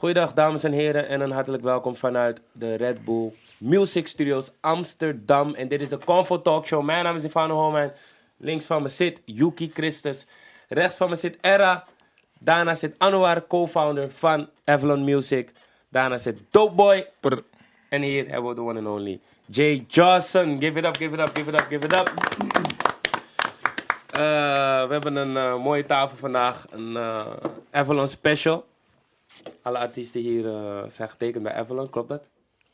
Goeiedag dames en heren en een hartelijk welkom vanuit de Red Bull Music Studios Amsterdam. En dit is de Convo Talk Show. Mijn naam is Ivano Holman. Links van me zit Yuki Christus. Rechts van me zit Era. Daarna zit Anwar, co-founder van Avalon Music. Daarna zit Dopeboy. En hier hebben we de one and only Jay Johnson. Give it up, give it up, give it up, give it up. Eh, we hebben een eh, mooie tafel vandaag. Een eh, Avalon special. Alle artiesten hier eh, zijn getekend bij Avalon, klopt dat?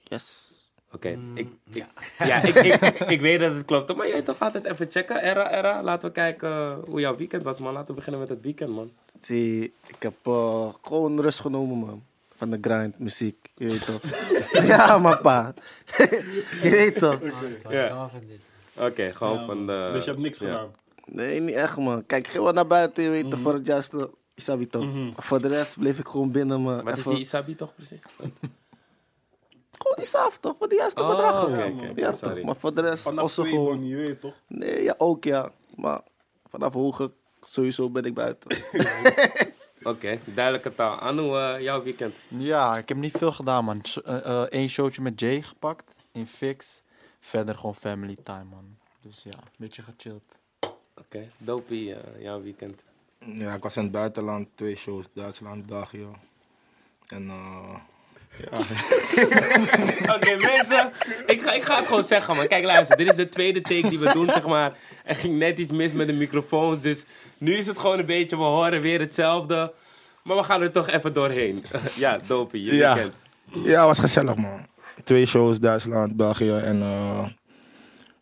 Yes. Oké, ik, ik, ja, ik, ik, ik weet dat het klopt. Maar jij toch altijd even checken. Era, Era, laten we kijken eh, hoe jouw weekend was, man. Laten we beginnen met het weekend, man. Zie, ik heb eh, gewoon rust genomen, man. Van de grind, muziek, je weet toch. ja, man, pa. je weet toch. Ja. Oké, gewoon van de... Dus je hebt niks ja. gedaan. Nee, niet echt, man. Kijk, wel naar buiten, je weet toch, voor het juiste. Isabi toch. Voor de rest bleef ik gewoon binnen, man. Wat is Even- die Isabi toch precies? Gewoon die saaf, toch? Voor de juiste Oh, bedrag, oké, gewoon. oké, Ja, sorry. toch. Maar voor de rest, Vanaf twee gewoon... Bonnie, je weet toch? Nee, ja, ook, ja. Maar vanaf hoger, sowieso ben ik buiten. Oké, duidelijke taal. Anu, eh, jouw weekend. Ja, ik heb niet veel gedaan, man. Eén uh, één showtje met Jay gepakt in Fix. Verder gewoon family time, man. Dus ja, een beetje gechilled. Oké, Dopie, eh, jouw weekend. Ja, ik was in het buitenland, twee shows, Duitsland, België. En eh ja, Oké, mensen, ik ga, ik ga het gewoon zeggen, man. Kijk, luister, dit is de tweede take die we doen, zeg maar. Er ging net iets mis met de microfoons, dus nu is het gewoon een beetje, we horen weer hetzelfde. Maar we gaan er toch even doorheen. ja, Dopie, je Ja. weekend. ja, was gezellig man. Twee shows, Duitsland, België en eh,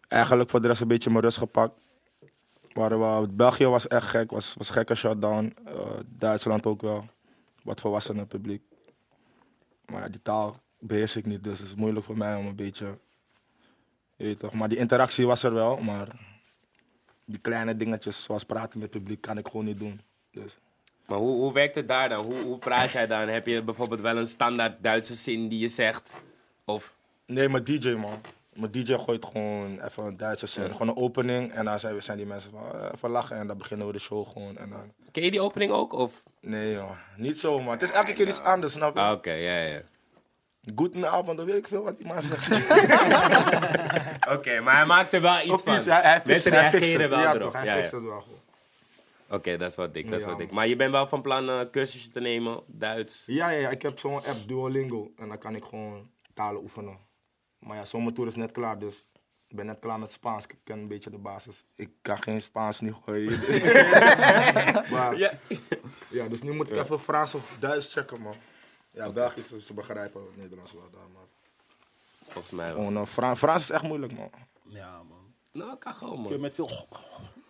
eigenlijk voor de rest een beetje mijn rust gepakt. Maar we, België was echt gek, was, was gekke shutdown. Eh, Duitsland ook wel, wat volwassener publiek. Maar ja, die taal beheers ik niet, dus het is moeilijk voor mij om een beetje, je weet toch. Maar die interactie was er wel, maar die kleine dingetjes zoals praten met het publiek kan ik gewoon niet doen. Dus. Maar hoe, hoe werkt het daar dan? Hoe, hoe praat jij dan? Heb je bijvoorbeeld wel een standaard Duitse zin die je zegt? Of, Nee, mijn DJ man. Mijn DJ gooit gewoon even een Duitse zin. Gewoon een opening en dan zijn, we- zijn die mensen van eh, even lachen en dan beginnen we de show gewoon. En dan... ken je die opening ook? Of? Nee joh, niet zo man. Het is elke keer iets anders, snap je? Ah, Oké, ja, ja. Goedenavond, dan weet ik veel wat die man zegt. Oké, maar hij maakt er wel iets van. hij, hij Mensen reageren wel ja, erop. Toch, hij Ja, ja. het wel gewoon. Oké, dat is wat dik, dat is dik. Maar je bent wel van plan een cursusje te nemen, Duits. Ja, ja, ja, ik heb zo'n app Duolingo en dan kan ik gewoon talen oefenen. Maar ja, zomertour is net klaar, dus ik ben net klaar met Spaans. Ik ken een beetje de basis. Ik kan geen Spaans nu gooien. maar, Ja. Ja, dus nu moet ik even Frans of Duits checken, man. Ja, Belgisch, ze begrijpen het Nederlands wel daar, maar... Volgens mij wel. Gewoon, eh, Fra- Frans is echt moeilijk, man. Ja, man. Nou, kan gewoon, Je man. met veel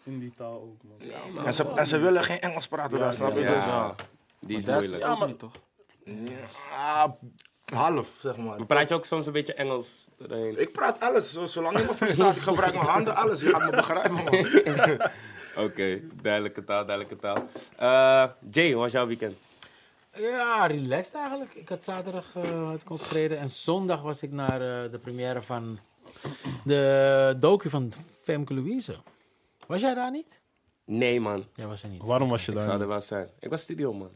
in die taal ook, man. Ja, man. En ze, en ze willen geen Engels praten daar, snap je? Ja, Dus, die is Dat is moeilijk. Ja, maar- niet, toch? ah, half, zeg maar. Maar praat je ook soms een beetje Engels erheen? Ik praat alles, zo- zolang je me verstaat. Ik gebruik mijn handen, alles. Je gaat me begrijpen, man. Oké, duidelijke taal, duidelijke taal. Eh, Jay, hoe was jouw weekend? Ja, relaxed eigenlijk. Ik had zaterdag eh, had ik opgetreden en zondag was ik naar eh, de première van de docu van Femke Louise. Was jij daar niet? Nee, man. Jij was er niet. Waarom was je Ik daar? zou er wel zijn. Ik was studio, man.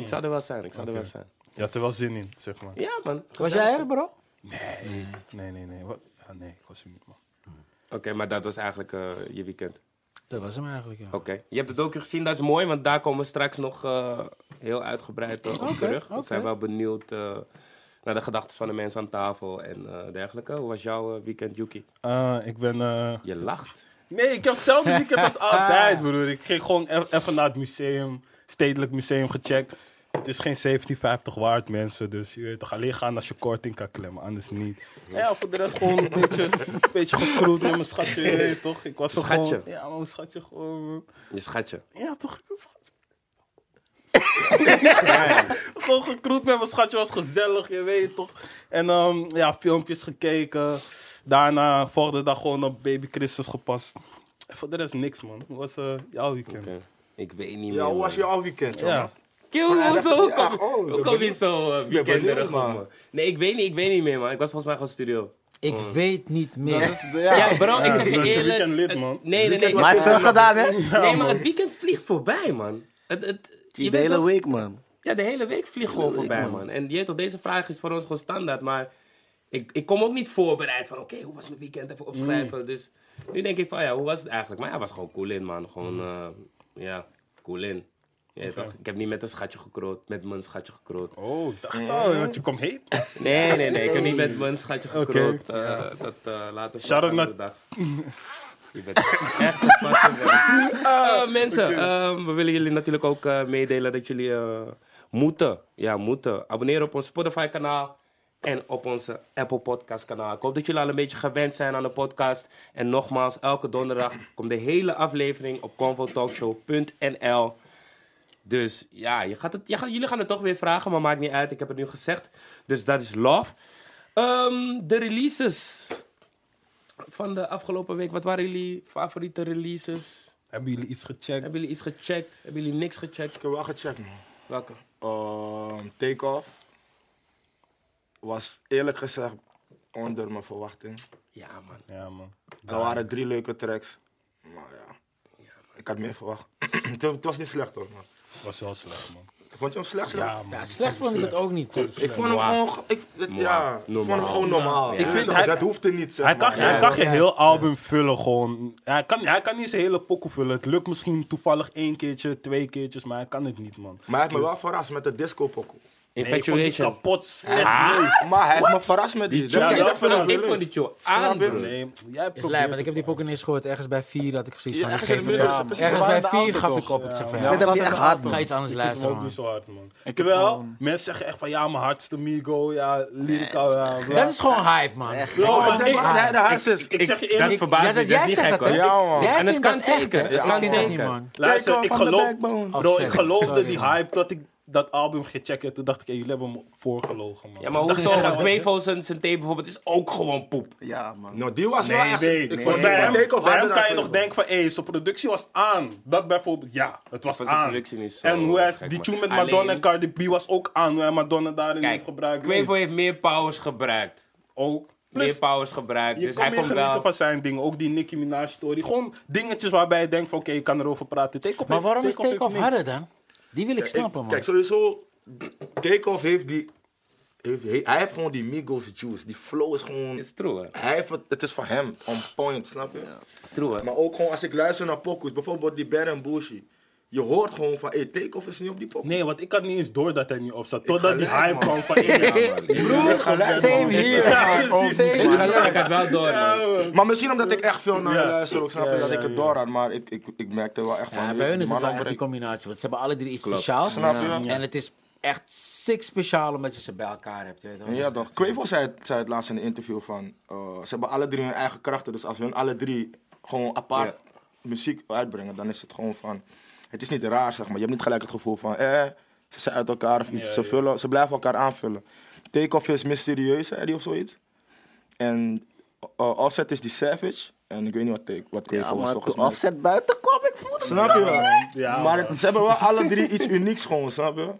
Ik zou er wel zijn, ik zou er wel zijn. Je had er wel zin in, zeg maar. Ja, man. Was jij er, bro? Nee, nee, nee. nee. Wat? Ja, nee, ik was er niet, man. Oké, maar dat was eigenlijk eh, je weekend. Dat was hem eigenlijk, ja. Oké. Je hebt het ook gezien, dat is mooi, want daar komen we straks nog eh, heel uitgebreid eh, op Oké, terug. We oké. zijn wel benieuwd eh, naar de gedachten van de mensen aan tafel en eh, dergelijke. Hoe was jouw eh, weekend, Yuki? Eh, ik ben... eh, Je lacht. Nee, ik heb hetzelfde weekend als altijd, broer. Ik ging gewoon e- even naar het museum, Stedelijk Museum gecheckt. Het is geen 1750 waard, mensen. Dus je weet toch, alleen gaan als je korting kan klemmen, anders niet. Ja, voor de rest gewoon een beetje, een beetje gekroet met mijn schatje, je weet toch. Ik was Schatje? gewoon... Ja, mijn schatje gewoon... Je schatje. Ja, toch, schatje. Ja, Gewoon gekroet met mijn schatje, was gezellig, je weet toch. En ehm, ja, filmpjes gekeken. Daarna, volgende dag gewoon op Baby Christus gepast. En voor de rest niks, man. Hoe was eh, jouw weekend? Ik weet niet meer. Ja, hoe was al weekend, jongen? Ja. Kill, hoezo? Ja, Kom, oh, hoe ik kom je zo uh, weekenderig man. Nee, ik weet niet, ik weet niet meer, man. Ik was volgens mij gewoon studio. Ik weet niet meer. Is, Ja, ja. bro, ik zeg je eerlijk. weekend lid, het- man. Nee, nee, nee. Maar hij heeft veel gedaan, hè? Nee, maar het weekend vliegt voorbij, man. Het, het, je De hele toch- week, man. ja, de hele week vliegt gewoon voorbij, man. En je weet toch, deze vraag is voor ons gewoon standaard, maar ik, ik kom ook niet voorbereid van, oké, hoe was mijn weekend? Even opschrijven. Dus nu denk ik van, ja, hoe was het eigenlijk? Maar ja, was gewoon cool in, man. Gewoon, eh, ja, cool in. Weet toch, ik heb niet met een schatje gekroot, met mijn schatje gekroot. Oh, dacht al, want je komt heet. Nee, nee, nee, ik heb niet met mijn schatje gekroot. Eh, Dat eh later voor Shout een out andere dag. Je bent echt een fucking man. Eh, mensen, eh, we willen jullie natuurlijk ook eh, meedelen dat jullie eh, moeten, ja, moeten abonneren op ons Spotify kanaal en op onze Apple Podcast kanaal. Ik hoop dat jullie al een beetje gewend zijn aan de podcast. En nogmaals, elke donderdag komt de hele aflevering op convotalkshow.nl. Dus ja, je gaat het, je gaat, jullie gaan het toch weer vragen, maar maakt niet uit. Ik heb het nu gezegd. Dus dat is love. Ehm, de releases van de afgelopen week. Wat waren jullie favoriete releases? Hebben jullie iets gecheckt? Hebben jullie iets gecheckt? Hebben jullie niks gecheckt? Ik heb wel gecheckt, man. Welke? Ehm, Take-off was eerlijk gezegd onder mijn verwachting. Ja, man. Ja, man. Er waren drie leuke tracks. Maar ja, ik had meer verwacht. het, het was niet slecht hoor, man. Was wel slecht, man. Vond je hem slecht? Ja, man. Ja, slecht vond ik het ook niet. Ik vond hem gewoon, ge- ik, het- ja, ik vond hem Normaal. gewoon normaal. Ja. Ik Ik vind dat, hij- dat hoeft er niet, zeg Hij kan, maar. hij Ja, kan ja. geen heel album vullen gewoon. Hij kan, hij kan niet zijn hele pokoe vullen. Het lukt misschien toevallig één keertje, twee keertjes, maar hij kan het niet, man. Maar hij heeft me wel verrast met de disco pokoe. Nee, vond Infatuation. kapot slecht. Maar hij heeft me verrast met die. Die Dat- dat dat vind ik ik leuk. vond die show aan, bro. Nee, jij Is lijp, probeert want ik heb die pokken eens gehoord. Ergens bij 4 had ik zoiets Ja, van, ik geef het precies. Ergens bij 4 gaf ik op. Ik zeg van, Ja, ja, dat in echt hard, auto. ga iets anders luisteren, ook man. niet zo hard, man. heb Terwijl, mensen zeggen echt van ja, mijn hardste Migo, ja, lyrica, ja. Dat is gewoon hype, man. Bro, maar dat de hardste is. ik zeg je Dat eerlijk, verbaast Ja, me, dat dat is jij niet zegt gek dat, hoor. Ja, man. Jij En het kan dat echt, zeker. Het kan dat zeker. niet, man. luister, ik geloof, bro, ik geloofde die man. hype dat ik dat album gecheckt heb. Toen dacht ik, hey, jullie hebben me voorgelogen, man. Ja, maar hoezo? gaat- Quavo zijn zijn tape bijvoorbeeld is ook gewoon poep. Ja, man. Nou, die was wel Nee, echt... nee. vond bij hem, bij hem kan je nog denken van, hé, zijn productie was aan. Dat bijvoorbeeld, ja, het was Was aan. productie niet zo en hoe hij, die man. tune met Alleen- Madonna en Cardi B was ook aan. Hoe hij Madonna daarin Kijk, heeft gebruikt. Quavo Nee, heeft meer powers gebruikt. ook. Meer Plus, powers gebruikt. je Dus kan hij meer komt genieten wel... van zijn dingen. Ook die Nicki Minaj story. Gewoon dingetjes waarbij je denkt van, oké, ik kan erover praten. Take-off Maar waarom is Take-off harder dan? Die wil ik snappen, Ik- man. Kijk, sowieso, Takeoff heeft die... Heeft, hij, heeft gewoon die Migos juice. Die flow is gewoon... It's true, hè. Hij heeft het, het is van hem, on point, snap je? True, hè. Maar ook gewoon als ik luister naar pokus, bijvoorbeeld die Ben en Bushi. Je hoort gewoon van, hey, Takeoff is niet op die pokus. Nee, want ik had niet eens door dat hij niet op zat. Totdat die hype kwam van, ja, man. Same hier, Ik had wel door, man. Maar misschien omdat ik echt veel naar Ja. luister, ook snap je Ja, dat ja, ik het ja. door had. Maar ik, ik, ik merkte wel echt van, Ja, bij hun is die het wel echt opbrengt. combinatie. Want ze hebben alle drie iets Klopt. speciaals. Snap je? En het is echt sick speciaal omdat je ze bij elkaar hebt. weet. Ja, toch. Quavo zei, het- zei het laatst in een interview van, eh, ze hebben alle drie hun eigen krachten. Dus als hun alle drie gewoon apart muziek uitbrengen, dan is het gewoon van, het is niet raar zeg maar. Je hebt niet gelijk het gevoel van, eh, ze zijn uit elkaar of iets. Ja, ze, ja. vullen, ze blijven elkaar aanvullen. Takeoff is mysterieus, zei hij of zoiets. En uh, Offset is die savage. En ik weet niet wat, take, wat Quavo Ja, was maar volgens toen mij. offset buiten kwam, ik voelde Snap je wel? Ja, maar het- ze hebben wel alle drie iets unieks gewoon, snap je?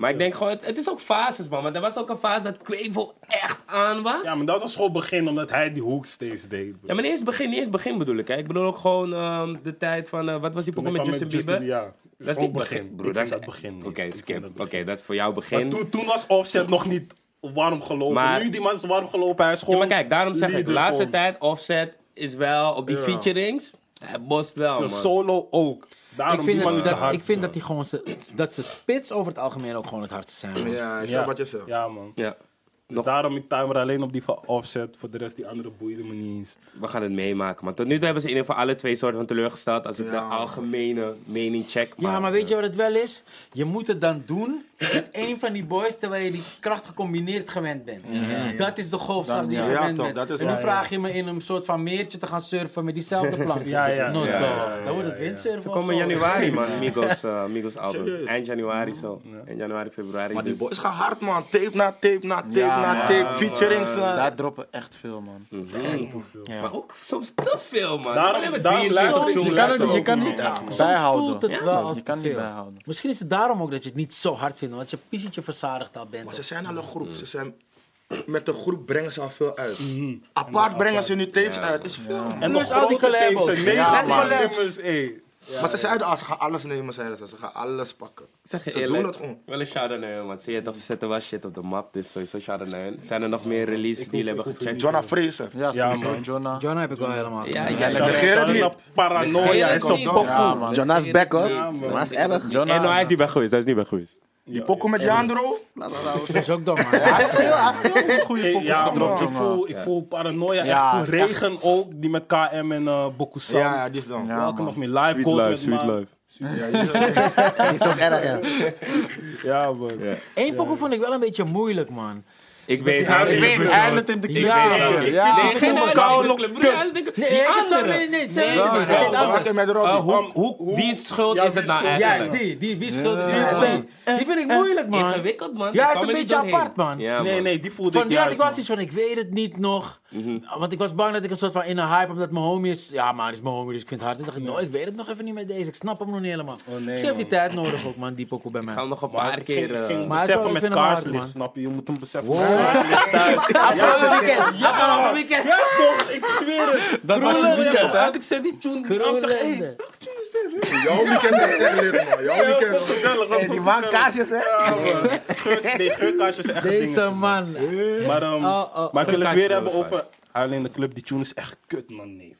Maar ik denk gewoon, het, het is ook fases, man. Want er was ook een fase dat Quavo echt aan was. Ja, maar dat was gewoon begin, omdat hij die hoek steeds deed. Ja, maar niet eens begin, niet eens begin bedoel ik. Hè. Ik bedoel ook gewoon ehm, de tijd van, eh, wat was die pokken met Justin Bieber? Ja, Dat is niet begin. broer. Dat is dat begin. Oké, skip. Oké, dat is voor jou Maar begin. toen, toen was Offset nog niet warm gelopen. Maar- nu die man is warm gelopen, hij is Ja, gewoon... maar kijk, daarom zeg ik, de laatste gewoon. tijd, Offset is wel op die Ja. featurings. Hij bost wel, De man. solo ook. Daarom, Ik vind, die man het- is de dat, ik vind dat, die gewoon ze- dat ze spits over het algemeen ook gewoon het hardste zijn. man. Ja, ik snap wat je zegt. ja man. Ja, Dus daarom ik timer alleen op die van Offset. Voor de rest, die andere boeide me niet eens. we gaan het meemaken. Maar tot nu toe hebben ze in ieder geval alle twee soorten van teleurgesteld. Als ik Ja. de algemene mening check. Ja, maar weet je wat het wel is? Je moet het dan doen met een van die boys terwijl je die kracht gecombineerd gewend bent. Dat is de golfslag die je ja. gewend Ja, toch, bent. dat is en nu vraag je me in een soort van meertje te gaan surfen met diezelfde plank. Ja, ja. No, Ja, toch. ja, ja, Dan wordt het ja. windsurfen. Ze komen in januari, man. Migos, eh, Migos album. Eind januari zo. Eind januari, februari. Maar die dus- boys gaan hard, man. Tape na tape na tape Ja, na tape. Featurings. Zij droppen echt veel, man. Ja. Maar ook soms te veel, man. Daarom- daarom luister Je kan, niet, bijhouden. je kan niet bijhouden. Misschien is het daarom ook dat je het niet zo hard vindt, want je piezetje verzadigd al bent. Maar ze zijn al een groep. Ze zijn... Met de groep brengen ze al veel uit. Apart brengen ze nu tapes uit. is veel. En nog al die en negen Ja, nummers, ey. maar ze zeiden, ah, ze gaan alles nemen, zeiden ze. Ze gaan alles pakken. Zeg je Ze eerlijk, doen het gewoon. wel een shout-out naar hun, want zie je toch, ze zetten wel shit op de map, dus sowieso shout-out naar hun. Zijn er nog meer releases die jullie hebben gecheckt? Jonah Fraser. Ja, Ja, man. Jonah. John heb ik wel helemaal. Ja, gezien. ja, Ja, Negeer het niet. Paranoia is op niet. pokoe. Ja. Jonah is back hoor. Ja. Maar is erg. En nou, hij is niet bij geweest, hij is niet bij geweest. Die pokken met Jandro. Dat is ook dom, man. Goeie Hey, poppers ja, gedropt, man. Ik voel, ik voel paranoia. Ja, echt. Ik voel regen ook, die met KM en eh Bokusan. Ja, ja, die is dan. Ja, Welke man. nog meer? Live Sweet goals life, met sweet life. Ja, die is- ook erg, ja. Ja, man. Ja. Eén pokoe vond ik wel een beetje moeilijk, man. Ik weet Ja, het ik weet het. Eindelijk in de Ik club. Ja, het. Ik Ja, geen me in de club. Die andere. nee, nee, Nee, Robbie? hoe, wie schuld Ja, is het nou schuld? eigenlijk? Ja, die. Die, wie schuld is Ja. die? Die vind ik moeilijk, man. Ingewikkeld, man. Ja, Ik is een beetje apart, man. Ja, Nee, nee, die voelde Van ik die had juist, ik was iets van, ik weet het niet nog. Mhm. Want ik was bang dat ik een soort van in een hype, omdat mijn homie is... Ja, maar hij is mijn homie, dus ik vind het hard. En dacht ik, no, ik weet het nog even niet met deze. Ik snap hem nog niet helemaal. Oh, nee, Ze heeft die tijd nodig ook, man, die pokoe bij mij. Ik ga hem nog een paar ik keer... ging, eh, ging Maar is beseffen ik met kaarslicht, man. snap je? Je moet hem beseffen Wow. Afgelopen weekend, afgelopen weekend. Ja, toch? Ik zweer het. Dat was je weekend, hè? Ik zei die tune, zegt, hey, Kroonlende. Jouw weekend is echt lit, man. Jouw weekend. gezellig. Hey, die man kaarsjes, hè? Ja, Nee, geurkaarsjes is echt Deze man. Maar, ehm, Oh, oh, maar ik wil het Geurkaarsjes weer hebben over... Alleen de club, die tune is echt kut, man, neef.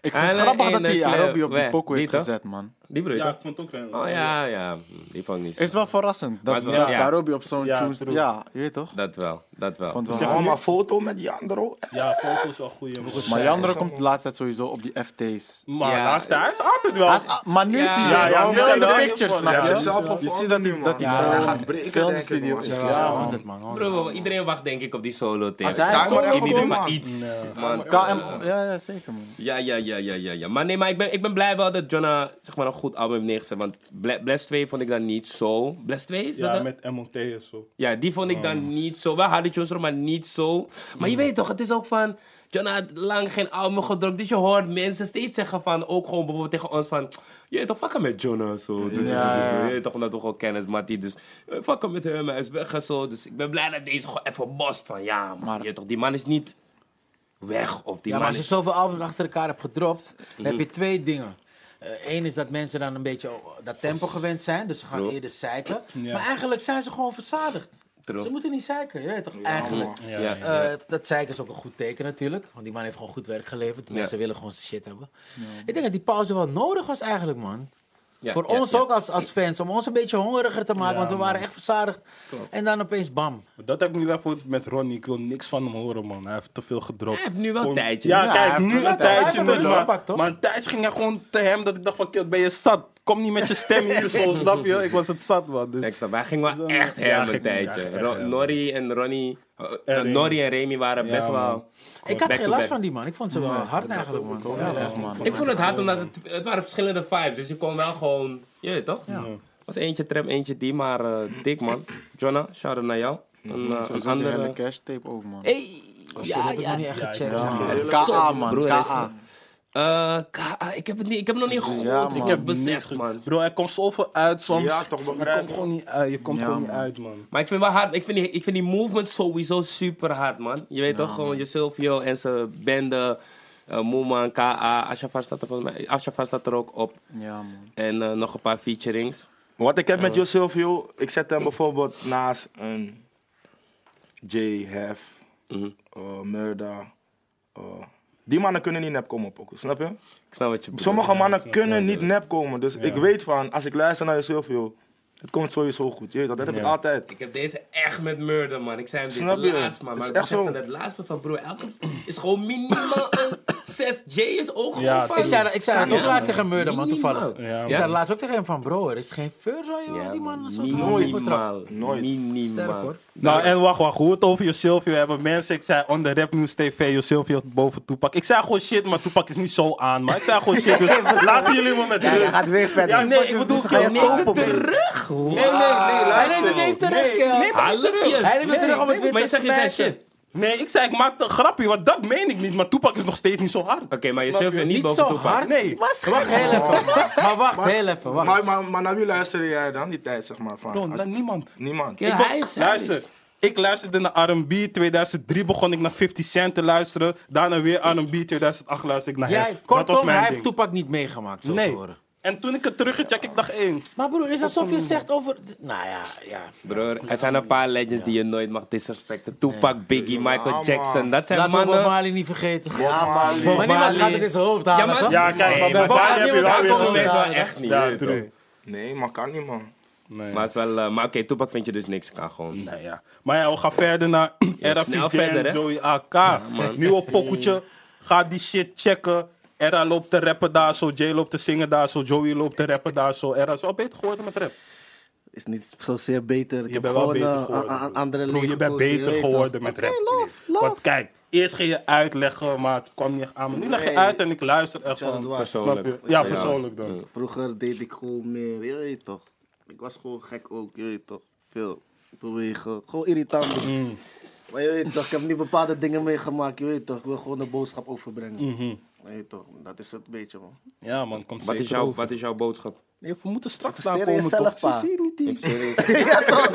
Ik vind het Alleen grappig dat de hij. Arobi op die Weh, pokoe heeft gezet, man. Die broer, Ja, ik vond het ook wel... Oh ja, ja. Die vond ik niet zo. Is wel verrassend. Dat, is wel- ja. Op zo'n Ja, tune... true. Ja, je weet toch? Dat wel, dat wel. Vond Zeg wel. maar, foto met Jandro. Ja, foto's wel goeie. man. Maar Jandro komt de laatste tijd sowieso op die FT's. Maar Ja. laatste, hij is altijd wel... Is- ah, maar nu Ja, zie je ja, ja, veel in de pictures, ja, snap ja, je? Ziet dat hij dat gaat breken, is. Ja, man. 100 man. 100. Bro, iedereen wacht denk ik op die solo tegen. hij maar iets. Ja, ja, zeker man. Ja, ja, ja, ja, ja, ja. Maar nee, maar ik ben, ik ben blij wel dat Jonna zeg maar, een goed album heeft neergezet. Want Ble- Bless 2 vond ik dan niet zo. Bless 2 is dat? Ja, met MOT en zo. Ja, die vond ik dan niet zo. Wel tunes, erop, maar niet zo. Maar je weet toch, het is ook van... Jonna had lang geen album gedrukt. Dus je hoort mensen steeds zeggen van... Ook gewoon bijvoorbeeld tegen ons van... Je weet toch, fucken met Jonna zo. Dus, Ja, ja. Je weet toch, omdat we gewoon kennis, Mattie. Dus eh, fucken met hem, hij is weg en zo. Dus ik ben blij dat deze gewoon even bost van... Ja, man, Maar- je weet toch, die man is niet weg. Of die Ja, maar als je is... zoveel albums achter elkaar hebt gedropt, dan heb je twee dingen. Eén is dat mensen dan een beetje dat tempo gewend zijn, dus ze gaan True. eerder zeiken. Ja. Maar eigenlijk zijn ze gewoon verzadigd. True. Ze moeten niet zeiken, je weet toch? eigenlijk. Ja, Ja. Eh, dat zeiken is ook een goed teken natuurlijk, want die man heeft gewoon goed werk geleverd. Ja. Mensen willen gewoon zijn shit hebben. Ik denk dat die pauze wel nodig was eigenlijk, man. Ja, Voor ja, ons ja. ook als, als fans, om ons een beetje hongeriger te maken, Ja, want we waren man. echt verzadigd. En dan opeens bam. Dat heb ik nu wel voor met Ronnie. Ik wil niks van hem horen, man. Hij heeft te veel gedropt. Hij heeft nu wel Gewoon- een tijdje. Ja, Ja, kijk, nu een wel- tijdje. maar, gepakt, toch? maar een tijdje ging hij gewoon te hem dat ik dacht van, kill, ben je zat? Kom niet met je stem hier zo, snap je? Ik was het zat, man. Dus, Ik snap, hij ging wel Dus, echt ja, hem een tijdje. ja. Norrie en Ronnie, uh, uh, Remy. Norrie en Remy waren Ja, best wel... Ik had geen last van die man. Ik vond ze wel hard eigenlijk, man. Ja. Ik vond het hard omdat het, het waren verschillende vibes, dus je kon wel gewoon, je weet toch? Ja. was eentje trap, eentje die, maar eh, dik man. Jonna, shout out naar jou. Een, die andere... hele cash tape ook, man. Hey, Oh, shit, heb ik nog niet echt Ja, gecheckt. ja, man. ja. KA, man. KA. Eh, K- ik heb het niet, ik heb het nog niet Ja, man. ik heb beseft, niks man. man. Bro, er komt zoveel uit soms. Ja, toch, Je begrijp komt gewoon niet uit. Je komt Ja, gewoon niet man. uit, man. Maar ik vind wel hard, ik vind die, ik vind die movement sowieso super hard, man. Je weet toch, gewoon je Silvio en zijn bende, uh, Moeman, KA, Ashafar staat er volgens mij, Ashafar staat er ook op. Ja, man. En eh, nog een paar featurings. Wat ik heb met Jo Silvio, ik zet hem bijvoorbeeld naast een J, Hef, Mhm. uh, Murda. uh, die mannen kunnen niet nep komen pokoe, snap je? Ik snap wat je bedoelt. Sommige mannen kunnen niet nep komen, dus ik weet van, als ik luister naar Jo Silvio, het komt sowieso goed. Je weet dat, dat heb ik Ja. altijd. Ik heb deze echt met murder, man. Ik zei hem dit Snap je? laatst, man. Het Maar ik echt besefte zo. net laatst van broer. Elke is gewoon minimaal een 6J is ook Ja, gewoon van... Ik zei, dat- ik zei dat Ja, ook laatst man. tegen Murder, man, toevallig. Ja, Ik zei laatst ook tegen hem van, bro, er is geen fur zo, joh. Ja, die man is. Minimaal. Nooit. Minimaal. Sterk, hoor. Nou, en wacht, wacht. Hoe het over je Silvio hebben. Mensen, ik zei on the Rap News TV, je Silvio boven Toepak. Ik zei gewoon shit, maar Toepak is niet zo aan. Maar ik zei gewoon shit, dus laten jullie me met Ja, hij rust. gaat weer verder. Ja, nee, ik bedoel Dus ga je zo. topen. Terug, Nee, nee, nee, Hij luister. neemt het eens terug, Nee, kerel. nee, maar niet terug. Hij neemt het terug om het Nee, weer Maar te je zegt, je zei smashen. shit. Nee, ik zei, ik maakte een grapje, want dat meen ik niet. Maar Toepak is nog steeds niet zo hard. Oké, maar je je? niet Niet boven zo Toepak. hard. Nee. Wacht heel even. Maar wacht, heel even, Maar, wacht. maar, maar naar wie luisterde jij dan, die tijd, zeg maar? Van, Bro, als- naar niemand. niemand. Ja, hij is... luister, is- ik luisterde naar R&B. 2003 begon ik naar 50 Cent te luisteren. Daarna weer R&B. 2008 luisterde ik naar Jij, Hef. Dat was kortom, hij mijn heeft ding. Toepak niet meegemaakt, zo Nee. te horen. En toen ik het teruggecheckt, ik dacht één. Maar broer, is alsof je zegt over... Nou ja, ja. Broer, er zijn een paar legends die je nooit mag disrespecten. Tupac, Biggie, Michael. Jackson. Dat zijn Laten we Bob mannen... Marley niet vergeten. Ja, man. Maar niemand Marley. gaat het in zijn hoofd halen, Ja, maar- toch? Ja, kijk, Nee, maar maar bij Dani heb je wel daar weer komen Dat we is gezien. wel echt niet. Ja. Nee, maar kan niet, man. Nee. Maar, is wel, eh, maar oké, Tupac vind je dus niks. Kan gewoon. Nee, ja. Maar ja, we gaan verder naar snel Fidel verder, Joey AK. Nieuwe pokoetje. Ga die shit checken. Era loopt te rappen daar zo, Jay loopt te zingen daar zo, Joey loopt te rappen daar zo. Era is wel beter geworden met rap. Is niet zozeer beter. Ik Je bent wel gewoon beter eh, geworden. a- a- andere Bro, je bent beter geworden met rap. love, love. Want kijk, eerst ging je uitleggen, maar het kwam niet echt aan. Maar nu leg je uit en ik luister echt Ja, dat van. Persoonlijk. Snap je? Ja, persoonlijk dan. Vroeger deed ik gewoon meer, je weet toch. Ik was gewoon gek ook, je weet toch. Veel bewegen, gewoon irritant. Mm. Maar je weet toch, ik heb nu bepaalde dingen meegemaakt, je weet toch. Ik wil gewoon een boodschap overbrengen. Mhm. Weet toch, dat is het beetje man. Ja man, komt Wat zeker is, jouw, over. wat is jouw boodschap? Nee, we moeten straks daar komen jezelf, toch? pa. Zie je niet die... Serieus? ja toch?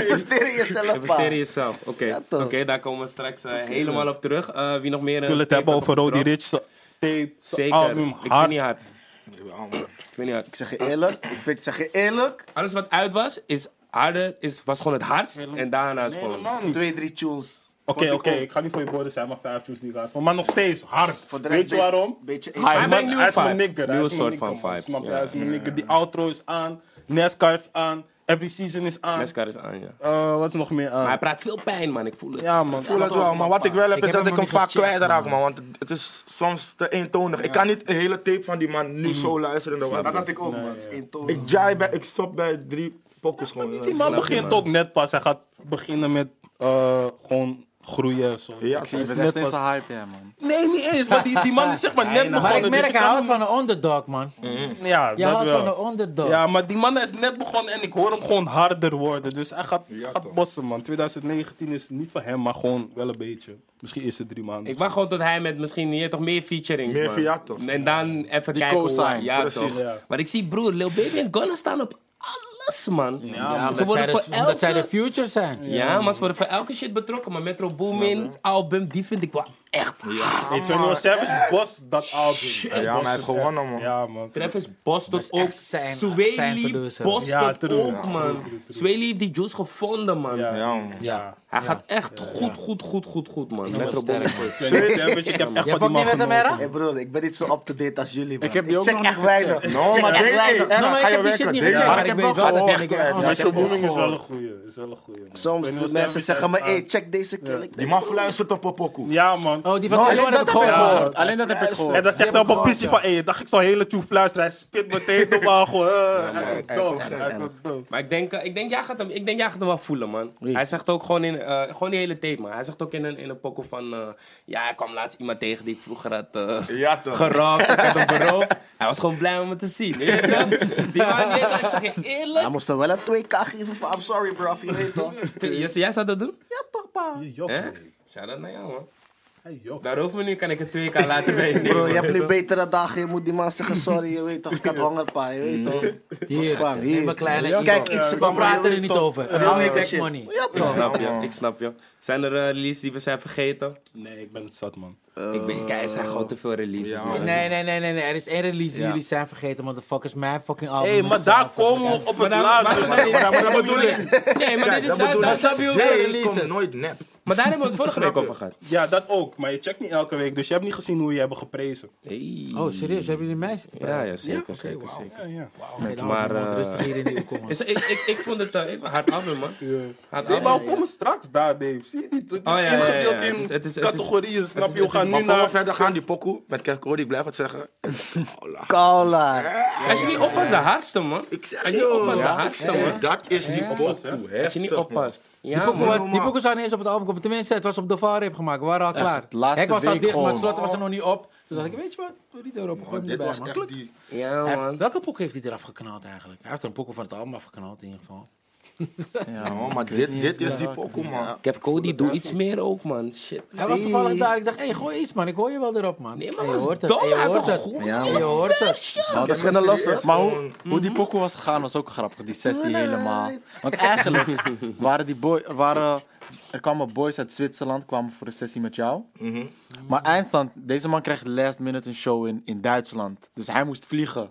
Investeer in jezelf, pa. Investeer in jezelf. Oké. Oké, daar komen we straks eh, helemaal op terug. Eh, wie nog meer? Ik wil het hebben over Roddy Rich, tape, Zeker. album, ik vind niet hard. Ik vind niet hard. Ik zeg je eerlijk, ik vind, ik zeg je eerlijk, Alles wat uit was, is harder, is, was gewoon het hardst. En daarna is Nee, gewoon... twee, drie tunes. Oké, oké, ik ga niet voor je woorden zijn, maar vijf tunes die ik had. Maar nog steeds hard. Voor de rest Weet je best- waarom? Beetje Hij man, hij is mijn nigger. hij Nieuwe is mijn soort van nigger, man. vibe. Snap je? Ja, Hij is mijn ja, nigger. Die outro is aan, NASCAR is aan, Every Season is aan. Nescar is aan, ja. Eh, wat is nog meer aan? Maar hij praat veel pijn, man. Ik voel het. Ja, man. Ik voel het wel, maar wat ik wel heb Ik is heb dat hem ik nog hem niet vaak gecheckt, kwijtraak, man. Want het- het is soms te eentonig. Ik kan niet een hele tape van die man nu zo luisteren. in de Dat had ik ook, man. Het is één toon. Ik jai bij, ik stop bij drie pokkers gewoon. Die man begint ook net pas. Hij gaat beginnen met eh, gewoon groeien. Zo. Ja, Ik zie het net in zijn hype, ja, man. Nee, niet eens. Maar die, die man is zeg maar net begonnen. Maar ik dus merk, je hij houdt van een underdog, man. Ja, Je dat houdt van wel. een underdog. Ja, maar die man is net begonnen en ik hoor hem gewoon harder worden. Dus hij gaat, Ja, gaat bossen, man. 2019 is niet van hem, maar gewoon wel een beetje. Misschien is het drie maanden. Ik wacht gewoon tot hij met misschien hier toch meer featurings, Meer man. toch? En dan even Die kijken hoe... co-sign, Ja, precies. toch. Ja. Maar ik zie broer, Lil Baby en Gunna staan op alles, man. Ja, Ja. Ze omdat, zij worden de, voor omdat zij de elke- future zijn. Ja, maar ze worden voor elke shit betrokken. Maar Metro Boomin's album, die vind ik wel echt Hey, 21 Savage boss dat album. Hij Ja, maar hij heeft gewonnen, man. Ja, man. Travis bost Dat ook. zijn- Swaley Ja, het true. ook, Ja, man. true, true, true. Swaley heeft die juice gevonden, man. Ja. Ja, man. Ja. Hij gaat echt goed, goed, goed, goed, goed, man. Metro Boomin. 21 Savage, ik heb echt Jij van die man niet met hem? Hey broer, ik ben niet zo up-to-date als jullie, man. Ik heb die ook check nog echt weinig. No, check maar echt deze, weinig. hey, Erna, maar ga ik je heb die shit werken. maar ik weet wel gehoord, Metro heb Booming is wel een goeie. Is wel een goeie. man. Soms 21 mensen zeggen me, hey, aan. check deze kill. Die man fluistert op een pokoe. Ja, man. Oh, die van Alleen dat heb ik heb gehoord. Alleen dat heb ik gehoord. En dan zegt hij op een pissie van, hey, dacht ik zo'n hele tune fluisteren. Hij spit meteen normaal gewoon. Maar ik denk, ik, denk, jij gaat hem, ik denk, jij gaat hem wel voelen, man. Hij zegt ook gewoon in, eh, gewoon die hele thema. Hij zegt ook in een, in een pokoe van, eh, ja, ik kwam laatst iemand tegen die ik vroeger had eh Ja, toch? gerokt, ik had hem beroofd. Hij was gewoon blij om me te zien. weet je toch? Die man, die, ik zeg je eerlijk. Hij moest er wel een 2k geven van, I'm sorry bro, je weet toch? Jij, jij zou dat doen? Ja toch, pa. Hey, joh, Hè? man. Shout out naar jou, man. Hey, me nu kan ik het twee keer laten weten. Bro, je hebt nu betere dagen, je moet die man zeggen sorry, je weet toch, ik had honger, pa, je weet toch? Hier, Spang, neem een kleine Kijk, Kijk, iets We van praten er niet over. Hou je back money. Ja Ik snap je, ik snap je. Zijn er eh, releases die we zijn vergeten? Nee, ik ben het zat, man. ik ben, kijk, er zijn gewoon te veel releases, Ja, man. Nee, nee, nee, nee, nee. Er is één release die Ja. jullie zijn vergeten, motherfuckers. Mijn fucking album. Hé, hey, is, maar daar komen we op het daar- laatst. maar- maar- dat- maar- dat maar- bedoel ik. Nee, maar dit is, dat daar, snap je hoeveel releases. komt nooit nep. Maar daar hebben we het vorige week over gehad. Ja, dat ook. Maar je checkt niet elke week, dus je hebt niet gezien hoe je hebben geprezen. Hey. Oh, serieus? Hebben jullie mij zitten Ja, ja, zeker, Oké, zeker, zeker. Ja, ja. Maar, maar, eh, rustig hier in die hoek, man. Is, ik, ik, ik vond het uh, hard album, man. Hard Nee, maar we komen straks daar, Dave. Zie je niet? Het is Oh, ja, ja, ja, ingedeeld ja. Het is- in het is- het is- categorieën, snap is- je? We gaan nu naar... verder gaan, die pokoe met Kerk Cody, ik blijf het zeggen. Kaula. Als je niet oppast, de hardste, man. Ik zeg Als je niet oppast, de hardste, Ja, ja. man. Dat is die pokoe. Als je niet oppast. Ja, Die pokoe zou niet eens op het album komen. Tenminste, het was op de VAR gemaakt. We waren al klaar. het laatste Hek was al dicht, maar het slot was er nog niet op. Toen dacht ik, weet je wat? Doe niet erop. Gooi hem Dit was man. echt die... Ja, heeft- man. Welke pokoe heeft hij eraf geknald eigenlijk? Hij heeft er een pokoe van het album afgeknald in ieder geval. Ja, Oh, maar ik dit, dit is die pokoe, man. Kev Cody, doe iets meer ook, man. Shit. Hij was toevallig daar. Ik dacht, hé, gooi iets man. Ik hoor je wel erop man. Nee, maar je hoort het. Je hoort het. Je hoort het. Schouders kunnen lossen. Maar hoe, hoe die pokoe was gegaan was ook grappig, die sessie helemaal. Want eigenlijk waren die boy, waren, er kwamen boys uit Zwitserland, kwamen voor een sessie met jou. Mhm. Maar eindstand, deze man kreeg last minute een show in, in Duitsland. Dus hij moest vliegen.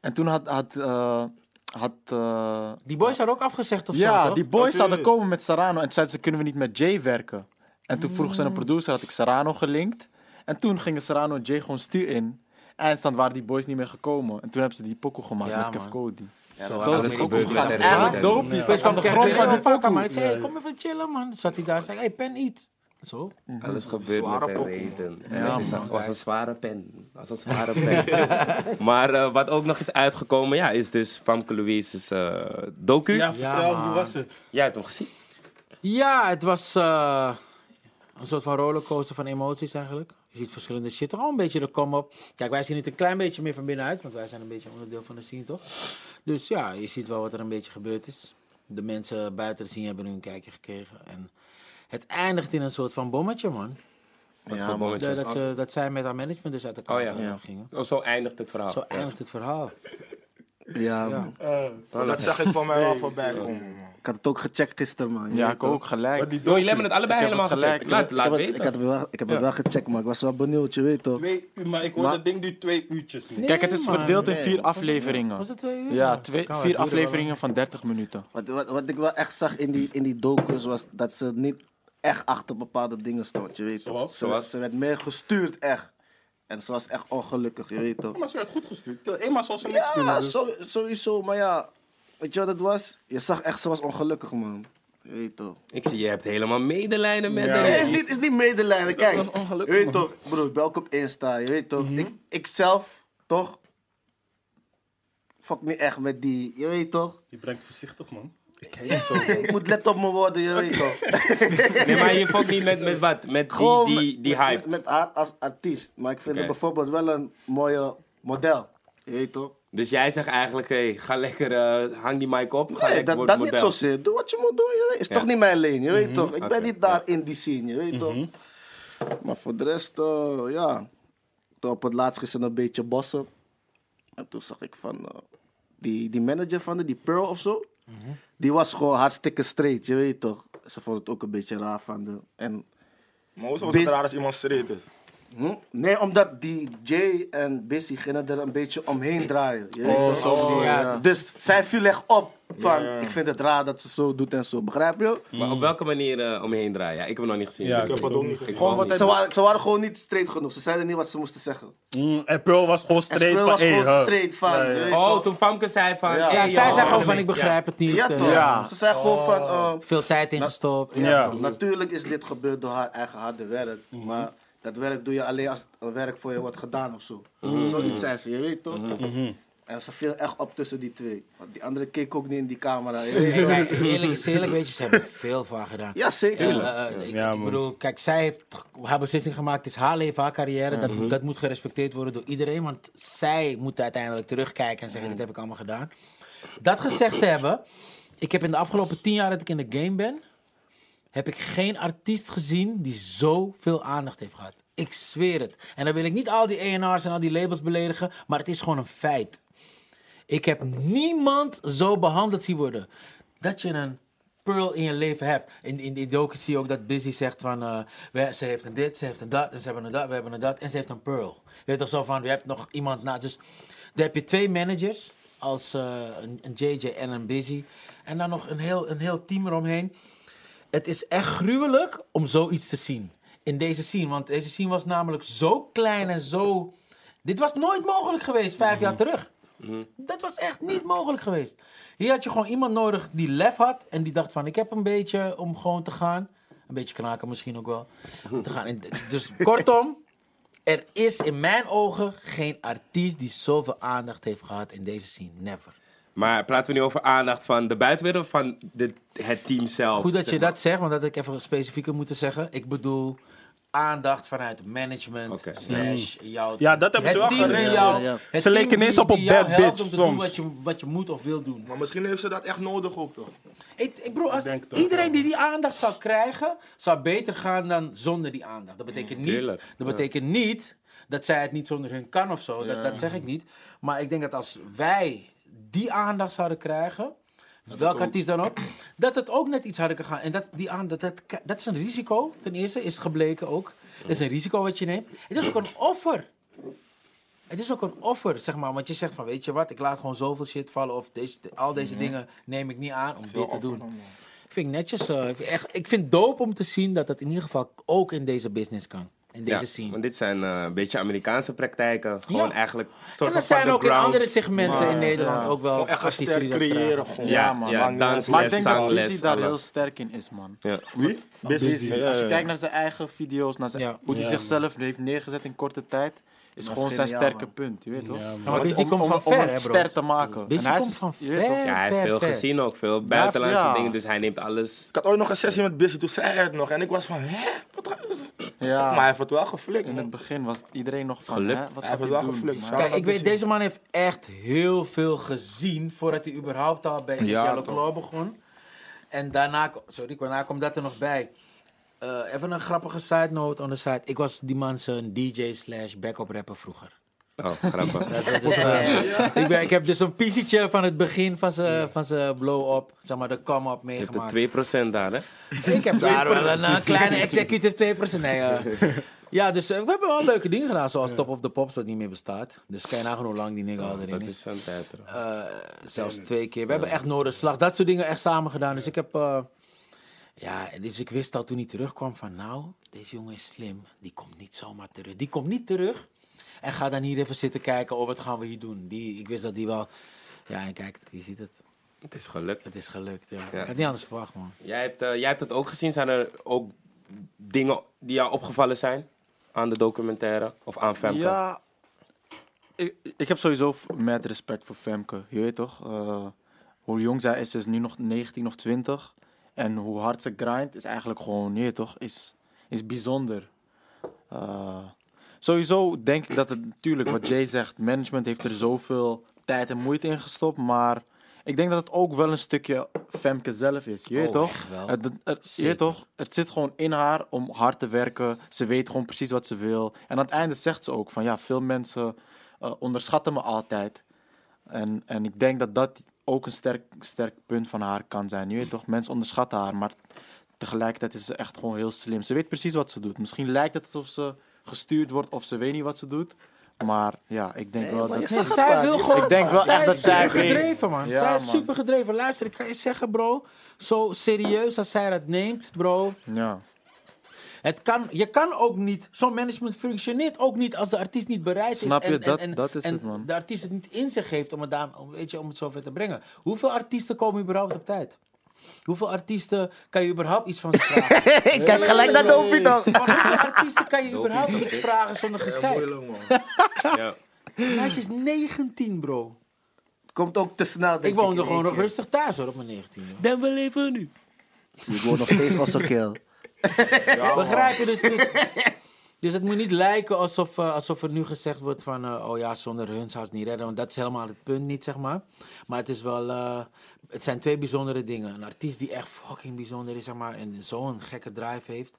En toen had... had, eh, had eh, Die boys hadden ook afgezegd of zo, ja, toch? die boys Oh, zouden serieus? komen met Sarano. En toen zeiden ze, kunnen we niet met Jay werken? En toen vroeg ze een producer, had ik Sarano gelinkt. En toen gingen Sarano en Jay gewoon stuur in. Eindstand waren die boys niet meer gekomen. En toen hebben ze die pokoe gemaakt Ja, met Kev. Cody. Zo, is het ook gegaan. eigenlijk dope. Die staat aan de grond van die maar ik zei, kom even chillen, man. Zat hij daar, zei hey, pen iets. Zo. Alles gebeurt Zware met een reden. Ja, het is, was een zware pen. was een zware pen. maar eh, wat ook nog is uitgekomen, ja, is dus Famke Louise's eh docu. Ja, vertel, hoe was het? Jij hebt hem gezien? Ja, het was eh, een soort van rollercoaster van emoties eigenlijk. Je ziet verschillende shit. Gewoon een beetje de kom-op. Kijk, wij zien het een klein beetje meer van binnenuit. Want wij zijn een beetje onderdeel van de scene, toch? Dus ja, je ziet wel wat er een beetje gebeurd is. De mensen buiten de scene hebben nu een kijkje gekregen. En het eindigt in een soort van bommetje, man. Ja, bommetje? De- dat, ze, dat zij met haar management dus uit elkaar Oh ja. eh, Ja. gingen. Oh, zo eindigt het verhaal. Zo eindigt het verhaal. Ja, Ja. man. Oh, Dat zag ik van mij wel voorbij komen. Ik had het ook gecheckt gisteren, man. Je Ja, ik ook gelijk. Oh, jullie hebben het allebei Ik helemaal het gelijk. gecheckt. Laat, Ik laat heb, het, weten. ik, het wel, ik heb het Ja. wel gecheckt, maar ik was wel benieuwd, je weet toch? Twee uur, maar ik hoor Maar- dat ding duurt twee uurtjes niet. Kijk, het is man. verdeeld in Nee. vier afleveringen. Was het twee uur? Ja, twee, wel. vier wel afleveringen van 30 minuten. Wat, wat, wat ik wel echt zag in die, in die docus was dat ze niet echt achter bepaalde dingen stond, je weet toch? Zoals? Ze, werd, ze werd meer gestuurd, echt. En ze was echt ongelukkig, je weet toch? Maar ze werd goed gestuurd. Eenmaal zal ze niks doen. Ja, dus- zo- sowieso, maar ja, weet je wat het was? Je zag echt, ze was ongelukkig, man. Je weet toch? Ik zie, je hebt helemaal medelijden met Ja. haar. Nee, is niet, is niet medelijden, kijk. was ongelukkig, Je weet man. toch, broer, ik ook op Insta, je weet toch? ik, ik zelf, toch? Fuck niet echt met die, je weet toch? Je brengt voorzichtig, man. ik moet letten op mijn woorden, je weet toch? Nee, maar je fokt niet met, met wat? Met die, Gewoon die, die met- hype. Met, met haar als artiest. Maar ik vind het bijvoorbeeld wel een mooie model. Je weet toch? Dus jij zegt eigenlijk, hey, ga lekker, eh, hang die mic op. Ga Nee, lekker dat, dat niet zozeer. Doe wat je moet doen, je weet. Is Ja. toch niet mijn lane, je weet toch? Ik ben niet daar in die scene, je weet toch? Maar voor de rest, eh, ja. Toen op het laatst gisteren een beetje bossen. En toen zag ik van, eh, die, die manager van de, die Pearl of zo. Die was gewoon hartstikke straight, je weet toch? Ze vond het ook een beetje raar van de. En Maar hoezo was het raar als iemand straight is? Hm? Nee, omdat die Jay en Bissy gingen er een beetje omheen draaien. Je weet toch, zo oh, die- ja. Dus zij viel echt op van, Ja, ja. ik vind het raar dat ze zo doet en zo. Begrijp je? Maar op welke manier eh, om je heen draaien? Ja, ik heb het nog niet gezien. Ja, ik ik heb het ook niet gezien. Gewoon wat. Ze waren, ze waren gewoon niet straight genoeg. Ze zeiden niet wat ze moesten zeggen. Mm, en Pearl was gewoon En straight Speel van, was hey, gewoon huh. straight van. Ja, ja. je weet Oh, toch? toen Famke zei van... Ja. hey, Ja, zij zei gewoon ja. van, ik begrijp het niet. Ja, eh, toch? Ja. Ze zei gewoon van, eh, Veel tijd ingestopt. Ja. toch, natuurlijk is dit gebeurd door haar eigen harde werk. Maar dat werk doe je alleen als een werk voor je wordt gedaan of zo. Zoiets zei ze, je weet toch? En ze viel echt op tussen die twee. Want die andere keek ook niet in die camera. eerlijk is eerlijk, weet je, ze hebben er veel van gedaan. Ja, zeker. Eh, eh, ik, Ja, ik bedoel, kijk, zij heeft haar beslissing gemaakt. Het is haar leven, haar carrière. Dat, dat moet gerespecteerd worden door iedereen. Want zij moet uiteindelijk terugkijken en zeggen: Dit heb ik allemaal gedaan. Dat gezegd te hebben, ik heb in de afgelopen tien jaar dat ik in de game ben, heb ik geen artiest gezien die zoveel aandacht heeft gehad. Ik zweer het. En dan wil ik niet al die ENR's en al die labels beledigen, maar het is gewoon een feit. Ik heb niemand zo behandeld zien worden. Dat je een Pearl in je leven hebt. In, in die docu zie je ook dat Busy zegt van... eh, ze heeft een dit, ze heeft een dat, en ze hebben een dat, we hebben een dat. En ze heeft een Pearl. Je weet toch zo van, je hebt nog iemand na. Dus dan heb je twee managers. Als eh, een, een JJ en een Busy. En dan nog een heel, een heel team eromheen. Het is echt gruwelijk om zoiets te zien. In deze scene. Want deze scene was namelijk zo klein en zo... Dit was nooit mogelijk geweest vijf jaar terug. Dat was echt niet mogelijk geweest. Hier had je gewoon iemand nodig die lef had. En die dacht van, ik heb een beetje om gewoon te gaan. Een beetje knaken misschien ook wel. Om te gaan. En dus kortom, er is in mijn ogen geen artiest die zoveel aandacht heeft gehad in deze scene. Never. Maar praten we nu over aandacht van de buitenwereld of van de, het team zelf? Goed dat zeg je maar? dat zegt, want dat had ik even specifieker moeten zeggen. Ik bedoel aandacht vanuit management slash jou. Ja, dat hebben ze wel geregeld. jou- Ja, ja. het Ze leken ineens op jou bad helpt bitch om te doen wat je, wat je moet of wil doen. Maar misschien heeft ze dat echt nodig ook toch? Ik, ik bedoel, als iedereen die die aandacht zou krijgen, zou beter gaan dan zonder die aandacht. Dat betekent niet, Tuurlijk, dat betekent niet dat zij het niet zonder hun kan of zo. Dat, dat zeg ik niet. Maar ik denk dat als wij die aandacht zouden krijgen, welk artiest dan ook, dat het ook net iets harder kan gaan. En dat, die aandacht, dat, dat, dat is een risico, ten eerste, is gebleken ook. Dat is een risico wat je neemt. Het is ook een offer. Het is ook een offer, zeg maar. Want je zegt van, weet je wat, ik laat gewoon zoveel shit vallen. Of deze, al deze dingen neem ik niet aan om dit te doen. Vind ik netjes. eh, ik vind echt, ik vind het dope om te zien dat dat in ieder geval ook in deze business kan. In deze Ja, scene. want dit zijn eh, een beetje Amerikaanse praktijken. Gewoon Ja. eigenlijk een en soort dat van zijn ook in andere segmenten in Nederland ja. ook wel echt artiesten die dat creëren. Gewoon. Ja, man. ja, Maar ik denk dat Busy daar heel sterk in is, man. Ja. Wie? Busy. Busy. Ja, Als je kijkt naar zijn eigen video's, naar zijn, Ja. hoe hij Ja, zichzelf heeft neergezet in korte tijd, is Dat is gewoon zijn sterke man. punt. Je weet toch? Ja, maar Busy om, komt om, van om ver, bro. ster te maken. Busy En hij komt van je weet toch? ver. Ja, hij heeft veel ver. gezien ook. Veel buitenlandse ja. dingen. Dus hij neemt alles. Ik had ooit nog een sessie met Busy, toen zei hij het nog. En ik was van, hè? Wat Ja. Maar hij heeft het wel geflikt, In het begin was iedereen nog van, gelukt. hè, wat Hij gaat heeft het hij wel doen? geflikt. Maar- Kijk, ik weet, deze man heeft echt heel veel gezien voordat hij überhaupt al bij Ja, Yellow. Claw begon. En daarna, sorry, daarna komt dat er nog bij. Eh, even een grappige side note on the side. Ik was die man zijn DJ slash backup rapper vroeger. Oh, grappig. Is- is, eh, ik, ben, ik heb dus een piecetje van het begin van zijn van zijn blow-up, zeg maar de come-up Je hebt de meegemaakt. 2% daar, hè? Ik heb daar wel een eh, kleine executive 2%. Nee, ja, dus we hebben wel leuke dingen gedaan, zoals Top of the Pops, wat niet meer bestaat. Dus kan je nagaan hoe lang die nigga al erin Dat is. is zo'n tijd. Eh, zelfs twee keer. We hebben echt Noorderslag, dat soort dingen echt samen gedaan. Dus ik heb... ja, dus ik wist al toen hij terugkwam van... Nou, deze jongen is slim. Die komt niet zomaar terug. Die komt niet terug. En ga dan hier even zitten kijken. Oh, wat gaan we hier doen? Die, ik wist dat die wel... Ja, en kijk, je ziet het. Het is gelukt. Het is gelukt, ja. Ja. Ik had niet anders verwacht, man. Jij hebt, eh, jij hebt het ook gezien. Zijn er ook dingen die jou opgevallen zijn aan de documentaire? Of aan Femke? Ja, ik, ik heb sowieso met respect voor Femke. Je weet toch? eh, hoe jong zij is, is nu nog 19 of 20. En hoe hard ze grindt, is eigenlijk gewoon, je weet toch, is, is bijzonder. Eh, sowieso denk ik dat het natuurlijk, wat Jay zegt, management heeft er zoveel tijd en moeite in gestopt. Maar ik denk dat het ook wel een stukje Femke zelf is. Je weet Oh, toch? Het, het- het- je weet toch? Het zit gewoon in haar om hard te werken. Ze weet gewoon precies wat ze wil. En aan het einde zegt ze ook van ja, veel mensen eh, onderschatten me altijd. En, en ik denk dat dat ook een sterk, sterk punt van haar kan zijn. Je weet toch, mensen onderschatten haar, maar tegelijkertijd is ze echt gewoon heel slim. Ze weet precies wat ze doet. Misschien lijkt het alsof ze gestuurd wordt of ze weet niet wat ze doet. Maar ja, ik denk wel dat... Nee, zij wil gewoon... Ik denk wel zij echt dat is zij super weet. gedreven, man. Ja, zij is man. super gedreven. Luister, ik kan je zeggen, bro. Zo serieus als zij dat neemt, bro. Ja. Het kan, je kan ook niet, zo'n management functioneert ook niet als de artiest niet bereid Snap is. je? En, Dat- en, en, dat is en het, man. de artiest het niet in zich heeft om het, daar, om, weet je, om het zover te brengen. Hoeveel artiesten komen überhaupt op tijd? Hoeveel artiesten kan je überhaupt iets van ze vragen? Ik kijk gelijk naar Dopie toch? Van hoeveel artiesten kan je überhaupt iets vragen zonder gezeik? Ja. Meisje is 19, bro. Komt ook te snel. denk Ik woonde gewoon nog rustig thuis hoor, op mijn 19. Dan wel even nu. Ik woon nog steeds als een kill. Begrijp je? Dus, dus, dus het moet niet lijken alsof, eh, alsof er nu gezegd wordt van... eh, oh ja, zonder hun zou het niet redden. Want dat is helemaal het punt niet, zeg maar. Maar het is wel... eh, het zijn twee bijzondere dingen. Een artiest die echt fucking bijzonder is, zeg maar... en zo'n gekke drive heeft...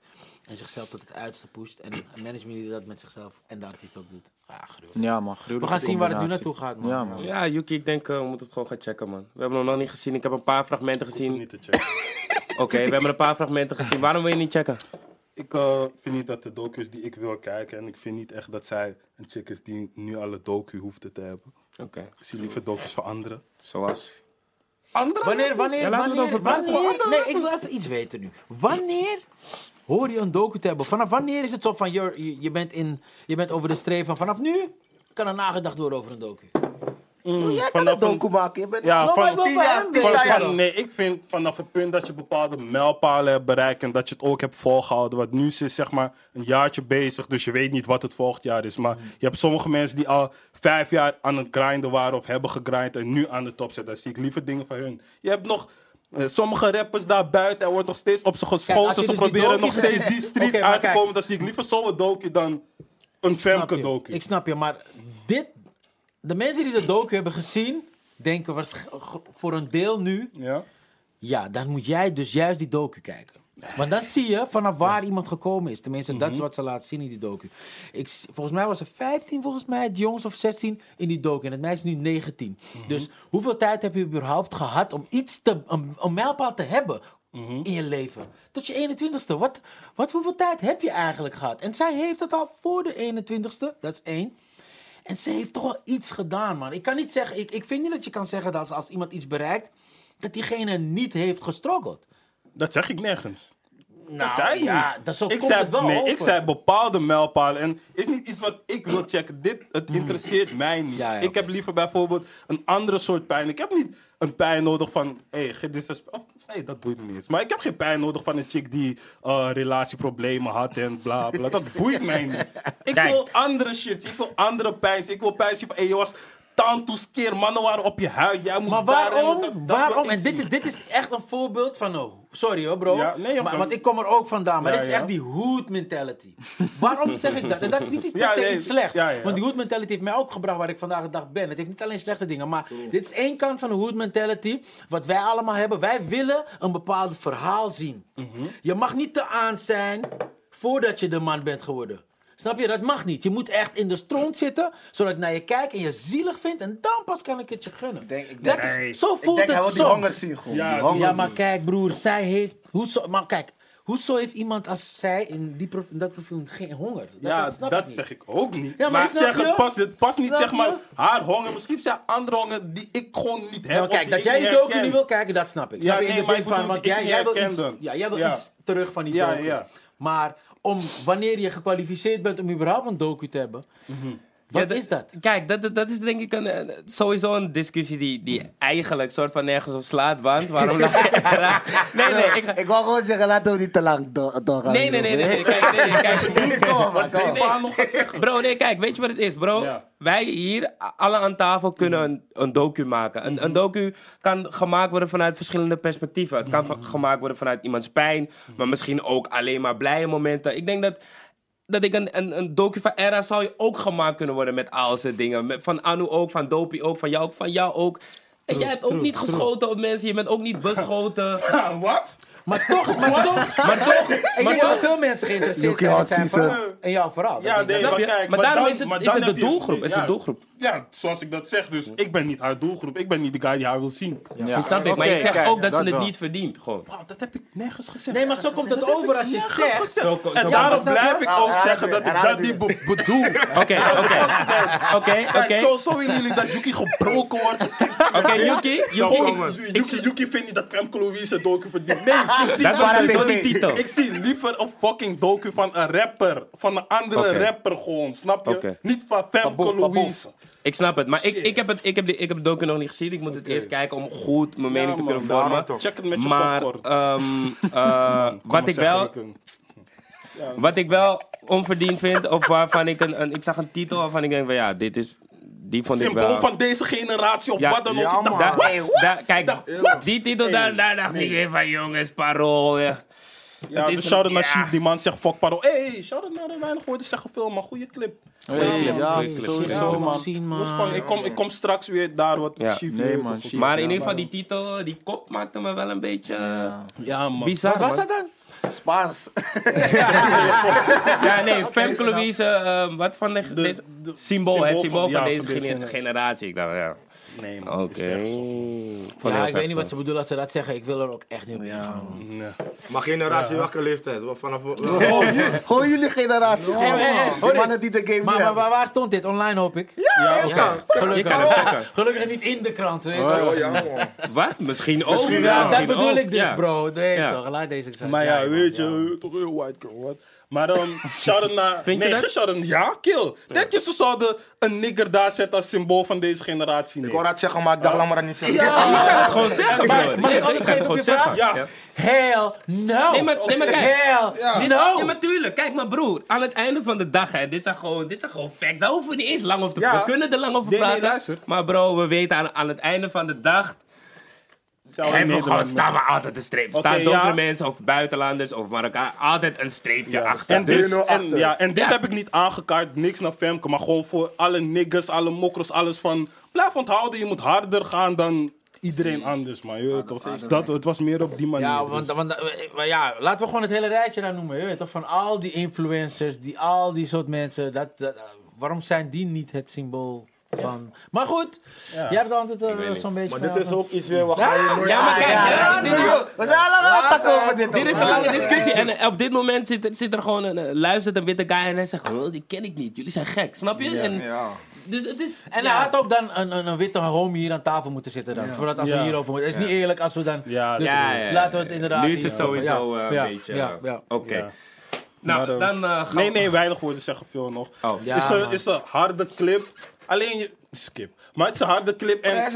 en zichzelf tot het uiterste pusht. En een management die dat met zichzelf en de artiest ook doet. Ja, gruwelijk. Ja, man. We gruwelijke gaan zien waar het nu naartoe gaat, man. Ja, man. Ja, Yuki, ik denk, eh, we moeten het gewoon gaan checken, man. We hebben hem nog niet gezien. Ik heb een paar fragmenten gezien. niet te checken. Oké, we hebben een paar fragmenten gezien. Waarom wil je niet checken? Ik eh, vind niet dat de docu is die ik wil kijken. En ik vind niet echt dat zij een chick is die nu alle docu hoefde te hebben. Oké, Ik zie liever docus van anderen. zoals... Anderen? Wanneer, wanneer, Ja, laten we het wanneer, over praten. wanneer, nee, ik wil even iets weten nu. Wanneer hoor je een docu te hebben? Vanaf wanneer is het zo van, je, je, je bent, in, je bent over de streep van, vanaf nu kan er nagedacht worden over een docu? Mm, Jij kan een docu maken. Je bent Ja, van, van hem van- weten. jaar van- nee, ik vind vanaf het punt dat je bepaalde mijlpalen hebt bereikt en dat je het ook hebt volgehouden. Want nu is het zeg maar een jaartje bezig, dus je weet niet wat het volgend jaar is. Maar je hebt sommige mensen die al vijf jaar aan het grinden waren of hebben gegrind en nu aan de top zitten. Dan zie ik liever dingen van hun. Je hebt nog eh, sommige rappers daar buiten, er wordt nog steeds op ze geschoten. je Ze dus proberen nog steeds die streets uit te kijk. komen. Dan zie ik liever zo'n docu dan een Femke je? docu. Ik snap je, maar dit, de mensen die de docu hebben gezien, denken voor een deel nu, Ja? ja, dan moet jij dus juist die docu kijken. Want dan zie je vanaf waar iemand gekomen is. Tenminste, dat is Mhm. wat ze laten zien in die docu. Ik, volgens mij was er 15, volgens mij, het jongens of 16 in die docu. En het meisje is nu 19. Mhm. Dus hoeveel tijd heb je überhaupt gehad om iets te, een, een mijlpaal te hebben Mhm. in je leven? Tot je 21ste. Wat, wat hoeveel tijd heb je eigenlijk gehad? En zij heeft het al voor de 21ste. Dat is één. En ze heeft toch wel iets gedaan, man. Ik kan niet zeggen, ik, ik vind niet dat je kan zeggen dat als, als iemand iets bereikt, dat diegene niet heeft gestruggeld. Dat zeg ik nergens. Nou, zei ik ja, niet. dat zo ik zei, het wel nee, over. ik zei bepaalde mijlpalen. En is niet iets wat ik wil checken. Dit, het interesseert mij niet. Mm. Ja, ja, ik heb liever bijvoorbeeld een andere soort pijn. Ik heb niet een pijn nodig van, hé, hey, disrespect. Nee, dat boeit me niet eens. Maar ik heb geen pijn nodig van een chick die eh, relatieproblemen had en bla bla. Dat boeit mij niet. Ik Kijk. wil andere shit. Ik wil andere pijn. Ik wil pijn zien van, hé, hey, je was tantoes keer. Mannen waren op je huid. Jij moest Maar daar en waarom? dat- dat wil waarom? En dit is, dit is echt een voorbeeld van, oh, sorry hoor bro. Ja, nee, maar, want ik kom er ook vandaan. Maar dit is echt die hood mentality. waarom zeg ik dat? En dat is niet iets per se nee, iets slechts. Want die hood mentality heeft mij ook gebracht waar ik vandaag de dag ben. Het heeft niet alleen slechte dingen. Maar dit is één kant van de hood mentality. Wat wij allemaal hebben. Wij willen een bepaald verhaal zien. Mhm. Je mag niet te aan zijn voordat je de man bent geworden. Snap je? Dat mag niet. Je moet echt in de stront zitten, zodat ik naar je kijk en je zielig vindt. En dan pas kan ik het je gunnen. denk- ik Dat denk- is, zo Ik voelt denk, hij het wil die honger soms. zien gewoon. Ja. Ja, maar kijk broer, zij heeft... Hoezo, maar kijk, hoezo heeft iemand als zij in, die prof- in dat profiel geen honger? Dat, Ja, dat snap dat ik niet. zeg ik ook niet. Ja, maar maar ik zeg, het past, het past niet Snap zeg maar je? haar honger. Misschien zijn andere honger die ik gewoon niet heb. Ja, maar of kijk, dat ik jij die docu niet wil kijken, dat snap ik. Ja, Snap je? in nee, de maar zin ik van, want ik jij, niet jij wil, iets, ja, jij wil Ja. iets terug van die Ja, docu. ja. Maar om, wanneer je gekwalificeerd bent om überhaupt een docu te hebben, wat Ja, is dat? Kijk, dat, dat, dat is denk ik een, eh, sowieso een discussie die, die eigenlijk soort van nergens op slaat. Want waarom laat je eraan? Nee, nee, ik Ik wou gewoon zeggen, laten we niet te lang door- doorgaan. Nee, nee, nee, nee, nee, kijk, nee, nee, kijk. Kom kom. Nee, nee. Bro, nee, kijk, weet je wat het is, bro? Ja. Wij hier, alle aan tafel, kunnen een, een docu maken. Een, een docu kan gemaakt worden vanuit verschillende perspectieven. Het kan gemaakt worden vanuit iemands pijn, maar misschien ook alleen maar blije momenten. Ik denk dat, dat ik een, een, een docu van Era zou je ook gemaakt kunnen worden met al zijn dingen. Met, van Anu ook, van Dopie ook, van jou ook, van jou ook. En jij hebt ook niet geschoten op mensen, je bent ook niet beschoten. Wat? Maar toch, maar toch, maar toch, ik denk dat veel mensen geïnteresseerd zijn in jouw verhaal. Ja, nee. Snap maar kijk, Maar daarom dan- is het- de heb je- doelgroep, ja, zoals ik dat zeg. Dus ik ben niet haar doelgroep. Ik ben niet de guy die haar wil zien. Ja. Dat snap ik, maar je zegt ook dat, ze het niet verdient, gewoon. Wauw, dat heb ik nergens gezegd. Nee, maar zo komt het over als je zegt. Zo En daarom blijf ik ook herhaal zeggen dat ik dat niet be- bedoel. Oké, oké. Oké, oké. zo, zo willen jullie dat Yuki gebroken wordt. Oké, Yuki. Yuki, ik- Yuki, vindt niet dat Femke Louise een docu verdient. Nee, ik zie, ik zie liever een fucking docu van een rapper. Van een andere rapper gewoon, snap je? Niet van Femke Louise. Ik snap het, maar ik, Shit. ik, heb het, ik, heb de, ik heb het docu nog niet gezien. Ik moet het eerst kijken om goed mijn mening te man, kunnen daarom vormen. toch. Check het met je Maar popcorn. ehm, eh, wat, ik wel, wat ik wel onverdiend vind, of waarvan ik een, een... Ik zag een titel waarvan ik denk van ja, dit is... Die vond ik Symbool wel... van deze generatie of Ja. wat dan ook. Ja, Ik dacht, man. Daar- what? daar- kijk, die titel, daar, daar dacht ik weer van jongens, parool. Ja. Ja, dus shout-out naar. Chief, die man zegt fuck paro. Hey, shout-out naar de weinig woorden zeggen veel, maar goede clip. Ja, sowieso, man. Ik kom, ik kom straks weer daar wat. Chief Nee, man. Maar in ieder geval, die titel, die kop maakte me wel een beetje eh, Ja, man. bizar. Wat was dat dan? Spaans. Ja, nee, Femke Louise, eh, wat van de, De- deze, de- symbool, het symbool van, ja, deze van deze gene- generatie. generatie. Ik dacht, ja, Nee, man. oké. Ja, ik weet niet wat ze bedoelen als ze dat zeggen. Ik wil er ook echt niet op ingaan. Nee. Maar generatie welke leeftijd? Vanaf, Gewoon jullie generatie. Die mannen die de game Maar, waar, stond dit? Online hoop ik? Ja, Ja, Gelukkig. Gelukkig niet in de krant, oh ja, man. Wat? Misschien ook. Misschien dat bedoel ook, ik dus, ja. bro. Nee, Ja. toch. Laat deze zijn. Maar ja, weet je, toch heel white girl, wat. Maar dan, shout-out naar... Vind je nee, shout-out, ja, kill. Denk je ze zouden een nigger daar zetten als symbool van deze generatie? Ik Nee. wou dat zeggen, maar ik dacht, laat maar dat niet zeggen. Je kan het gewoon zeggen, Maar- bro. mag ik kan het gewoon je zeggen. vraag? Ja. Hell no. Nee, maar, nee, maar kijk. Hell no. Ja, maar tuurlijk. Kijk, maar broer. Aan het einde van de dag, hè. Dit zijn gewoon, dit zijn gewoon facts. Daar hoeven we niet eens lang over te Ja. praten. We kunnen er lang over Nee, nee, praten. luister. Maar bro, we weten aan, aan het einde van de dag... Zouden hebben we gewoon, staan we altijd een streep. Oké, staan donkere ja. mensen of buitenlanders of Marokkaan. Altijd een streepje achter. En, dit, 3-0 en, achter. ja, en dit Ja. heb ik niet aangekaart, niks naar Femke, maar gewoon voor alle niggers, alle mokkers, alles van... Blijf onthouden, je moet harder gaan dan iedereen anders, man. Je weet toch? Dat, het was meer op die manier. Ja, dus. want, want eh, maar ja, laten we gewoon het hele rijtje daar noemen. Je weet toch, van al die influencers, die, al die soort mensen. Dat, dat, eh, waarom zijn die niet het symbool Van, maar goed, Ja. jij hebt altijd eh, zo'n beetje Maar dit is ook iets weer, wat Ja, maar kijk, ja, dit is- We zijn al lang aan het takken over dit. Dit is een lange discussie en eh, op dit moment zit, er- zit er gewoon een, eh, luistert een witte guy en hij zegt, oh, die ken ik niet, jullie zijn gek, snap je? En, Ja. dus het is... En ja. hij had ook dan een, een, een witte homie hier aan tafel moeten zitten dan. Voordat als we hierover moeten. Het is niet eerlijk als we dan... Ja, dus Ja, ja, ja. laten we het inderdaad... Nu is het sowieso ja, eh, ja, een beetje... Ja, eh, ja. Oké. Ja. Nou, dan eh, gaan Nee, we- nee, weinig woorden zeggen veel nog. Oh. Ja, is, een, man. is een harde clip. Alleen je... Skip. Maar het is een harde clip en...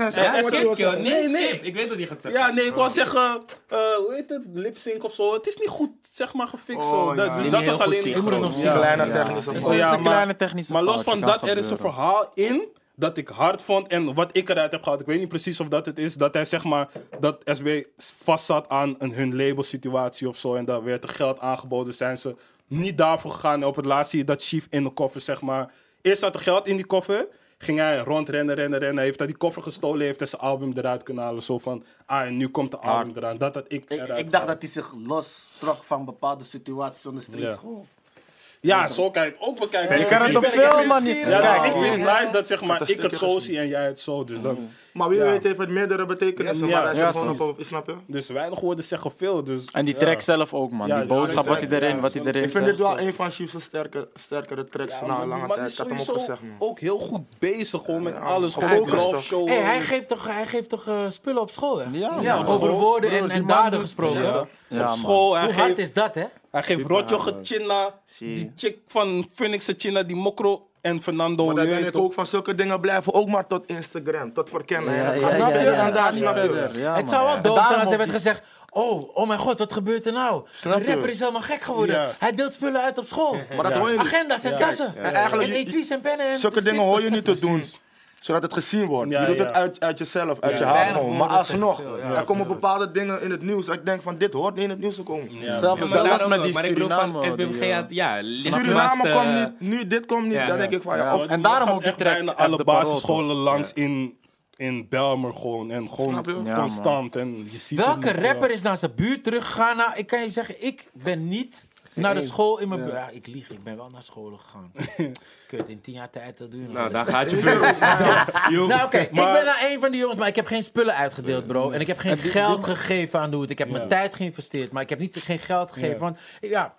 Skip, joh. Nee, Nee, skip. Ik weet wat hij gaat zeggen. Ja, nee, ik wou zeggen, eh, hoe heet het, lipsync of zo. Het is niet goed, zeg maar, gefixt. Oh. Dat, ja. dus dat was alleen Ik moet het nog zien. Kleine Ja. technische Het is fout. Een maar- kleine technische Maar los van kan dat, er is een gebeuren. verhaal in dat ik hard vond. En wat ik eruit heb gehad, ik weet niet precies of dat het is. Dat hij zeg maar, dat SB vast zat aan een, hun labelsituatie of zo. En daar werd er geld aangeboden. Zijn ze niet daarvoor gegaan. En op het laatst zie je dat Chief in de koffer zeg maar. Eerst zat er geld in die koffer. Ging hij rondrennen, rennen, rennen. Heeft hij die koffer gestolen, heeft hij zijn album eruit kunnen halen. Zo van, ah, en nu komt de album eraan. Dat had ik Ik, dacht dat hij zich los trok van bepaalde situaties on the streets. Ja. Gewoon. Ja, zo kan je het ook bekijken. Je kan het Ik op ben- veel manieren Ja, dus kijken. ik vind het nice dat zeg maar, Dat ik het zo zie en jij het zo. Dus, dan, Maar wie Ja. weet heeft het meerdere betekenissen, Ja, maar ja, zit gewoon op, snap je? dus weinig woorden zeggen veel. Dus, En die ja. track zelf ook, man. Ja, die boodschap, ja, wat hij erin, wat hij ja. erin Ik vind dit wel een van Chief's sterke, sterkere tracks Ja, na lange man tijd. is Ik had hem ook sowieso gezegd, man. ook heel goed bezig gewoon met Ja, alles. Gewoon love show. Hey, hij geeft toch, hij geeft toch eh, spullen op school, hè? Ja, Over woorden en, en daden gesproken. Ja. Op man. school, hij Hoe hard geeft, is dat, hè? hij geeft Rotjo Zie. die chick van Phoenix China, die Mokro en Fernando. Maar je ben weet ik ook van zulke dingen blijven ook maar tot Instagram, tot verkennen. Ja, ja, snap ja, je? ja. En daar snap je. het zou wel dood daarom zijn als er ook werd gezegd... Oh, oh mijn god, wat gebeurt er nou? Snap je? rapper is helemaal gek geworden. Ja. Hij deelt spullen uit op school. Maar dat hoor je niet. Agenda's en tassen. En eigenlijk, En etuis en pennen en Zulke dingen hoor je niet te doen, zodat het gezien wordt. Ja, je doet ja. het uit, uit jezelf, uit Ja. je hart gewoon. Maar alsnog, ja. er komen bepaalde dingen in het nieuws. Ik denk van, dit hoort niet in het nieuws te komen. Ja, Zelfs- daarom met die Suriname, SBMG ja, Suriname lichtmast, komt eh, niet, nu dit komt niet, ja, dan ja. denk ik van, ja, Ja. En daarom ook echt bijna alle basisscholen langs in, in Belmer gewoon. En gewoon? Ja, constant. En je ziet Welke rapper ja. is naar zijn buurt teruggegaan? Nou, ik kan je zeggen, ik ben niet naar de school in mijn buurt. Ja, ik lieg, ik ben wel naar school gegaan. Kut, in tien jaar tijd, dat doe je nog Nou, daar gaat je bureau. Nou, oké, Maar- ik ben naar een van die jongens, maar ik heb geen spullen uitgedeeld, bro. En ik heb geen geld gegeven aan Doet. Ik heb mijn tijd geïnvesteerd, maar ik heb niet geen geld gegeven. Ja. Want, ja.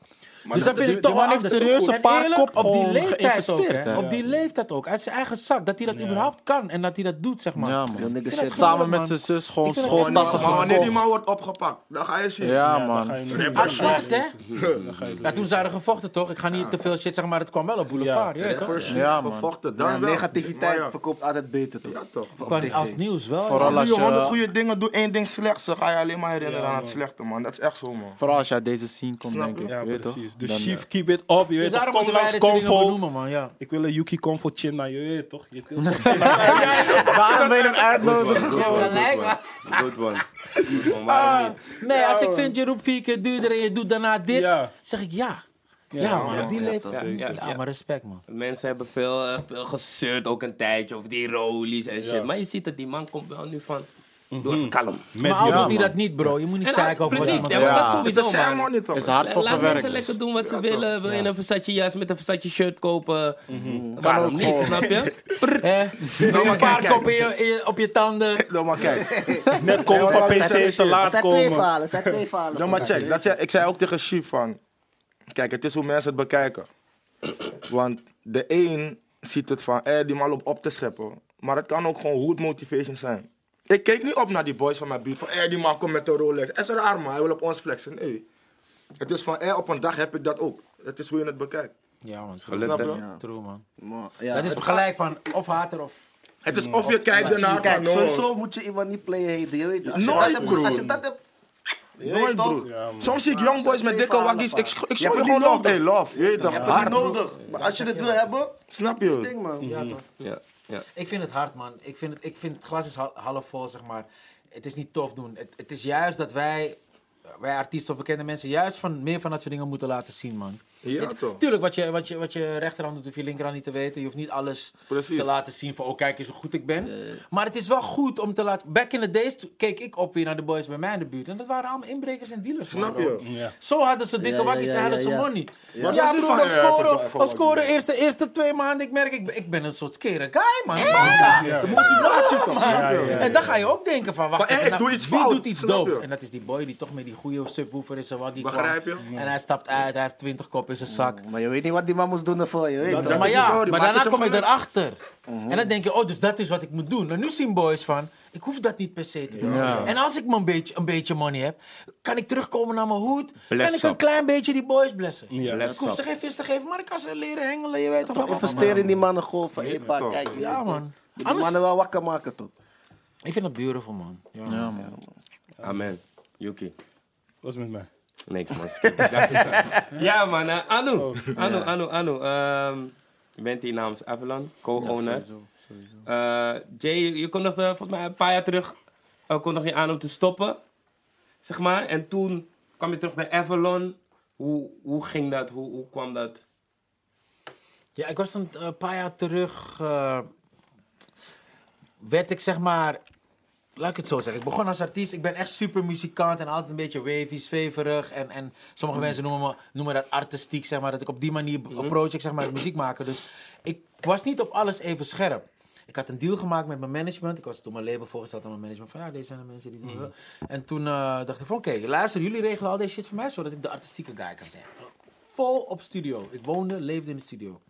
Dus dat- vind die- ik toch wel man heeft anders. serieus een En paar kop op die gewoon leeftijd ook, geïnvesteerd, hè. Op die leeftijd ook, uit zijn eigen zak. Dat hij dat Ja. überhaupt kan en dat hij dat doet, zeg maar. Ja, man. Samen man. met zijn zus gewoon schooltassen maar wanneer die man wordt opgepakt, dan ga je zien. Ja, man. Apart, hè? Ja, toen zijn er gevochten, toch? Ik ga niet te veel shit zeggen, maar het kwam wel op boulevard. Ja, toch? Rappers, Ja, man. gevochten, dan negativiteit Maar ja. verkoopt altijd beter, toch? Ja, toch. Als nieuws wel. Vooral als je honderd je, goede dingen, doe één ding slechts, dan ga je alleen maar herinneren aan het slechte, man. Dat is echt zo, man. vooral als je uit deze scene komt, denk ik. Ja, weet je toch? precies. Dus Dan, Chief, keep it up. Je Dus weet daarom kom langs Convo. man. Ja. Ik wil een Yuki Convo China, je weet toch? Je toch China Daarom ben je hem uitnodigen. Goed Ja, waarom niet? Nee, als ik vind je roept vier keer duurder en je doet daarna dit, zeg ik ja. Ja, Ja, man, ja, op die ja, leeftijd. ja, Ja, ja, ja. maar respect, man. Mensen hebben veel, eh, veel gezeurd, ook een tijdje, over die rollies en shit. Ja. Maar je ziet dat die man komt wel nu van, doe even kalm. Met maar al die- doet hij dat niet, bro. Je moet niet En zeiken over wat precies, ja, dat sowieso, Het is man. hard voor Laat gewerkt. mensen lekker doen wat ze willen. Wil je een Versace jas met een Versace shirt kopen? Mhm. Waarom ook niet, snap je? Een paar op je tanden. Nou, maar kijk. Net komen van PC te laat zijn twee komen. er zijn twee verhalen. Nou, maar check. Dat je, ik zei ook tegen Chief van... Kijk, het is hoe mensen het bekijken. Want de een ziet het van, eh, die man loopt op te scheppen. Maar het kan ook gewoon hood motivation zijn. Ik keek niet op naar die boys van mijn buurt. Van, eh, die man komt met een Rolex. Is raar, man. Hij wil op ons flexen. Nee. Het is van, eh, op een dag heb ik dat ook. Het is hoe je het bekijkt. Ja, man. Snap je? Ja. True, man. Maar, ja, Dat is gelijk van of hater of... Het is of je kijkt ernaar van, no. sowieso moet je iemand niet playen haten, je weet het. Als je Nooit, dat hebt. Als je dat hebt... Je Nooit, weet toch? broer. Ja, man. Soms zie ik young er boys met dikke waggies. Ik, ik gewoon love. Hey, love. Je hebt het nodig. Maar als je het wil hebben, Snap je? ding man. Ja, toch. Ja. Ik vind het hard, man. Ik vind het, ik vind het glas is hal- half vol, zeg maar. Het is niet tof doen. Het, het is juist dat wij, wij artiesten of bekende mensen, juist van, meer van dat soort dingen moeten laten zien, man. Ja, Het- toch? Tuurlijk, wat je, wat, je, wat je rechterhand doet, hoef je linkerhand niet te weten. Je hoeft niet alles Precies. te laten zien van, oh kijk eens hoe goed ik ben. Maar het is wel goed om te laten... Back in the days keek ik op weer naar de boys bij mij in de buurt. En dat waren allemaal inbrekers en dealers. Snap je? Ja. Zo hadden ze dikke Ja, wakkies ja, en hadden ja, ze ja. money. Ja, Ja, is broer, van, op eh, scoren, scoren wat- eerste, eerste twee maanden, ik merk, ik, ben- ik ben een soort skere guy, man. Banka. Ja. De motivatie toch, Ja, ja, ja. En dan ga je ook denken van, wacht Van, hey, even, ik doe iets wie fout, doet iets doops? En dat is die boy die toch met die goede subwoofer in zijn waggie kwam. Begrijp je? En hij stapt uit, hij heeft 20 kop in zijn zak. Maar je weet niet wat die man moest doen ervoor, je weet maar is ja, nou, die maar daarna kom je erachter. En dan denk je, oh, dus dat is wat ik moet doen. En nu zien boys van, ik hoef dat niet per se te doen. Ja. En als ik maar een beetje, een beetje money heb, kan ik terugkomen naar mijn hoed. Bless kan ik een up. klein beetje die boys blessen. Ja. ik hoef ze geen vis te geven, maar ik kan ze leren hengelen. Je weet toch wel. Investeer in die mannen gewoon van, hey, pa, toch. kijk. Ja, man. Die Anders- mannen wel wakker maken, toch? Ik vind dat beautiful, man. Ja, Ja, man. man. Amen. Yuki. Wat is met mij? Niks, man. Ja, man. eh, Anu. Anu, Anu, Anu. Ehm, je bent hier namens Avalon, co-owner. Eh, Jay, je, je kon nog, eh, volgens mij een paar jaar terug, uh, kon nog je aan om te stoppen. Zeg maar. En toen kwam je terug bij Avalon. Hoe, hoe ging dat? Hoe, hoe kwam dat? Ja, ik was dan eh, een paar jaar terug. eh, werd ik zeg maar. Laat ik het zo zeggen. Ik begon als artiest. Ik ben echt super muzikant en altijd een beetje wavy, zweverig. En, en sommige mensen noemen, me, noemen dat artistiek, zeg maar. Dat ik op die manier approach ik zeg maar het muziek maken. Dus ik was niet op alles even scherp. Ik had een deal gemaakt met mijn management. Ik was toen mijn label voorgesteld aan mijn management. Van ja, deze zijn de mensen die doen. En toen eh, dacht ik van oké, luister, jullie regelen al deze shit voor mij. Zodat ik de artistieke guy kan zijn. Vol op studio. Ik woonde, leefde in de studio.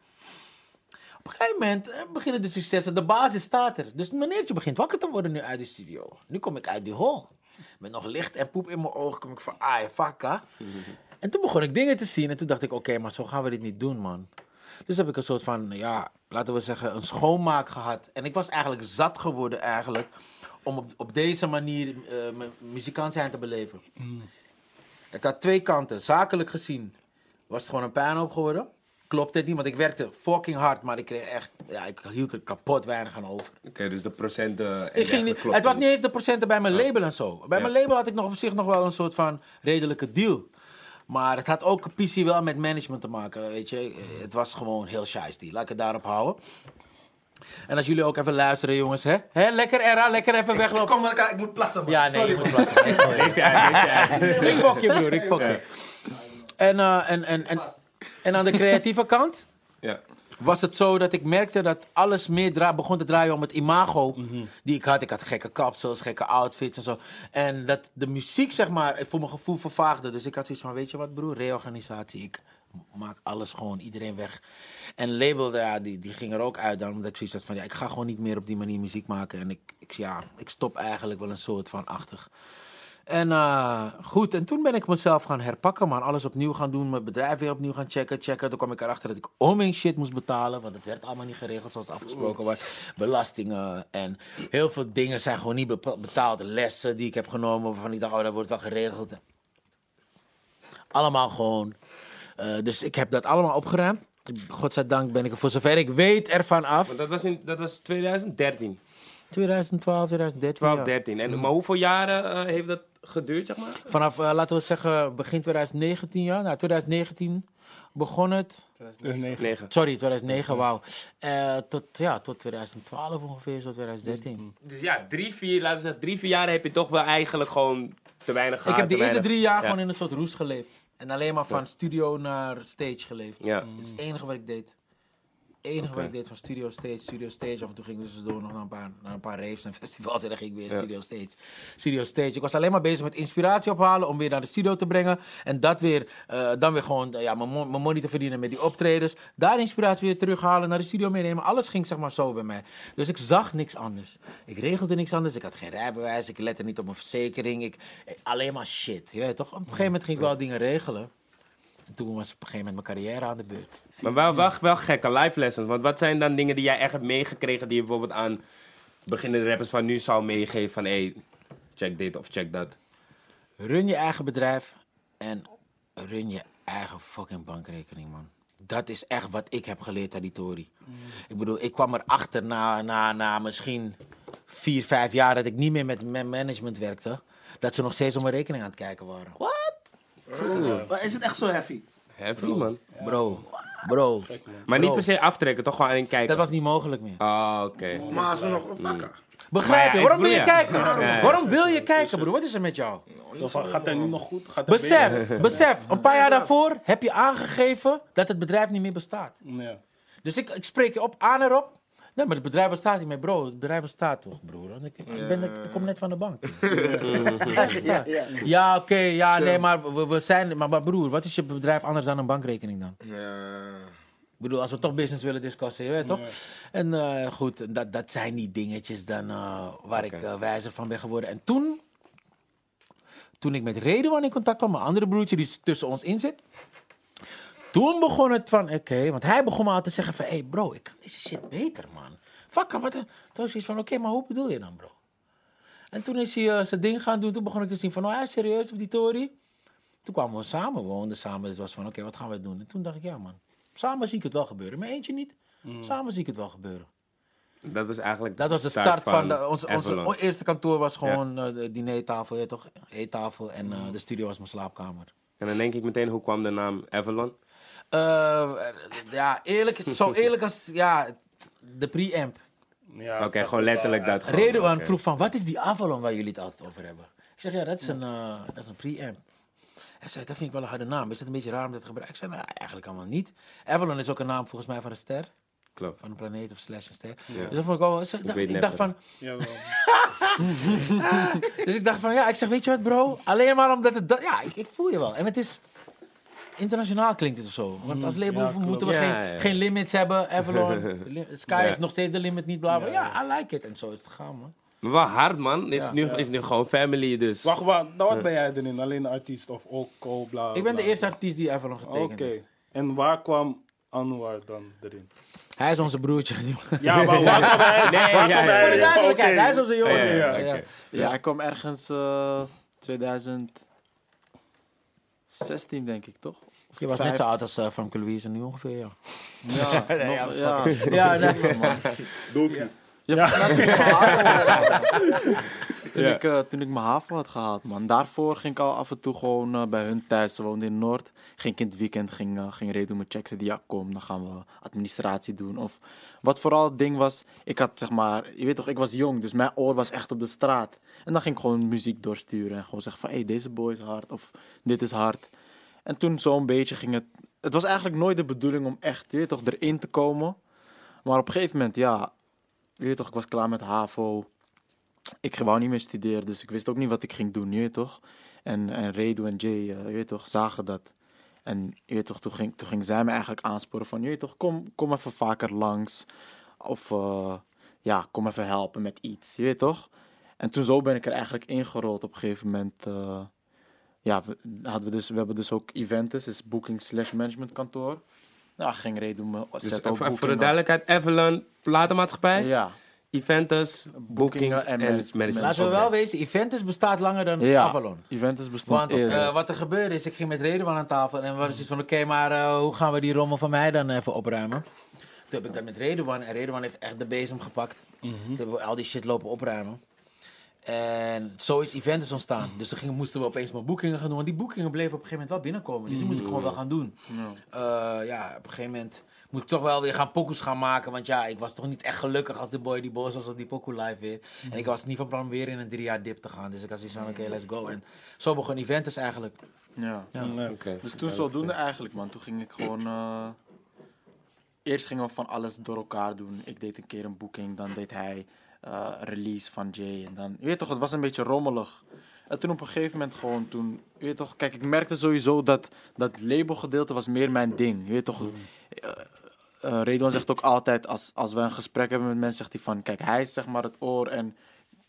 Op een gegeven moment eh, beginnen de successen. De basis staat er. Dus meneertje begint wakker te worden nu uit de studio. Nu kom ik uit die hol. Met nog licht en poep in mijn ogen kom ik van, ah, fakka. En toen begon ik dingen te zien. En toen dacht ik, oké, maar zo gaan we dit niet doen, man. Dus heb ik een soort van, ja, laten we zeggen, een schoonmaak gehad. En ik was eigenlijk zat geworden eigenlijk. Om op, op deze manier eh, mijn muzikant zijn te beleven. Het had twee kanten. Zakelijk gezien was het gewoon een puinhoop geworden. Klopt het niet, want ik werkte fucking hard, maar ik kreeg echt, ja, ik hield er kapot weinig aan over. Oké, dus de procenten. Ik ging niet, het was niet. eens de procenten bij mijn label en zo. Bij Ja. mijn label had ik nog op zich nog wel een soort van redelijke deal. Maar het had ook een PC wel met management te maken, weet je. Het was gewoon heel shiesty. Laat ik het daarop houden. En als jullie ook even luisteren, jongens, hè? hè? Lekker era, lekker even weglopen. Kom maar, ik moet plassen, man. Ja, nee, je moet plassen. Ik fok je. Ik fok je, broer. Ik fok je. En, eh, en, en, en, en aan de creatieve kant Ja. Was het zo dat ik merkte dat alles meer begon te draaien om het imago die ik had. Ik had gekke kapsels, gekke outfits en zo. En dat de muziek, zeg maar, voor mijn gevoel vervaagde. Dus ik had zoiets van, weet je wat broer, reorganisatie. Ik maak alles gewoon, iedereen weg. En label, ja, die, die ging er ook uit dan, omdat ik zoiets had van, ja, ik ga gewoon niet meer op die manier muziek maken. En ik, ik, ja, ik stop eigenlijk wel een soort van achtig. En eh, goed, en toen ben ik mezelf gaan herpakken, man. Alles opnieuw gaan doen, mijn bedrijf weer opnieuw gaan checken, checken. Toen kwam ik erachter dat ik mijn shit moest betalen, want het werd allemaal niet geregeld zoals afgesproken was. Belastingen en heel veel dingen zijn gewoon niet betaald. Lessen die ik heb genomen, waarvan ik dacht, oh, dat wordt wel geregeld. Allemaal gewoon. Eh, dus ik heb dat allemaal opgeruimd. Godzijdank ben ik er voor zover ik weet ervan af. Want dat was, in, dat was 2013. 2012, 2013. 12, ja. 13. En, Maar hoeveel jaren eh, heeft dat geduurd, zeg maar? Vanaf, eh, laten we zeggen, begin 2019, ja. Nou, 2019 begon het. Dus negen. 9. Sorry, 2009, wauw. Eh, tot, ja, tot 2012 ongeveer, tot 2013. Dus ja, drie, vier, laten we zeggen, drie, vier jaar heb je toch wel eigenlijk gewoon te weinig gehad. ik heb de te eerste weinig- drie jaar Ja. gewoon in een soort roes geleefd. En alleen maar van studio naar stage geleefd. Ja. Dat is het enige wat ik deed. Enige wat ik deed van studio stage, studio stage. Af en toe ging ik dus door nog naar een paar, naar een paar raves en festivals. En dan ging ik weer studio stage. Studio stage. Ik was alleen maar bezig met inspiratie ophalen om weer naar de studio te brengen. En dat weer, eh, dan weer gewoon eh, ja, mijn, mijn money te verdienen met die optredens. Daar inspiratie weer terughalen, naar de studio meenemen. Alles ging zeg maar zo bij mij. Dus ik zag niks anders. Ik regelde niks anders. Ik had geen rijbewijs. Ik lette niet op mijn verzekering. Ik, eh, alleen maar shit. Je weet toch? Op een gegeven moment ging ik wel dingen regelen. En toen was op een gegeven moment mijn carrière aan de beurt. Maar wel, wel, wel gekke life lessons. Want wat zijn dan dingen die jij echt hebt meegekregen die je bijvoorbeeld aan beginnende rappers van nu zou meegeven van hé, hey, check dit of check dat. Run je eigen bedrijf en run je eigen fucking bankrekening, man. Dat is echt wat ik heb geleerd aan die Tory. Ik bedoel, ik kwam erachter na, na, na misschien vier, vijf jaar dat ik niet meer met mijn management werkte. Dat ze nog steeds op mijn rekening aan het kijken waren. Maar is het echt zo heavy? Heavy, man. Bro, bro. Maar niet per se aftrekken, toch gewoon alleen kijken. Dat was niet mogelijk meer. Ah, oké. Maar ze nog op wakker. Begrijp je? Waarom wil je kijken? Waarom wil je kijken, broer? Wat is er met jou? Zo van, gaat hij nu nog goed? Gaat? Besef, besef. Een paar jaar daarvoor heb je aangegeven dat het bedrijf niet meer bestaat. Ja. Dus ik, ik spreek je op aan erop. Nee, maar het bedrijf bestaat niet meer, bro. Het bedrijf bestaat toch, broer? Want Ik, ik, ben, ik kom net van de bank. Ja, ja oké, ja, nee, maar we, we zijn... Maar, maar broer, wat is je bedrijf anders dan een bankrekening dan? Ik bedoel, als we toch business willen discussen, je weet toch? En eh, goed, dat, dat zijn die dingetjes dan eh, waar ik eh, wijzer van ben geworden. En toen, toen ik met Redouan in contact kwam, mijn andere broertje die tussen ons in zit. Toen begon het van, oké, want hij begon me al te zeggen van, hé hey bro, ik kan deze shit beter, man. Fuck, wat? Toen was ik van, oké, maar hoe bedoel je dan, bro? En toen is hij eh, zijn ding gaan doen. Toen begon ik te zien van, oh, hij is serieus op die Tory. Toen kwamen we samen, we woonden samen. Dus was van, oké, wat gaan we doen? En toen dacht ik, ja man, samen zie ik het wel gebeuren. Maar eentje niet. Samen zie ik het wel gebeuren. Dat was eigenlijk Dat was de start van, de, onze, eerste kantoor was gewoon eh, de dinertafel, ja, toch? Eettafel en eh, de studio was mijn slaapkamer. En dan denk ik meteen, hoe kwam de naam Avalon? Eh, ja, eerlijk, zo eerlijk als, ja, de preamp. Ja, Oké, gewoon letterlijk dat gewoon. Redouan vroeg van, wat is die Avalon waar jullie het altijd over hebben? Ik zeg, ja, dat is een, eh, dat is een preamp. Hij zei, dat vind ik wel een harde naam. Is dat een beetje raar om dat te gebruiken? Ik zei, nou, eigenlijk allemaal niet. Avalon is ook een naam volgens mij van een ster. Klopt. Van een planeet of slash een ster. Ja. Dus dat vond ik wel... Ik, dacht- ik dacht van... Jawel. Dus ik dacht van, ja, ik zeg, weet je wat bro? Alleen maar omdat het... ja, ik, ik voel je wel. En het is... Internationaal klinkt het of zo. Want als label ja, hoeven- klopt. moeten we Ja, geen, ja. geen limits hebben. Avalon. Sky Ja. is nog steeds de limit, niet bla bla. Ja, Ja, I like it. En zo is het gegaan, man. Maar wel hard, man. Is, Ja. nu, is nu gewoon family, dus. Wacht, wacht. Nou, wat ben jij erin? Alleen de artiest of ook co, bla, Ik ben de bla, eerste bla? artiest die Avalon getekend Oké. En waar kwam Anwar dan erin? Hij is onze broertje. Ja, maar waar kwam hij? Nee, waar ja, kwam ja, hij Voor de duidelijkheid, hij is onze jongen. Ja, ja, ja, Ja, ja. oké. Ja, hij kwam ergens eh 2016, denk ik, toch? Je was net zo oud als uh, Famke Louise nu ongeveer, ja. Ja, Nee, nog- ja, ja. Ja, nee. Man. Ja, toen ik mijn HAVO- toen, ik, toen ik mijn HAVO had gehaald, man. Daarvoor ging ik al af en toe gewoon bij hun thuis. Ze woonden in Noord. Ging ik in het weekend, ging, uh, ging Redo me checken. Zei die, ja, kom, dan gaan we administratie doen. Of wat vooral het ding was, ik had zeg maar, je weet toch, ik was jong. Dus mijn oor was echt op de straat. En dan ging ik gewoon muziek doorsturen. En gewoon zeggen van, hé, hey, deze boy is hard. Of dit is hard. En toen zo'n beetje ging het... Het was eigenlijk nooit de bedoeling om echt, je weet toch, erin te komen. Maar op een gegeven moment, ja... Je toch, ik was klaar met HAVO. Ik wou niet meer studeren, dus ik wist ook niet wat ik ging doen, je toch. En, en Redo en Jay, eh, je weet toch, zagen dat. En je toch, toen ging, toen ging zij me eigenlijk aansporen van... Je toch, kom, kom even vaker langs. Of eh, ja, kom even helpen met iets, je weet toch. En toen zo ben ik er eigenlijk ingerold op een gegeven moment... eh, ja, we, hadden we, dus, we hebben dus ook Eventus, is booking slash management kantoor. Nou, ging Redo me Dus zetten even op voor de duidelijkheid, Avalon, platenmaatschappij, Ja, Eventus, bookings en en manage- management. Laten we wel wezen, Eventus bestaat langer dan Ja. Avalon. Eventus bestond Want eerder. eh, wat er gebeurde is, ik ging met Redouan aan tafel en we hadden zoiets van, oké, maar eh, hoe gaan we die rommel van mij dan even opruimen? Toen heb ik dat met Redouan en Redouan heeft echt de bezem gepakt. Toen hebben we al die shit lopen opruimen. En zo is Eventus ontstaan. Dus toen gingen, moesten we opeens maar boekingen gaan doen. Want die boekingen bleven op een gegeven moment wel binnenkomen. Dus die moest ik gewoon wel gaan doen. Eh, ja, op een gegeven moment moet ik toch wel weer gaan pokoes gaan maken. Want ja, ik was toch niet echt gelukkig als de boy die boos was op die pokoe live weer. En ik was niet van plan om weer in een drie jaar dip te gaan. Dus ik had zoiets van, oké, let's go. En zo begon Eventus eigenlijk. ja. Nee. Oké. Dus toen zodoende eigenlijk, man. Toen ging ik gewoon... eh, Eerst gingen we van alles door elkaar doen. Ik deed een keer een boeking, dan deed hij eh, release van Jay. En dan, je weet toch, het was een beetje rommelig. En toen op een gegeven moment gewoon toen... Je weet toch, kijk, ik merkte sowieso dat dat labelgedeelte was meer mijn ding. Je weet toch... eh eh, Redouan zegt ook altijd, als, als we een gesprek hebben met mensen, zegt hij van... Kijk, hij is zeg maar het oor en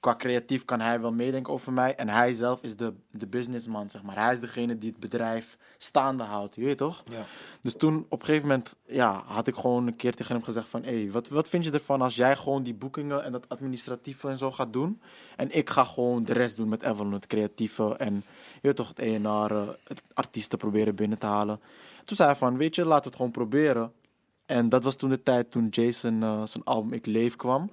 qua creatief kan hij wel meedenken over mij. En hij zelf is de, de businessman, zeg maar. Hij is degene die het bedrijf staande houdt, je weet toch? Ja. Dus toen op een gegeven moment ja, had ik gewoon een keer tegen hem gezegd van... Hé, wat, wat vind je ervan als jij gewoon die boekingen en dat administratieve en zo gaat doen? En ik ga gewoon de rest doen met Evelyn, het creatieve en je weet toch, het ENR, eh, het artiesten proberen binnen te halen. Toen zei hij van, weet je, laten we het gewoon proberen. En dat was toen de tijd toen Jason eh, zijn album Ik Leef kwam.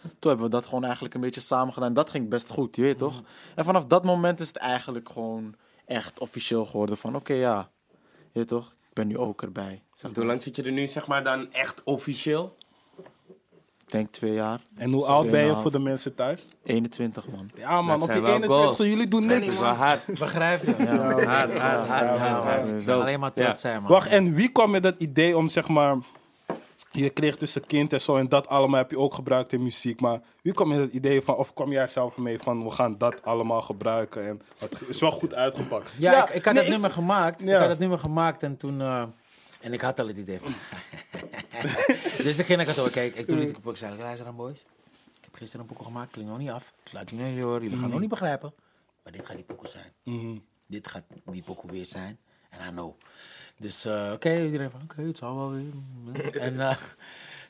Toen hebben we dat gewoon eigenlijk een beetje samen gedaan. Dat ging best goed, je weet toch? En vanaf dat moment is het eigenlijk gewoon echt officieel geworden van... Oké, ja, Je weet toch? Ik ben nu ook erbij. Zeg Hoe lang zit je er nu, zeg maar, dan echt officieel? Ik denk twee jaar. En hoe oud ben je voor de mensen thuis? 21 man. Ja man, Dat op je wel 21 goals. jullie doen niks. wel hard. Begrijp je? Ja, Hard, hard, hard, ja, hard, hard. Alleen maar trots zijn, man. Wacht, en wie kwam met dat idee om zeg maar... Je kreeg dus een kind en zo en dat allemaal heb je ook gebruikt in muziek. Maar wie kwam met het idee van, of kwam jij zelf mee van we gaan dat allemaal gebruiken? En het is wel goed uitgepakt. Ja, ik, ik had nee, het nummer gemaakt. Ja. Ik had het nummer gemaakt en toen... eh, en ik had al het idee van... dus ik ging naar kantoor. Kijk, ik toen liet ik op. Ik zei, luister dan boys. Ik heb gisteren een pokoe gemaakt. Klinkt nog niet af. Ik laat jullie niet horen. Jullie gaan nog niet begrijpen. Maar dit gaat die pokoe zijn. Mhm. Dit gaat die pokoe weer zijn. En I know. Dus eh, oké, iedereen van oké, het zal wel weer. en eh,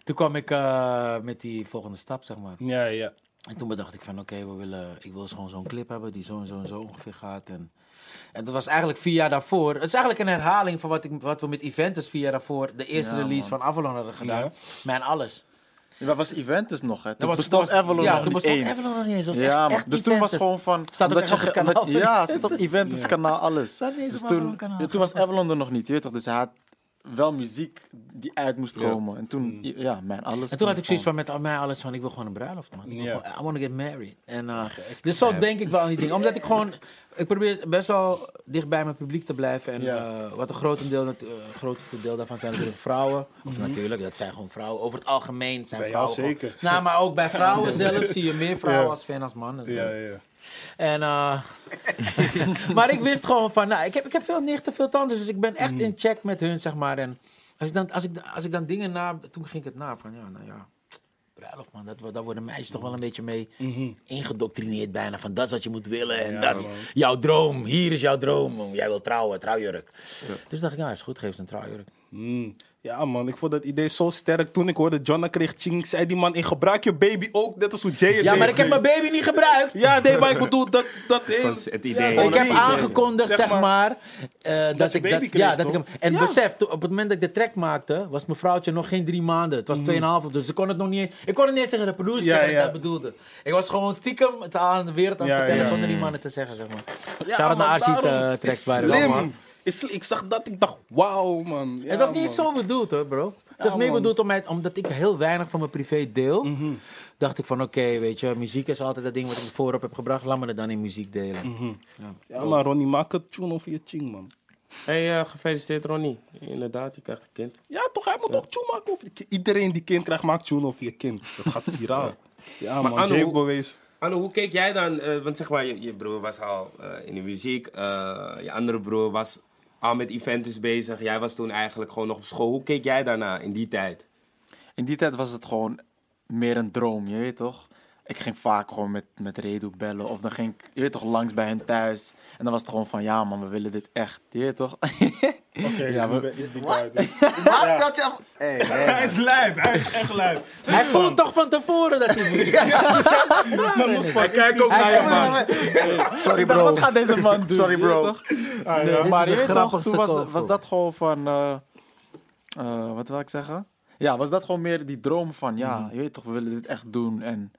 toen kwam ik eh, met die volgende stap, zeg maar. Ja, ja. En toen bedacht ik van, oké, we willen, ik wil gewoon zo'n clip hebben die zo en zo en zo ongeveer gaat. En, en dat was eigenlijk vier jaar daarvoor. Het is eigenlijk een herhaling van wat, ik, wat we met Eventus vier jaar daarvoor, de eerste Ja, release man. van Avalon hadden gedaan. Ja. Mijn alles. Ja, dat was Eventus nog, hè? Toen was- bestond was- Avalon ja, nog toen niet bestond eens. Avalon nog niet eens. Was ja, echt- echt dus toen was gewoon van... Staat ook echt op je het kanaal omdat- Ja, staat op Eventus kanaal, alles. Dus toen, toen was Avalon er nog niet, je weet toch? Dus hij had wel muziek die uit moest komen. En toen, ja, mijn alles. En toen had ik zoiets van met mij alles van, ik wil gewoon een bruiloft, man. Ik wil I want to get married. En, eh, dus zo denk ik wel aan die dingen. Omdat ik gewoon, ik probeer best wel dicht bij mijn publiek te blijven. En eh, wat een grotendeel, het eh, grootste deel daarvan zijn natuurlijk vrouwen. Of natuurlijk, dat zijn gewoon vrouwen. Over het algemeen zijn Bij jou vrouwen. gewoon- zeker. Nou, maar ook bij vrouwen zelf zie je meer vrouwen als fan als mannen. Ja, ja. En, eh, maar ik wist gewoon van, nou, ik heb, ik heb veel nichten, veel tantes, dus ik ben echt in check met hun, zeg maar. En als ik dan, als ik, als ik dan dingen na, toen ging ik het na van, ja, nou ja, bruiloft man, dat, daar worden meisjes toch wel een beetje mee ingedoctrineerd bijna. Van dat is wat je moet willen en dat is jouw droom, hier is jouw droom. Jij wil trouwen, trouwjurk. Dus dacht ik, ja, is goed, geef ze een trouwjurk. Mm. Ja man, ik vond dat idee zo sterk. Toen ik hoorde Jonna kreeg ching, zei die man, ik gebruik je baby ook, net als hoe Jay het Ja, maar deed. ik heb mijn baby niet gebruikt. Ja, nee, maar ik bedoel, dat... dat Dat is het idee. Ik heb aangekondigd, Zeg zeg maar, maar, eh, dat, ik baby dat, kreeg, ja, dat ik hem. En Ja. besef, op het moment dat ik de track maakte, was mijn vrouwtje nog geen drie maanden. Het was Mhm. 2,5, dus ik kon het nog niet eens. Ik kon het niet eens tegen de producer Ja, zeggen dat ik dat bedoelde. Ik was gewoon stiekem het aan de wereld aan het Ja, vertellen ja. zonder die mannen te zeggen, zeg maar. Ja, Shout out naar Archie uh, tracks bij de man. Ik zag dat, ik dacht, wauw man. Ja, En dat is niet man. zo bedoeld hoor, bro. Het is meer bedoeld om mij, omdat ik heel weinig van mijn privé deel. Mhm. Dacht ik van oké, weet je, muziek is altijd dat ding wat ik voorop heb gebracht. Laat me het dan in muziek delen. Mhm. Ja. Ja, maar Ronnie, maak het tune over je ching, man. Hey, eh, gefeliciteerd Ronnie. Inderdaad, je krijgt een kind. Ja, toch? Hij moet ook tune maken over je kind. Iedereen die kind krijgt, maakt tune over je kind. Dat gaat viraal. Ja, man. Anno, hoe-. Anno, hoe keek jij dan? eh, want zeg maar, je, je broer was al eh, in de muziek. eh, je andere broer was al met events bezig. Jij was toen eigenlijk gewoon nog op school. Hoe keek jij daarna in die tijd? In die tijd was het gewoon meer een droom, je weet toch? Ik ging vaak gewoon met, met Redo bellen. Of dan ging ik, je weet toch, langs bij hen thuis. En dan was het gewoon van, ja man, we willen dit echt. Je weet toch? Oké, Ja, we- bij- doe. Waar stelt je af? Hey, hey. Hij is lijp, hij is echt lijp. Hij voelt toch van tevoren dat hij moet. Maar kijk ook naar je man. Sorry bro. wat gaat deze man doen? Sorry, bro. Ah, Nee, ja. maar je weet toch, toen was, call was dat gewoon van... eh, eh, wat wil ik zeggen? Ja, was dat gewoon meer die droom van... Ja, je weet toch, we willen dit echt doen. En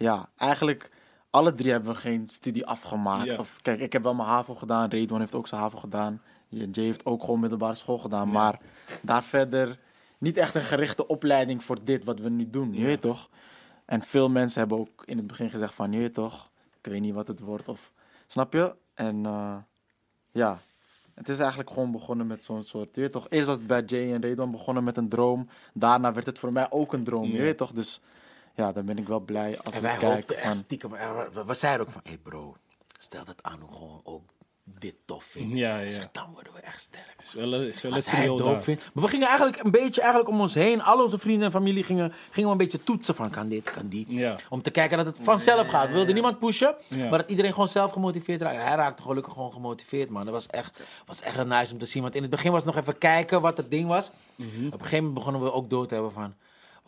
ja, eigenlijk... Alle drie hebben we geen studie afgemaakt. Ja. Of, kijk, ik heb wel mijn HAVO gedaan. Redwan heeft ook zijn HAVO gedaan. Jay heeft ook gewoon middelbare school gedaan. Maar daar verder niet echt een gerichte opleiding voor dit wat we nu doen. Je weet toch? En veel mensen hebben ook in het begin gezegd van... Je weet toch, ik weet niet wat het wordt. Of, snap je? En eh, ja, het is eigenlijk gewoon begonnen met zo'n soort... Je weet toch? Eerst was het bij Jay en Redwan begonnen met een droom. Daarna werd het voor mij ook een droom. Je weet toch? Dus ja, dan ben ik wel blij als En ik wij kijk hoopten echt van... stiekem. We, we zeiden ook van, hé hey bro, stel dat Anu gewoon ook dit tof vindt. Ja, ja. zegt, dan worden we echt sterk. Is wel is wel een Als hij het dope daar. vindt. Maar we gingen eigenlijk een beetje eigenlijk om ons heen. Al onze vrienden en familie gingen, gingen we een beetje toetsen van kan dit, kan die. Ja. Om te kijken dat het vanzelf gaat. We wilden niemand pushen, Ja. maar dat iedereen gewoon zelf gemotiveerd raakt. En hij raakte gelukkig gewoon gemotiveerd, man. Dat was echt, was echt een nice om te zien. Want in het begin was het nog even kijken wat het ding was. Mhm. Op een gegeven moment begonnen we ook door te hebben van...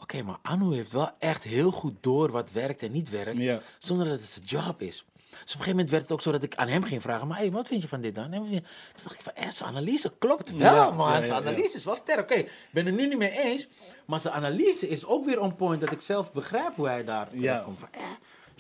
Oké, maar Anu heeft wel echt heel goed door wat werkt en niet werkt. Ja. Zonder dat het zijn job is. Dus op een gegeven moment werd het ook zo dat ik aan hem ging vragen... Maar hey, wat vind je van dit dan? En Toen dacht ik van, eh, zijn analyse klopt wel, Ja, man. ja, zijn analyse is wel sterk. Oké, ik ben er nu niet mee eens. Maar zijn analyse is ook weer on point. Dat ik zelf begrijp hoe hij daar komt. Van, eh,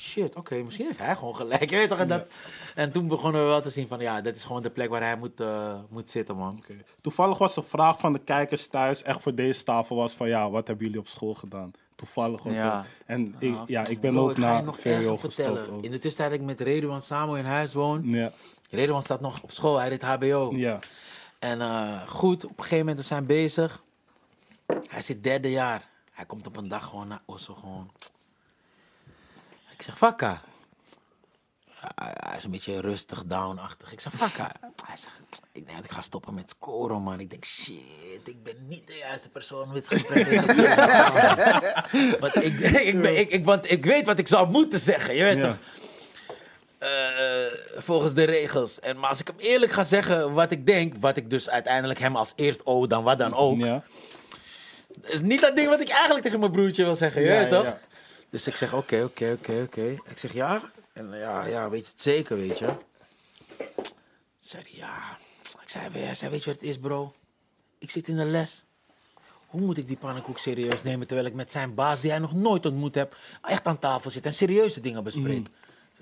shit, oké, misschien heeft hij gewoon gelijk. Weet toch, en, dat, en toen begonnen we wel te zien van, ja, dit is gewoon de plek waar hij moet, eh, moet zitten, man. Toevallig was de vraag van de kijkers thuis, echt voor deze tafel, was van ja, wat hebben jullie op school gedaan? Toevallig was Ja. dat. En ik, ja, ik ben Bro, ook ik naar nog vertellen. ook. In de tussentijd dat ik met Redouan samen in huis woon. Ja, Redouan staat nog op school, hij deed HBO. ja. En eh, goed, op een gegeven moment we zijn bezig. Hij zit derde jaar. Hij komt op een dag gewoon naar Osso gewoon. Ik zeg, Fakka. Hij, is een beetje rustig, down-achtig. Ik zeg, Fakka. Hij zegt, ik denk dat ik ga stoppen met scoren, man. Ik denk, shit, ik ben niet de juiste persoon om dit gesprek te voeren. Want ik, ik, ben, ik, ik, want ik weet wat ik zou moeten zeggen, je weet Ja. toch? Eh, volgens de regels. En, maar als ik hem eerlijk ga zeggen wat ik denk, wat ik dus uiteindelijk hem als eerst owe, dan wat dan ook, ja. is niet dat ding wat ik eigenlijk tegen mijn broertje wil zeggen, je Ja, weet toch? Ja. Dus ik zeg, oké, oké, oké, oké. Ik zeg, ja? En ja, ja, weet je het zeker, weet je? Zei hij, ja. Ik zei, "Weet- hij zei, weet je wat het is, bro? Ik zit in de les. Hoe moet ik die pannenkoek serieus nemen terwijl ik met zijn baas, die hij nog nooit ontmoet heb, echt aan tafel zit en serieuze dingen bespreek?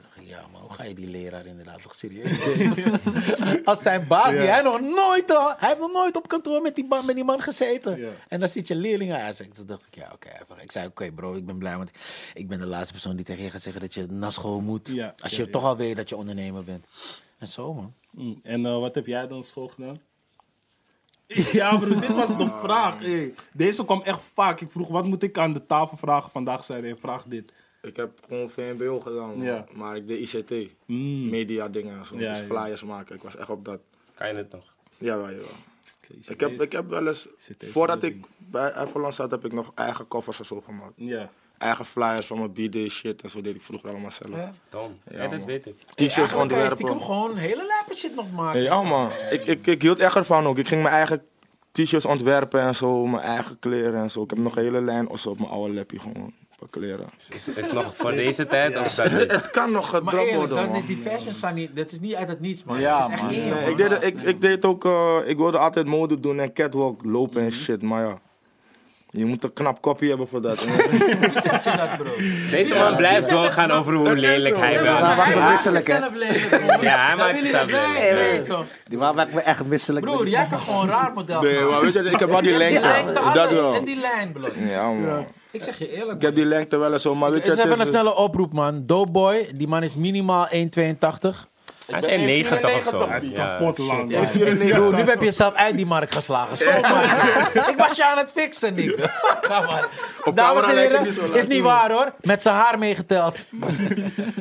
Dacht ja, maar hoe ga je die leraar inderdaad nog serieus nemen? Als zijn baas, die hij nog nooit, al- hij heeft nog nooit op kantoor met die, man- met die man gezeten. En dan zit je leerlingen aan. Toen dacht ik, ja, oké. ik zei, oké bro, ik ben blij, want ik ben de laatste persoon die tegen je gaat zeggen dat je naar school moet. Als je toch al weet dat je ondernemer bent. En zo, man. Mm. En eh, wat heb jij dan op school gedaan? Ja, bro, dit was de vraag. Hey, deze kwam echt vaak. Ik vroeg, wat moet ik aan de tafel vragen? Vandaag zei hij, vraag dit. Ik heb gewoon VMBO gedaan, man. Ja. maar ik deed ICT. Mm. Media dingen en zo. Ja, dus ja. flyers maken. Ik was echt op dat. Kan je het nog? Jawel, jawel. Oké, Ik heb, ik heb wel eens, voordat ik bij Everland zat, heb ik nog eigen covers en zo gemaakt. Ja. Eigen flyers van mijn b-day shit en zo deed ik vroeger allemaal zelf. Tom, Ja, ja, dat weet ik. T-shirts ontwerpen. stiekem gewoon hele lijpe shit nog maken. Ja man, ik, ik, ik hield echt ervan ook. Ik ging mijn eigen t-shirts ontwerpen en zo, mijn eigen kleren en zo. Ik heb nog een hele lijn of zo op mijn oude lappie gewoon. Kleren. Is, is nog voor deze tijd of dat niet? Het kan nog gedropt eerlijk, worden dat man. is die fashion niet, dat is niet uit het niets, man. Ja, het zit echt man. Nee, man. ik, deed, ik, ik deed ook, eh, ik wilde altijd mode doen en catwalk lopen en shit, maar ja. Je moet een knap kopie hebben voor dat. Wie zegt je dat, bro? Deze man blijft doorgaan over hoe lelijk hij wel is. Hij maar maakt misselijk, hè? zichzelf lelijk, man. Ja, hij maakt niet lelijk. Die waar maakt me echt misselijk. Broer, jij kan gewoon raar model Nee, gaan. maar weet je, ik heb wel die lengte. Dat wel. En die lijn, bro. Ja man. Ik zeg je eerlijk, Ik heb die lengte wel eens zo, maar weet je, Het is het even is een snelle oproep, man. Doughboy, die man is minimaal 1,82. Hij is 1,90 of zo. Hij is Ja. kapot lang. Ja, nu heb je jezelf uit die markt geslagen. Zo, man. ik was je aan het fixen, nigga. Ga maar. Op Dames en heren, niet is niet waar hoor. Met zijn haar meegeteld.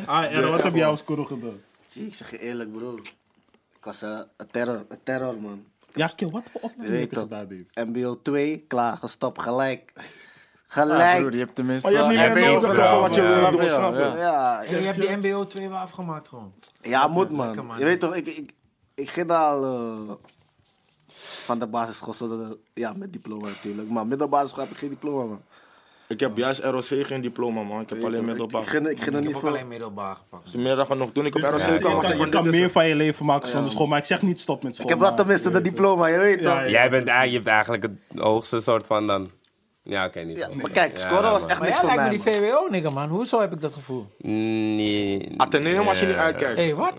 Ah, en wat heb jij op school gedaan? Zie, ik zeg je eerlijk, broer. Ik was eh, een terror, een terror, man. Ja, kill, wat voor weet heb je toch. gedaan? MBO 2, klaar, gestopt, gelijk. Ja, Gelijk. broer, je hebt tenminste... Maar je hebt niet Heb meer je nodig wat je Ja. wil doen, Ja, snap je? ja. ja, je hebt die MBO 2 wel afgemaakt gewoon. Ja, moet man. Je weet toch, ik, ik, ik ging al eh, van de basisschool ja, met diploma natuurlijk. Maar middelbare school heb ik geen diploma, man. Ik heb juist ROC geen diploma, man. Ik heb alleen middelbaar. Ik, ik, ging, ik ging Ik niet heb alleen middelbaar gepakt. Meer dan genoeg doen, ik op ROC zeg je kan meer van je leven maken zonder school, maar ik zeg niet stop met school. Ik heb wel tenminste de diploma, je weet Ja, toch. ja. Jij bent, eigenlijk- je hebt eigenlijk het hoogste soort van dan... Ja, oké, niet. Ja, goed. maar kijk, Ja, scoren was echt Maar niks jij voor lijkt me mij, die. VWO, nigga, man. Hoezo heb ik dat gevoel? Nee. Atheneum als je niet Ja. uitkijkt. Hé, hey, wat?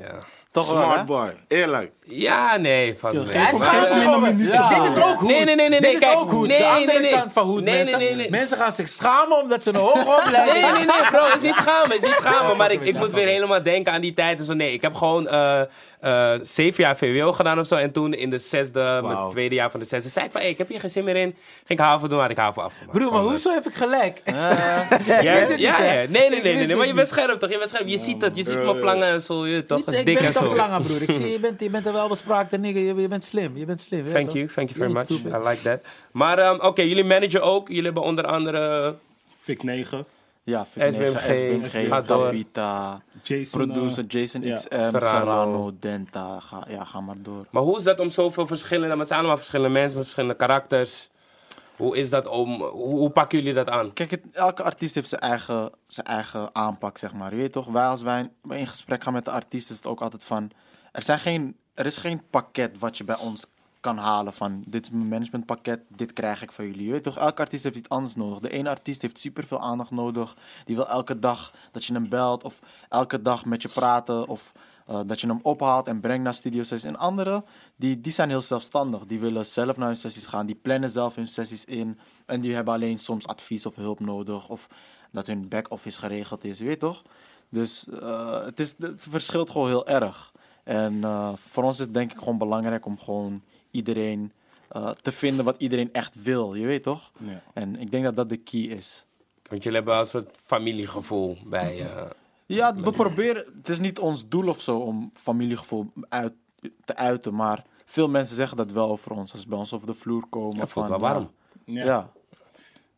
Ja. Toch wel? Smart boy, eerlijk. Ja, nee. Van nee. Dit is ook goed. Nee, nee, nee, nee, nee, Dit is kijk, ook goed. nee, de andere nee, nee. kant van hoe Nee, mensen, nee, nee, nee. mensen gaan zich schamen omdat ze een hoge opleiding Nee, nee, nee, bro, het is niet schamen, het is niet schamen. Maar ik, ik moet weer helemaal denken aan die tijd. en Zo, nee, ik heb gewoon eh, eh, zeven jaar VWO gedaan of zo. En toen in de zesde, mijn tweede jaar van de zesde, zei ik van, hey, ik heb hier geen zin meer in. Ging ik HAVO doen, had ik HAVO afgemaakt. Broer, maar hoezo heb ik gelijk? Ja, wist ja, niet, ja, hè? Nee, nee, nee, nee, maar je bent scherp toch? Je bent scherp. Je ziet het, je ziet mijn plangen en zo, je, toch? Dat is ik dik ben en niet zo. lange, broer. Ik zie, je, bent, je bent een welbespraakte nigga. Je, je bent slim. Je bent slim. Thank toch? you, thank you very much. I like that. Maar ehm, oké, jullie managen ook. Jullie hebben onder andere Fik 9. Ja, SBMG, 9, SBMG, gaat door. Tabita, Jason. producer eh, Jason ja, XM, Serrano. Serrano, Denta. Ga, ja, ga maar door. Maar hoe is dat om zoveel verschillende, maar het zijn allemaal verschillende mensen met verschillende karakters. Hoe is dat om, hoe, hoe pakken jullie dat aan? Kijk, het, elke artiest heeft zijn eigen, zijn eigen aanpak, zeg maar. Je weet toch, wij als wij in gesprek gaan met de artiest, is het ook altijd van... Er, zijn geen, er is geen pakket wat je bij ons halen van dit is mijn managementpakket, dit krijg ik van jullie. Weet toch, elke artiest heeft iets anders nodig. De ene artiest heeft superveel aandacht nodig. Die wil elke dag dat je hem belt of elke dag met je praten of eh, dat je hem ophaalt en brengt naar studio sessies. En anderen, die, die zijn heel zelfstandig. Die willen zelf naar hun sessies gaan, die plannen zelf hun sessies in. En die hebben alleen soms advies of hulp nodig of dat hun back-office geregeld is, weet toch? Dus eh, het, is, het verschilt gewoon heel erg. En eh, voor ons is het denk ik gewoon belangrijk om gewoon iedereen eh, te vinden wat iedereen echt wil, je weet toch? Ja. En ik denk dat dat de key is. Want jullie hebben wel een soort familiegevoel bij... eh, Ja, we proberen, het is niet ons doel of zo om familiegevoel uit, te uiten, maar veel mensen zeggen dat wel over ons als ze bij ons over de vloer komen. Ja, voelt van, wel warm. Ja. ja.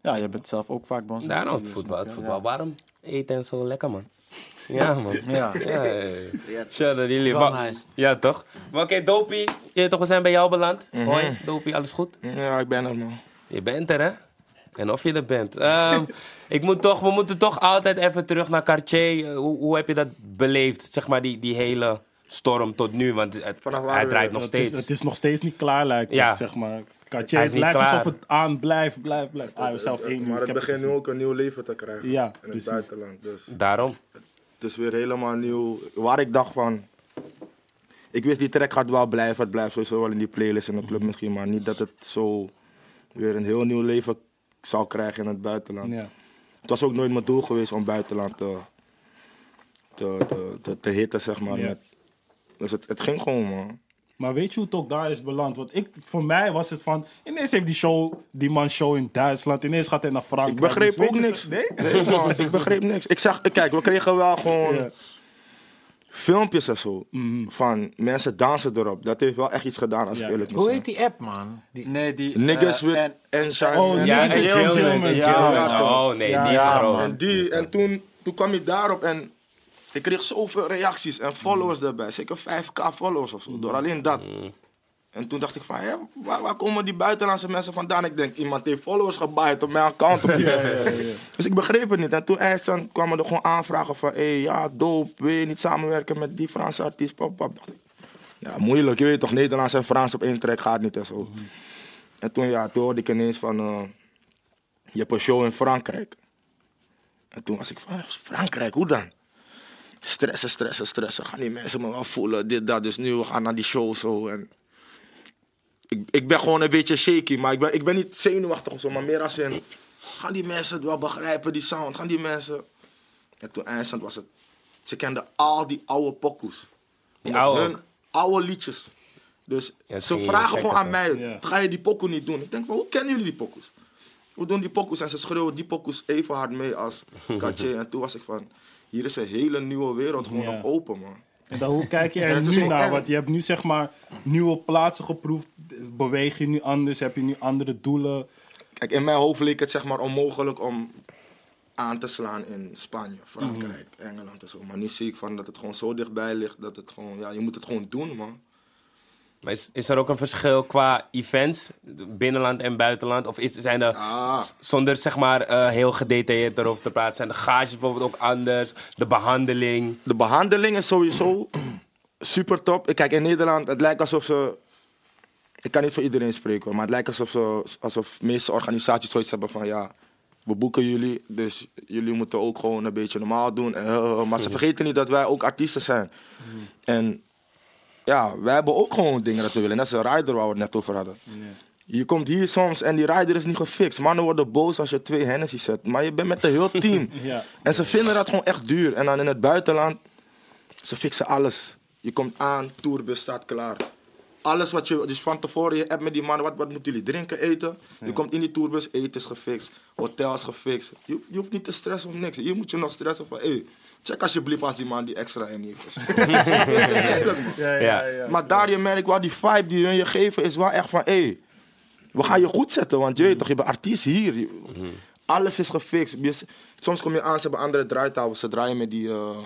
Ja, je bent zelf ook vaak bij ons. Daarom, het studio, voelt wel, snap het voelt wel warm. Eten en zo, lekker man. Ja man. Ja. Ja, ja, ja. Shout out jullie. Wel Maar- nice. Ja, toch? Maar oké, Dopie, je toch, we zijn bij jou beland. Hoi, Dopie, alles goed? Ja, ik ben er, man. Je bent er, hè? En of je er bent. Ehm, ik moet toch, we moeten toch altijd even terug naar Cartier. Eh, Hoe, hoe heb je dat beleefd, zeg maar, die, die hele storm tot nu? Want het, hij we- draait nog Het is, steeds. het is nog steeds niet klaar, lijkt Ja. het, zeg maar. Hij Katje, is het niet lijkt klaar. alsof het aan blijft, blijft, blijft. Ah, zelf één uur. maar het begint nu ook een nieuw leven te krijgen. Ja, in het buitenland. Dus Daarom. het is weer helemaal nieuw. Waar ik dacht van. Ik wist die track gaat wel blijven. Het blijft sowieso wel in die playlist in de club misschien. Maar niet dat het zo weer een heel nieuw leven zou krijgen in het buitenland. Ja. Het was ook nooit mijn doel geweest om buitenland te, te, te, te, te hitten, zeg maar. Ja. Met, dus het, het ging gewoon, man. Maar weet je hoe het ook daar is beland? Want ik, voor mij was het van... Ineens heeft die, show, die man show in Duitsland. Ineens gaat hij naar Frankrijk. Ik begreep Dus ook je, niks. Nee? Nee, man, ik begreep niks. Ik zag, kijk, we kregen wel gewoon filmpjes en zo. Mhm. Van mensen dansen erop. Dat heeft wel echt iets gedaan, als Ja. ik eerlijk Hoe heet die app, man? Die, Nee, die... Niggas eh, with en- Enshine. Oh, Ja, en toch. Oh nee, Ja, die is groot. En, die, en toen, toen kwam ik daarop en ik kreeg zoveel reacties en followers erbij. Zeker 5k followers of zo, door alleen dat. En toen dacht ik van, waar, waar komen die buitenlandse mensen vandaan? Ik denk, iemand heeft followers gebaaid op mijn account of. Dus ik begreep het niet. En toen eindstand kwamen er gewoon aanvragen van, hé, hey, ja, dope, wil je niet samenwerken met die Franse artiest? Pap, pap. Dacht ik, ja, moeilijk, je weet toch, Nederlands en Frans op één track gaat niet en zo. En toen, ja, toen hoorde ik ineens van, eh, je hebt een show in Frankrijk. En toen was ik van, Frankrijk, hoe dan? Stressen, stressen, stressen. Gaan die mensen me wel voelen, dit, dat. Dus nu, we gaan naar die show zo. En ik, ik ben gewoon een beetje shaky, maar ik ben, ik ben niet zenuwachtig of zo. Maar meer als in, gaan die mensen het wel begrijpen, die sound? Gaan die mensen... En toen eindstand was het, ze kenden al die oude pokoes. Die oude Hun oude liedjes. Dus Ja, ze vragen gewoon aan mij, Ja. ga je die pokoe niet doen? Ik denk van, hoe kennen jullie die pokoes? We doen die pokoes en ze schreeuwen die pokoes even hard mee als Cartier. en toen was ik van, hier is een hele nieuwe wereld gewoon nog open, man. En dan, hoe kijk je er nu naar? Want je hebt nu zeg maar nieuwe plaatsen geproefd. Beweeg je nu anders? Heb je nu andere doelen? Kijk, in mijn hoofd leek het zeg maar onmogelijk om aan te slaan in Spanje, Frankrijk, Engeland en zo. Maar nu zie ik van dat het gewoon zo dichtbij ligt dat het gewoon, ja, je moet het gewoon doen, man. Maar is, is er ook een verschil qua events, binnenland en buitenland? Of is, zijn er, Ah. zonder zeg maar eh, heel gedetailleerd erover te praten, zijn de gages bijvoorbeeld ook anders? De behandeling? De behandeling is sowieso super top. Kijk, in Nederland, het lijkt alsof ze. Ik kan niet voor iedereen spreken, hoor, maar het lijkt alsof, ze, alsof de meeste organisaties zoiets hebben van ja, we boeken jullie, dus jullie moeten ook gewoon een beetje normaal doen. En, maar ze vergeten niet dat wij ook artiesten zijn. En ja, wij hebben ook gewoon dingen dat we willen. Net als een rider waar we het net over hadden. Je komt hier soms en die rider is niet gefixt. Mannen worden boos als je twee Hennessy zet. Maar je bent met een heel team. Ja. En ze vinden dat gewoon echt duur. En dan in het buitenland, ze fixen alles. Je komt aan, tourbus staat klaar. Alles wat je, dus van tevoren, je hebt met die mannen, wat, wat moeten jullie drinken, eten? Je komt in die tourbus, eten is gefixt, hotel is gefixt. Je, je hoeft niet te stressen om niks. Hier moet je nog stressen van, hé, hey, check alsjeblieft als die man die extra in heeft. gezet. Dat is eerlijk, man. Ja. Maar daar je merkt wel, die vibe die hun je geven is wel echt van, hé, hey, we gaan je goed zetten, want je weet toch, je bent artiest hier. Je- Alles is gefixt. Je- soms kom je aan, ze hebben andere draaitafels, ze draaien met die, eh,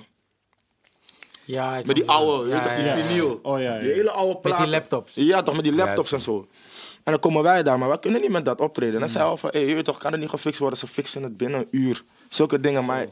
ja, ik met die oude, je ja, weet toch, die ja, ja. vinyl. Oh, ja, ja. Die hele oude platen. die laptops. Ja, toch, met die laptops Ja, en zo. En dan komen wij daar, maar wij kunnen niet met dat optreden. En dan zeiden we van, hé, je weet toch, kan het niet gefixt worden? Ze fixen het binnen een uur. Zulke dingen, maar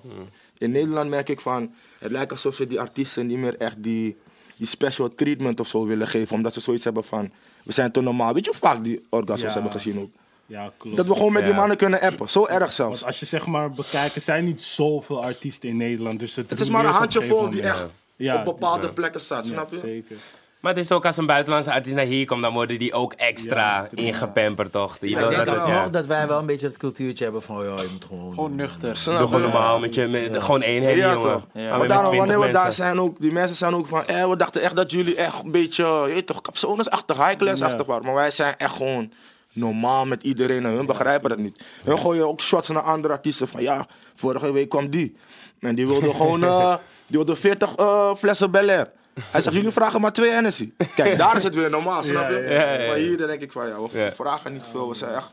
in Nederland merk ik van, het lijkt alsof ze die artiesten niet meer echt die die special treatment of zo willen geven. Omdat ze zoiets hebben van, we zijn te normaal. Weet je hoe vaak die orgasms Ja. hebben gezien ook? Ja, klopt. Dat we gewoon met die Ja. mannen kunnen appen. Zo erg zelfs. Want als je zeg maar bekijkt, er zijn niet zoveel artiesten in Nederland. Dus het, Het is maar een handjevol die echt Ja, op bepaalde ja. plekken staat, Ja, snap je? Zeker. Maar het is ook als een buitenlandse artiest naar hier komt, dan worden die ook extra Ja, ingepamperd, toch? Je Ja, wil ik dat denk ja. Nog dat wij wel een beetje het cultuurtje hebben van, ja, je moet gewoon... Gewoon nuchter. Doe gewoon normaal met je, met, gewoon Ja, jongen. Maar Maar daarom, 20 wanneer we daar zijn ook, die mensen zijn ook van, eh, we dachten echt dat jullie echt een beetje, je weet toch, capsonesachtig, high class-achtig waren. Maar wij zijn echt gewoon normaal met iedereen en hun begrijpen dat niet. Hun gooien ook shots naar andere artiesten van, ja, vorige week kwam die. En die wilde gewoon, eh, die wilde 40 eh, flessen Bel Air. Hij zegt, jullie vragen maar twee Hennessy. Kijk, daar is het weer normaal, snap je? Maar hier dan denk ik van, ja, we Ja. vragen niet veel, we zijn echt,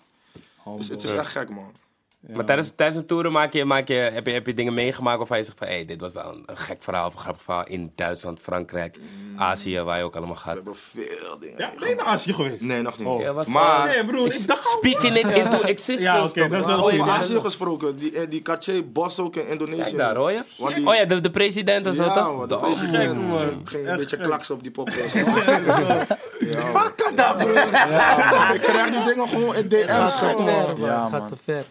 dus het is echt gek, man. Maar tijdens, tijdens een tour maak je, maak je, heb, je, heb je dingen meegemaakt waarvan je zegt van... Hé, dit was wel een, een gek verhaal of een grappig verhaal in Duitsland, Frankrijk, Azië, waar je ook allemaal gaat. We hebben veel dingen. Ja, ben je naar Azië geweest? Nee, nog niet. Oh. Ja, Maar- Nee, broer, ik dacht al- Speaking it into existence, Ja, oké, over Azië gesproken, die, eh, die Cartier Bos ook in Indonesië. Kijk daar, hoor je? Die- Oh ja, de, de president en zo, Ja, toch? man, de Oh, president gek, man. ging- ging een Echt beetje gek. klaksen op die podcast. Fuck dat, bro. Ik krijg die dingen gewoon in DM's, gek, man. Ja, gaat man. te ver.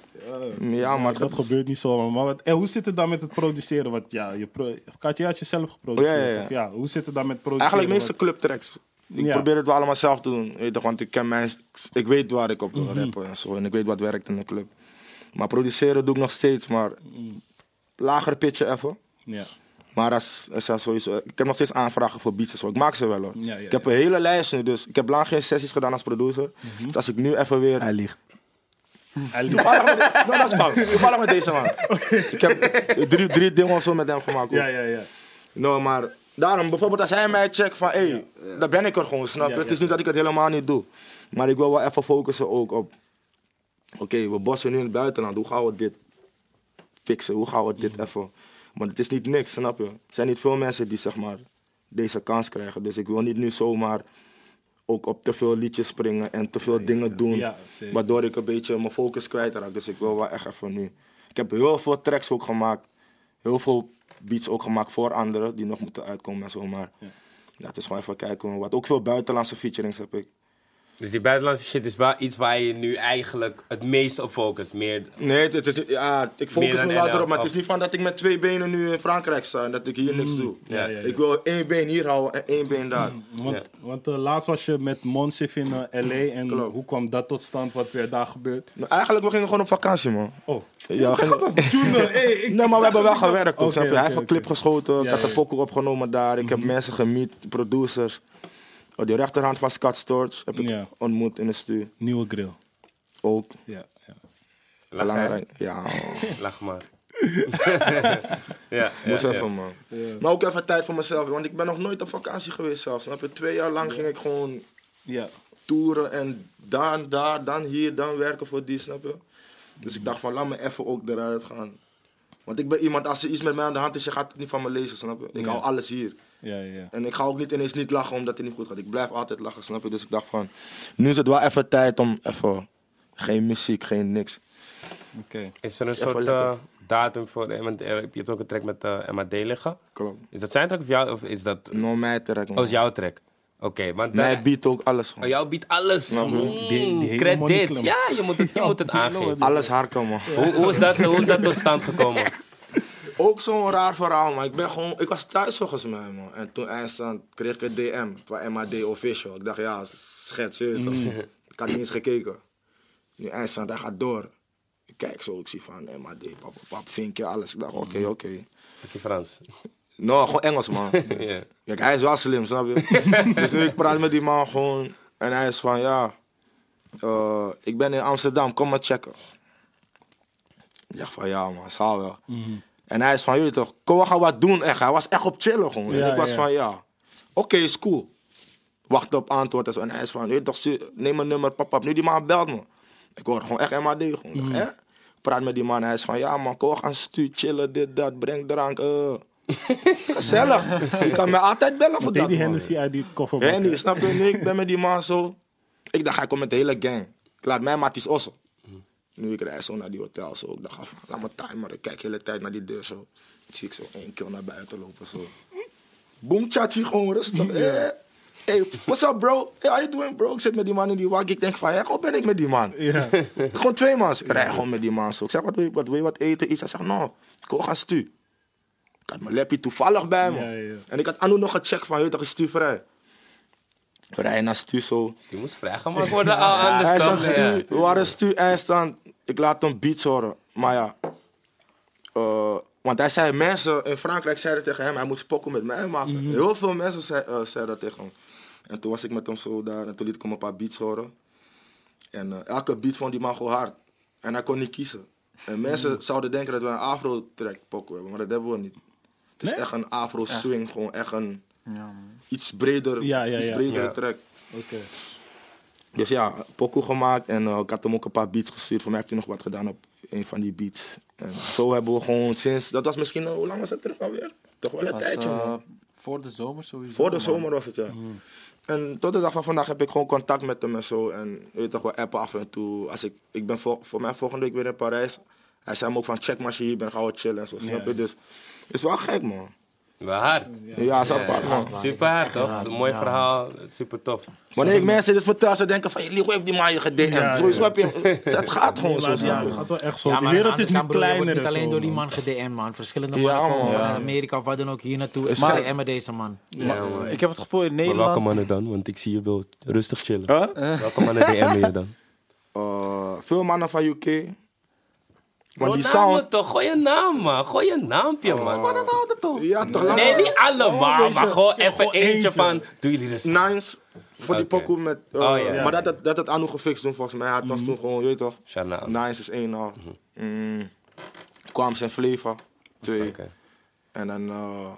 Ja, maar Dat gebeurt niet zomaar. Maar wat, en hoe zit het dan met het produceren? Want ja, je pro Katje had je zelf geproduceerd. Ja, ja, ja. Of ja, hoe zit het dan met produceren? Eigenlijk meeste clubtracks. Ik Ja. probeer het wel allemaal zelf te doen, weet je want ik ken mijn, ik weet waar ik op wil Mhm. rappen en zo, en ik weet wat werkt in een club. Maar produceren doe ik nog steeds, maar lager pitchen even. Ja. Maar als, als er sowieso, ik heb nog steeds aanvragen voor beats en zo. Ik maak ze wel hoor. Ja, ja, ik heb een hele lijst nu, dus ik heb lang geen sessies gedaan als producer. Mhm. Dus als ik nu even weer... Hij liegt. Toevallig met, de- dat is fout. Toevallig met deze man. Ik heb drie, drie dingen of zo met hem gemaakt. ook. Ja, ja, ja. Nou, maar daarom, bijvoorbeeld als hij mij checkt van, hé, hey, dan ben ik er gewoon, snap je? Ja, het is niet dat ik het helemaal niet doe. Maar ik wil wel even focussen ook op, oké, we bossen nu in het buitenland, hoe gaan we dit fixen? Hoe gaan we dit Mhm. even... Want het is niet niks, snap je? Er zijn niet veel mensen die, zeg maar, deze kans krijgen. Dus ik wil niet nu zomaar ook op te veel liedjes springen en te veel dingen doen. Ja, waardoor ik een beetje mijn focus kwijtraak. Dus ik wil wel echt even nu... Ik heb heel veel tracks ook gemaakt. Heel veel beats ook gemaakt voor anderen die nog moeten uitkomen en zo. Maar ja. het is gewoon even kijken wat. Ook veel buitenlandse featurings heb ik. Dus die buitenlandse shit is wel iets waar je nu eigenlijk het meest op focust. Meer, Nee, het, het is ja, ik focus me wel erop, maar het is niet van dat ik met twee benen nu in Frankrijk sta en dat ik hier niks doe. Ja, ja, ja. Ik wil één been hier houden en één been daar. Want, Ja. want eh, laatst was je met Monsif in eh, LA en Klopt. hoe kwam dat tot stand? Wat weer daar gebeurd? Nou, eigenlijk, we gingen gewoon op vakantie, man. Oh, Ja, we gingen... dat Junior. Hey, ik, Nee, maar we hebben wel gewerkt snap je? Hij heeft een clip geschoten, ik Ja, had een ja. pokoe opgenomen daar. Ik heb Mhm. mensen gemiet, producers. Oh, die rechterhand van Scott Storch heb ik Ja. ontmoet in de stuur. Nieuwe grill. Ook Ja, ja. lach, belangrijk. Ja, lach maar. ja, moest ja, even, man. Maar ook even tijd voor mezelf, want ik ben nog nooit op vakantie geweest zelfs. Snap je? Twee jaar lang ging ik gewoon ja. toeren en dan daar, dan hier, dan werken voor die, snap je? Dus ik dacht van, laat me even ook eruit gaan. Want ik ben iemand, als er iets met mij aan de hand is, je gaat het niet van me lezen, snap je? Ik Ja. hou alles hier. Ja, ja. En ik ga ook niet ineens niet lachen omdat het niet goed gaat. Ik blijf altijd lachen, snap je? Dus ik dacht van, nu is het wel even tijd om even, geen muziek, geen niks. Oké. Is er een Even soort eh, datum voor... eh, Want er- je hebt ook een track met uh, MAD liggen. Klopt. Is dat zijn track of, jou, of is dat... No, mij track, man. Oh, is jouw track? Oké, want... Mij daar- biedt ook alles, Oh, man. jou biedt alles. Nou, Mm, die- die credits. Ja, je moet het, je moet het aangeven. Alles harken, man. Hoe, hoe, is dat, hoe is dat tot stand gekomen? Ook zo'n raar verhaal, maar ik ben gewoon, ik was thuis volgens mij, man. En toen eindstand kreeg ik een DM van MAD Official. Ik dacht, ja, schets, je toch. Ik had niet eens gekeken. Nu eindstand, hij gaat door. Ik kijk zo, ik zie van MAD, pap, pap, vinkje, alles. Ik dacht, oké, oké. Heb je Frans? Nou, gewoon Engels, man. Ja. Kijk, hij is wel slim, snap je? dus nu ik praat met die man gewoon. En hij is van, ja, eh, ik ben in Amsterdam, kom maar checken. Ik dacht van, ja man, zal wel. En hij is van, weet toch, kom we gaan wat doen echt. Hij was echt op chillen gewoon. En ik was van, ja, oké, is cool. Wacht op antwoord en zo. En hij is van, weet toch, neem een nummer, papa. Nu die man belt me. Ik hoor gewoon echt MAD gewoon. Dacht, hè? Praat met die man, hij is van, ja man, kom we gaan stuur, chillen, dit, dat, breng drank. eh. Gezellig. Je kan mij altijd bellen voor dat, die. Hennessy uit die koffer. Die, snap je? Nu, ik ben met die man zo. Ik dacht, hij komt met de hele gang. Ik laat mij Matties Osso. Nu ik rijd zo naar die hotel zo. Ik dacht, ah, laat me timer. Ik kijk de hele tijd naar die deur zo. Zie ik zo één keer naar buiten lopen zo. Boom, chachi, gewoon rustig. Eh, Hey, what's up bro? Hey, how you doing bro? Ik zit met die man in die wag. Ik denk van, ja, hoe ben ik met die man? Ja. Gewoon twee man. Ik rij gewoon met die man zo. Ik zeg, wat wil je, wat, wil je wat eten? Iets. Hij zegt, nou, ik wil gaan stu. Ik had mijn lapje toevallig bij me. Ja, ja, ja. En ik had Anu nog gecheckt van, je toch, is stu vrij. We rijden naar stu zo. Die moest vrijgemaakt worden al anders Hij dan. zegt, Ja. stu, we waren stu. Ik laat hem beats horen. Maar ja, eh, want hij zei, mensen in Frankrijk zeiden tegen hem, hij moet spokken met mij maken. Heel veel mensen zei, eh, zeiden dat tegen hem. En toen was ik met hem zo daar en toen liet ik hem een paar beats horen. En eh, elke beat vond die man gewoon hard. En hij kon niet kiezen. En mensen zouden denken dat we een afro-track pokken hebben, maar dat hebben we niet. Het is Nee? echt een afro-swing, gewoon echt een Ja, iets breder, Ja, ja, iets ja. bredere Ja. track. Oké. Dus ja, pokoe gemaakt en eh, ik had hem ook een paar beats gestuurd. Voor mij heeft hij nog wat gedaan op een van die beats. En zo hebben we gewoon sinds, dat was misschien, eh, hoe lang was dat terug alweer? Toch wel een Was, tijdje man. voor de zomer sowieso. Voor de man. zomer was het ja. En tot de dag van vandaag heb ik gewoon contact met hem en zo. En je weet toch wel appen af en toe. Als ik, ik ben voor, voor mij volgende week weer in Parijs. Hij zei me ook van check maar als je hier bent, gaan we chillen en zo. Snap je? Ja. Dus het is wel gek man. Wel hard. Ja, is apart man. Super hard, toch? Is een mooi Ja. verhaal. Super tof. Wanneer ik mensen dit vertel, ze denken van, jullie heeft die man je gedm. Ja, Sowieso ja. heb je, het gaat gewoon zo. Ja, je? het gaat wel echt zo. Ja, de wereld is niet je kleiner wordt niet en alleen zo, door die man. man gedm, man. Verschillende Ja, mannen komen van. Amerika of wat dan ook hier naartoe. Maar- DM'en deze man. Ja, man. Ik heb het gevoel in Maar welke Nederland... mannen dan? Want ik zie je wel rustig chillen. Huh? Welke mannen DM'en je dan? Eh, veel mannen van UK. Maar die namen sound... toch? Gooi je naam, man. Gooi je naampje, man. Ja, toch lang. Nee, niet allemaal, weet je, maar gewoon even gewoon eentje eentje. van... Doe jullie dus. Nines. Voor die pokoe met... eh, Oh, ja. Maar dat, dat, dat het Anu gefixt doen volgens mij. Hij was toen gewoon, je weet toch. Shana. Nines is één al. Mm. Kwams en Flavor. Twee. Oké. En dan... eh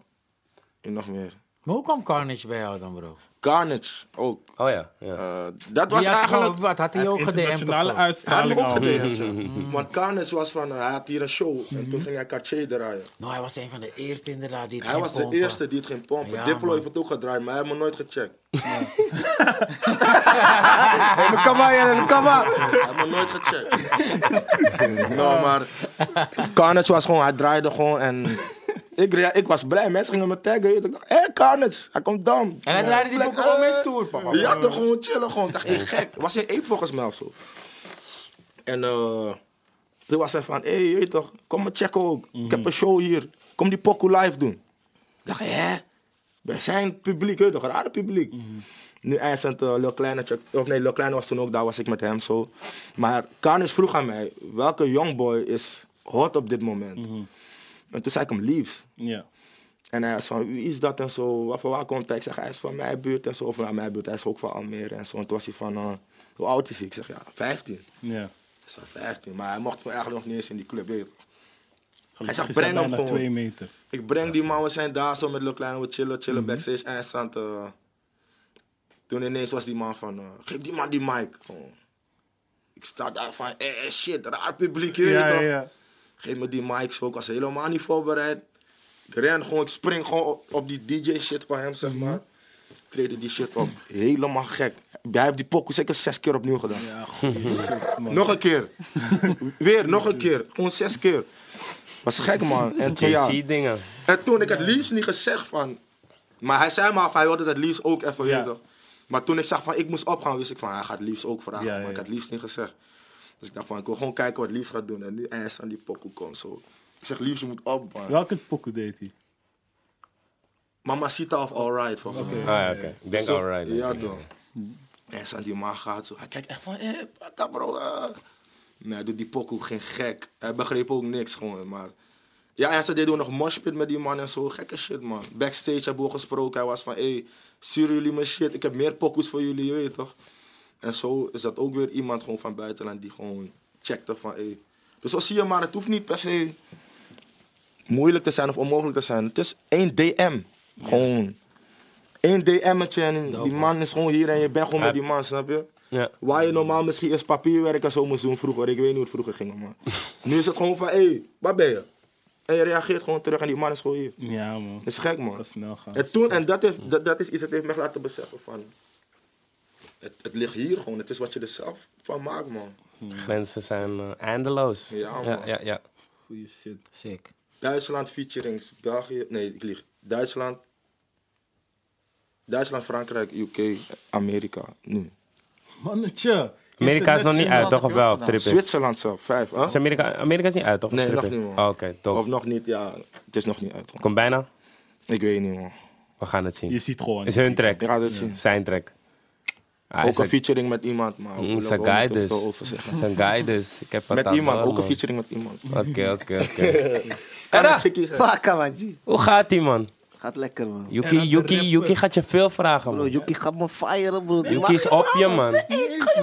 en nog meer. Maar hoe kwam Carnage bij jou dan, bro? Carnage ook. Oh ja, ja. Eh, dat was eigenlijk... wat had hij ook gedm'd? zo? Hij had ook. Want Carnage was van... eh, hij had hier een show. En toen ging hij Cartier draaien. Nou, hij was een van de eerste inderdaad die het Hij ging was de eerste die het ging pompen. Ja, Diplo man. heeft het ook gedraaid, maar hij heeft me nooit gecheckt. hey, maar kom maar, kom maar. Hij heeft me nooit gecheckt. nou, maar Carnage was gewoon, hij draaide gewoon en ik, rea- ik was blij. Mensen gingen me taggen. Ik dacht, hé hey, Carnage, hij komt dan. En hij draaide die boeken gewoon eh, mee stoer, papa. Ja, toch gewoon chillen gewoon. Ik dacht, hey, gek. Was in Ape volgens mij of zo. En eh toen was hij van, hé, hey, je weet toch, kom maar checken ook. Ik heb een show hier. Kom die pokoe live doen. Ik dacht, hè? Wij zijn publiek, weet je toch, rare publiek. Nu eindstand uh, Lil Kleine, of nee, Lil Kleine was toen ook daar, was ik met hem zo. Maar Carnage vroeg aan mij, welke youngboy is hot op dit moment? En toen zei ik hem, Leaves. Ja. En hij was van, wie is dat en zo, waar, van waar komt hij? Ik zeg, hij is van mijn buurt en zo, of van mijn buurt, hij is ook van Almere en zo. En toen was hij van, eh, hoe oud is hij? Ik zeg, ja, 15. Ja. Ik zeg, 15, maar hij mocht me eigenlijk nog niet eens in die club, weet. Gelukkig zegt, is hij breng hem gewoon. twee meter. Ik breng die man, we zijn daar zo met Kleine, we chillen, chillen backstage. Eindstand, eh toen ineens was die man van, eh, geef die man die mic. Gewoon. Ik sta daar van, eh shit, raar publiek, weet Ja, ja. Geef me die mic zo, ik was helemaal niet voorbereid. Ik ren gewoon, ik spring gewoon op, op die DJ shit van hem, zeg maar. Ik die shit op, helemaal gek. Hij heeft die pokoe zeker zes keer opnieuw gedaan. Ja, man. Nog een keer. Weer, nog een keer. Gewoon zes keer. Was gek, man. En toen, ja. JC-dingen. En toen, ik had liefst niet gezegd van... Maar hij zei maar, van, hij wilde het liefst ook even Ja. weten. Maar toen ik zag van, ik moest opgaan, wist ik van, hij gaat liefst ook vragen. Ja, ja, Maar ik had liefst niet gezegd. Dus ik dacht van, ik wil gewoon kijken wat liefst gaat doen. En nu eindst aan die pokoe komt zo. Ik zeg, liefst, je moet op, man. Welke pokoe deed hij? Mamacita of Alright, volgens mij. Ah ja, oké. Ik denk alright. Ja, toch. En aan die man gaat zo. Hij kijkt echt van, hé, pata bro. eh. Nee, hij doet die pokoe geen gek. Hij begreep ook niks gewoon, maar... Ja, en ze deden ook nog moshpit met die man en zo. Gekke shit, man. Backstage hebben we gesproken. Hij was van, hé, sturen jullie mijn shit. Ik heb meer pokoes voor jullie, je weet toch. En zo is dat ook weer iemand gewoon van buitenland die gewoon checkte van, hé. Dus zo zie je maar, het hoeft niet per se moeilijk te zijn of onmogelijk te zijn. Het is één DM. Gewoon één DM'tje en die man is gewoon hier en je bent gewoon met die man, snap je? Ja. Waar je normaal misschien eerst papierwerk en zo moest doen vroeger. Ik weet niet hoe het vroeger ging, man. nu is het gewoon van, hé, hey, waar ben je? En je reageert gewoon terug en die man is gewoon hier. Ja, man. Dat is gek, man. Dat snel gaan. En, toen, en dat, heeft, dat, dat is iets dat heeft me laten beseffen van... Het, het ligt hier gewoon. Het is wat je er zelf van maakt, man. Grenzen zijn eh, eindeloos. Ja, man. ja, ja, ja. Goeie shit. Sick. Duitsland featurings, België... Nee, ik lieg. Duitsland, Duitsland, Frankrijk, UK, Amerika. Nu. Mannetje. Amerika is nog niet uit, toch? Of wel? Of? Zwitserland zelf, vijf. Huh? Is Amerika, Amerika is niet uit, toch? Nee, nog niet, man. Oh, Oké, top. Of nog niet, ja. Het is nog niet uit. man. Komt bijna. Ik weet niet, man. We gaan het zien. Je ziet gewoon. Is hun track. Ga het zien. Zijn track. Ah, Ook een featuring met iemand, maar Mm, Zijn guy dus. Zijn guy dus. Ik heb wat Met iemand, ook een man. featuring met iemand. Oké, oké, oké. Fuck, man, G. Hoe gaat die, man? Gaat lekker, man. Yuki, Yuki. Yuki gaat je veel vragen, Bro, man. Yuki gaat me firen, bro. Die Yuki is op je, man.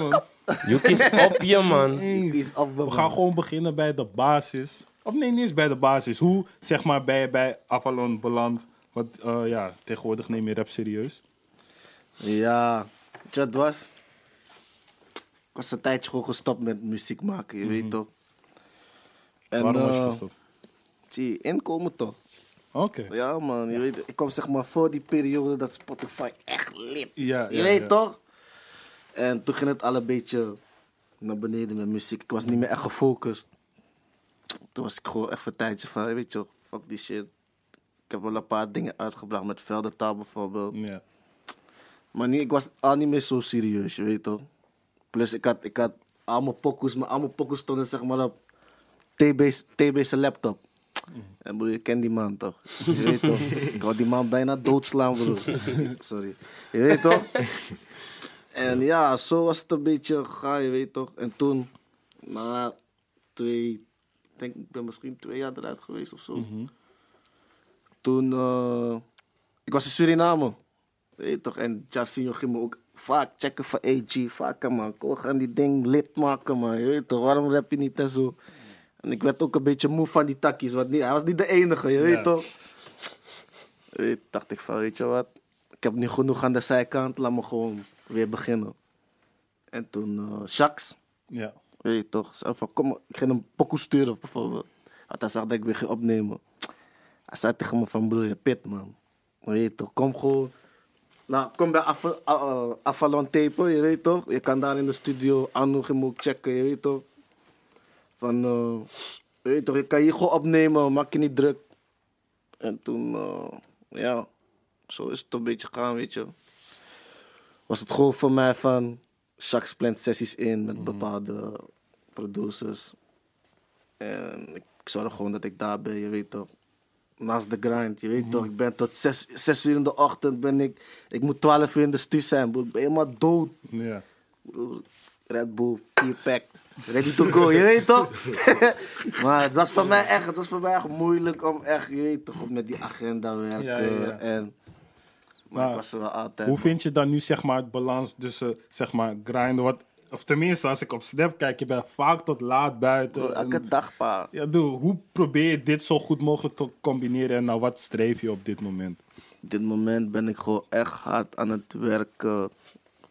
Man. Yuki is op je, man. Yuki is op me, We gaan man. gewoon beginnen bij de basis. Of nee, niet eens bij de basis. Hoe, zeg maar, ben je bij Avalon beland? Want eh, ja, tegenwoordig neem je rap serieus. Ja, het was? Ik was een tijdje gewoon gestopt met muziek maken, je weet toch? En, Waarom was je eh, gestopt? Inkomen toch? Oké. Ja, man, je weet, ik kwam zeg maar voor die periode dat Spotify echt lit. Ja, Je ja, weet ja. toch? En toen ging het al een beetje naar beneden met muziek. Ik was niet meer echt gefocust. Toen was ik gewoon even een tijdje van, weet je, fuck die shit. Ik heb wel een paar dingen uitgebracht met Veldentaal bijvoorbeeld. Ja. Maar niet, ik was al niet meer zo serieus, je weet toch? Plus ik had, ik had al mijn pokoes, maar al mijn pokoes stonden zeg maar op TB's, TB's laptop. En broer, je kent die man toch? Je weet toch? Ik wou die man bijna doodslaan, broer. Sorry. Je weet toch? En ja, zo was het een beetje gegaan, je weet toch? En toen, na twee, denk, ik ben misschien twee jaar eruit geweest of zo. Toen, eh, ik was in Suriname. Weet je toch? En Jacinho ging me ook vaak checken van AG. Vaak man, we gaan die ding lid maken man. Je weet toch, waarom rap je niet en zo. En ik werd ook een beetje moe van die takkies. Want niet, hij was niet de enige, je weet Ja. toch. Weet, dacht ik van, weet je wat. Ik heb nu genoeg aan de zijkant, laat me gewoon weer beginnen. En toen Jacques, Ja. weet je toch, zei van kom, ik ging hem pokoe sturen bijvoorbeeld. Want hij zag dat ik weer ging opnemen. Hij zei tegen me van broer, je pit man. Weet je toch, kom gewoon. Nou, kom bij Ava- A- A- Avalon Tape, je weet toch. Je kan daar in de studio ook checken, je weet toch. Van, eh, je weet toch, je kan hier gewoon opnemen, maak je niet druk. En toen, eh, ja, zo is het een beetje gaan, weet je. Was het gewoon voor mij van, Jacques plant sessies in met bepaalde producers. En ik zorg gewoon dat ik daar ben, je weet toch. Naast de grind, je weet toch. Ik ben tot zes, zes uur in de ochtend ben ik... Ik moet twaalf uur in de stu zijn, broer. Ik ben helemaal dood. Ja. Broer, Red Bull, 4 pack. Ready to go, je weet toch? maar het was voor mij echt, het was voor mij echt moeilijk om echt, je weet toch, om met die agenda werken. Ja, ja, ja. En, maar Maar ik was er wel altijd. Hoe vind je dan nu zeg maar het balans tussen zeg maar grinden? Wat, of tenminste, als ik op Snap kijk, je bent vaak tot laat buiten. En- elke dag, pa. ja, doe, hoe probeer je dit zo goed mogelijk te combineren en naar wat streef je op dit moment? Op dit moment ben ik gewoon echt hard aan het werken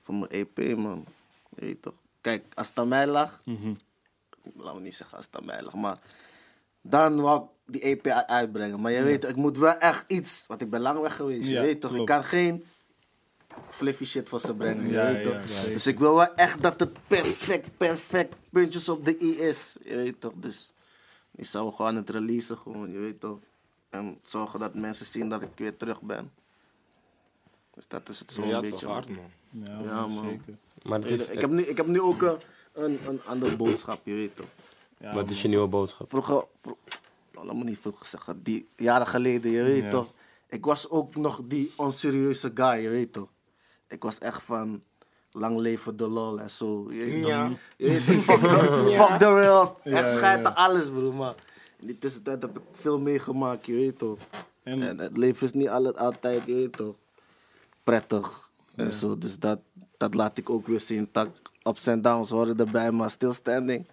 voor mijn EP, man. Je weet toch? Kijk, als het aan mij lag, Mhm. laten we niet zeggen als het aan mij lag, maar dan wou ik die EP uit- uitbrengen. Maar je weet, ik moet wel echt iets, want ik ben lang weg geweest. Ja, je weet toch, klopt. ik kan geen fliffy shit voor ze brengen. Ja, je weet ja, toch? ja. dus ik wil wel echt dat het perfect, perfect puntjes op de i is. Je weet toch, dus ik zou gewoon het releasen, gewoon, je weet toch. En zorgen dat mensen zien dat ik weer terug ben. Dus dat is het zo'n Ja, beetje. toch hard, man. Ja, Ja, man, man. zeker. Maar het is, ik, heb nu, ik heb nu ook een, een, een andere boodschap, je weet toch. Ja, wat is je nieuwe boodschap? Vroeger, vro- nou, laat me niet vroeger zeggen, die jaren geleden, je weet Ja. toch. Ik was ook nog die onserieuze guy, je weet toch. Ik was echt van lang leven de lol en zo. Je fuck, the, fuck the world. Ja, ja. alles, bro. Maar in die tussentijd heb ik veel meegemaakt, je weet toch. En- En het leven is niet altijd, je weet toch, prettig. En zo, dus dat, dat laat ik ook weer zien. Dat ups en downs horen erbij, maar stillstanding.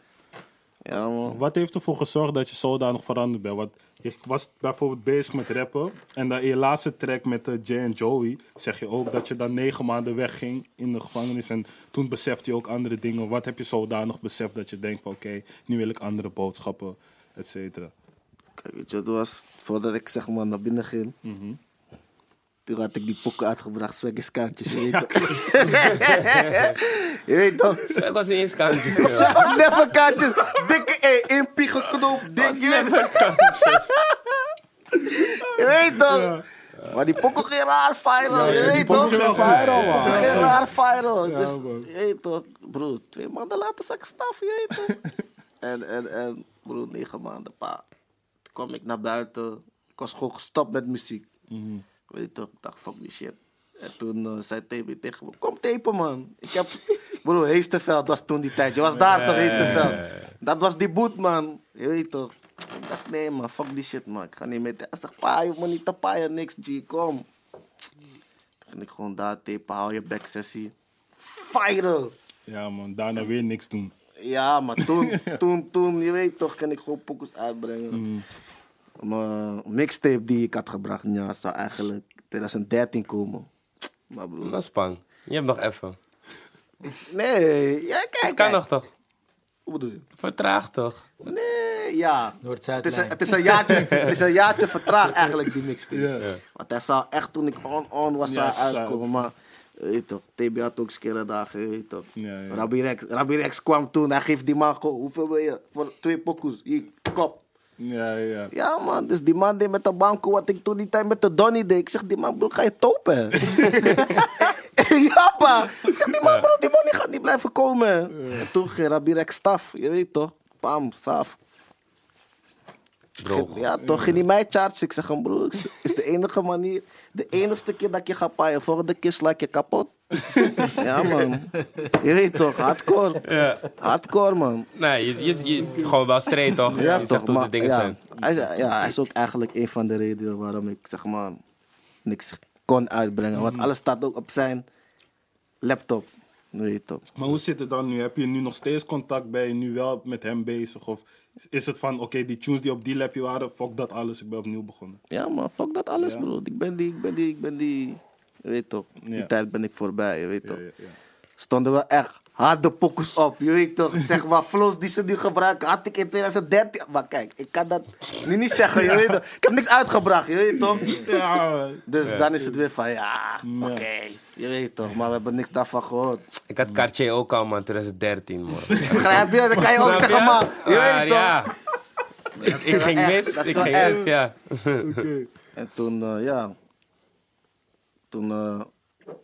Ja, man. Wat heeft ervoor gezorgd dat je zodanig veranderd bent? Want je was bijvoorbeeld bezig met rappen. En dan in je laatste track met eh, Jay en Joey zeg je ook dat je dan negen maanden wegging in de gevangenis. En toen besefte je ook andere dingen. Wat heb je zodanig beseft dat je denkt van oké, nu wil ik andere boodschappen, et cetera. Kijk, weet je, het was voordat ik zeg maar naar binnen ging. Toen had ik die pokken uitgebracht, swaggiskantjes, je weet toch. je weet toch. Ik was niet eens kantjes. Never kantjes, dikke E, impie geknoopt, dik, je weet toch. Je weet toch. Maar die pokken ging raar viral, je weet toch? ging viral, man. Ging raar viral. Ja, dus, je weet toch, broer, twee maanden later zag ik staf, je weet toch? en, en, en, broer, negen maanden, pa. Toen kwam ik naar buiten. Ik was gewoon gestopt met muziek. Weet je toch, ik dacht, fuck die shit. En toen eh, zei TB tegen me, kom tapen man. Ik heb, broer, Heesterveld was toen die tijd. Je was daar toch, Heesterveld? Dat was die boot man. Je weet toch. Ik dacht, nee man, fuck die shit man. Ik ga niet met Hij zegt, pa, je me niet te paaien, niks G, kom. Toen ging ik gewoon daar tapen, hou je back sessie. Viral. Ja, man. Daarna weer niks doen. Ja, maar toen, toen, toen, je weet toch, kan ik gewoon pokus uitbrengen. Mijn mixtape die ik had gebracht, ja, zou eigenlijk 2013 komen. Maar broer, Dat is spang. Je hebt nog even. nee, ja, kijk, Kan kijk. nog toch? Hoe bedoel je? Vertraag toch? Nee, ja. Het is, een, het, is een jaartje, het is een jaartje vertraagd eigenlijk, die mixtape. Ja. Want hij zou echt, toen ik on-on was, Ja, zou uitkomen. Maar, je weet toch, TB had ook skere dagen, je weet toch. Ja, ja. Rabbi, Rex, Rabbi Rex kwam toen, hij geeft die man gewoon, hoeveel wil je? Voor twee pokoes, hier, kop. Ja, ja. Ja man, dus die man deed met de banko wat ik toen die tijd met de Donny deed. Ik zeg, die man broer, ga je topen? ja pa. Ik zeg, die man broer, die man die gaat niet blijven komen. En toen Rex staf, je weet toch. Pam, saf. Droog. Ja, toch ging hij mij charge. Ik zeg hem, broer, is de enige manier, de enigste keer dat ik je ga paaien. Volgende keer sla ik je kapot. ja man. Je weet toch, hardcore. Ja. Hardcore man. Nee, je, je, je- gewoon wel straight toch? Ja, je toch, zegt hoe maar, de dingen ja, zijn. Hij, is- ja, hij is ook eigenlijk een van de redenen waarom ik zeg maar niks kon uitbrengen. Want alles staat ook op zijn laptop. Weet toch? Maar hoe zit het dan nu? Heb je nu nog steeds contact? Ben je nu wel met hem bezig? Of is het van, oké, die tunes die op die lapje waren, fuck dat alles, ik ben opnieuw begonnen. Ja, maar fuck dat alles, Ja. bro. Ik ben die, ik ben die, ik ben die. Je weet toch? Die Ja. tijd ben ik voorbij, je weet Ja, toch? ja, ja. Stonden we echt harde pokus op, je weet toch? Zeg maar, flows die ze nu gebruiken, had ik in 2013. Maar kijk, ik kan dat nu niet zeggen, je weet toch? Ik heb niks uitgebracht, je weet toch? Ja, Dus dan is het weer van, ja, oké, je weet toch, maar we hebben niks daarvan gehoord. Ik had Cartier ook al, man, 2013, man. Begrijp je? Dan kan je ook zeggen, maar, je weet toch? ja. Ik, ging mis, ik ging mis, ja. En toen, eh, ja, toen eh,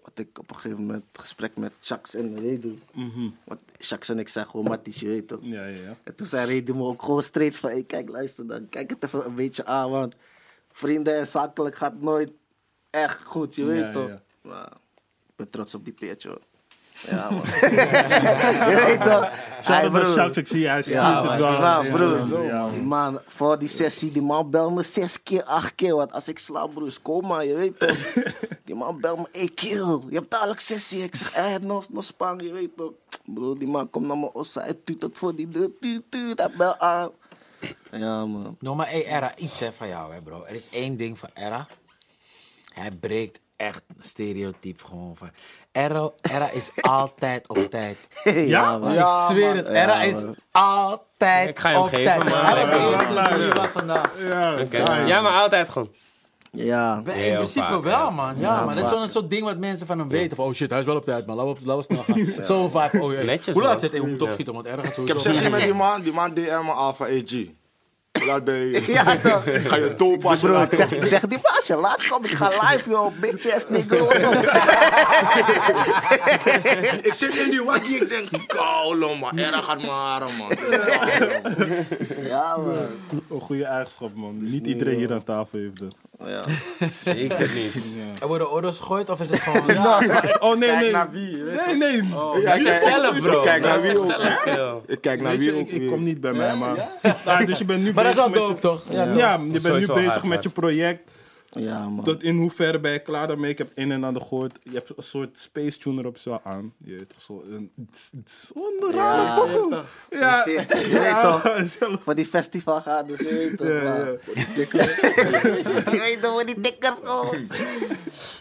had ik op een gegeven moment een gesprek met Shax en Redu. Want Shax en ik zijn gewoon matties, je weet toch? ja, ja. ja. En toen zei Redu me ook gewoon steeds van, hey, kijk, luister dan, kijk het even een beetje aan, want vrienden en zakelijk gaat nooit echt goed, je weet toch? ja. Maar ik ben trots op die peertje, hoor. Ja, man. je weet toch? Shout Hey, out zie hij stuurt Ja, het wel. man, broer. ja, man. Die man, voor die sessie, die man belt me zes keer, acht keer. Want als ik slaap, broer, is coma, je weet toch. Die man belt me, hey kill, je hebt dadelijk sessie. Ik zeg, eh, no, no spang, je weet toch. Broer, die man komt naar me ossa, hij tuut het voor die deur, tuut, tuut, hij belt aan. Ja, man. Nog maar één Era, iets hè, van jou, hè, bro. Er is één ding van Era. Hij breekt echt een stereotype gewoon van. Era, Era is altijd op tijd. ja, man. ik zweer het, Era Ja, is man. altijd Ik ga je hem op geven, tijd. Hij was Ja, maar. Ja, maar altijd gewoon. Ja. In Heel principe vaak, wel, ja. man. Ja, man. Dat is zo'n soort ding wat mensen van hem weten. Van, oh shit, hij is wel op tijd, man. Laten we, laten we snel gaan. Zo vaak. Oh, hey. Netjes, Hoe laat zit hij? We moeten opschieten, want ergens Ik heb sessie met die man, die man DM me al van AG. Laat bij je. Ja, toch. Ga je dopen als je Bro, ik zeg, ik zeg die baasje, laat komen, ik ga live, joh, bitch ass nigga. Ik zit in die waggie, ik denk, koulo man, erg gaat mijn haren man. Ja, man. Een goede eigenschap, man. Niet iedereen hier aan tafel heeft dat. Ja. Zeker niet. Er worden orders gegooid of is het gewoon... Ja, Oh, nee, nee. naar wie? Nee, nee. Ja, Hij zegt zelf, bro. Kijk naar Hij wie ook. Ik kijk naar wie je, ook ik, kom niet bij mij, maar... Ja, dus je bent nu maar dat is bezig wel dope, je... toch? Ja, Ja, je bent nu bezig hard, met je project. Ja, man. Tot in hoeverre ben je klaar daarmee? Ik heb een en ander gehoord. Je hebt een soort space tuner op zo aan. Je weet toch zo een... Een Ja, Je weet toch, zelf. voor die festival gaan, dus je weet toch. Je weet toch, voor die dikkers gewoon.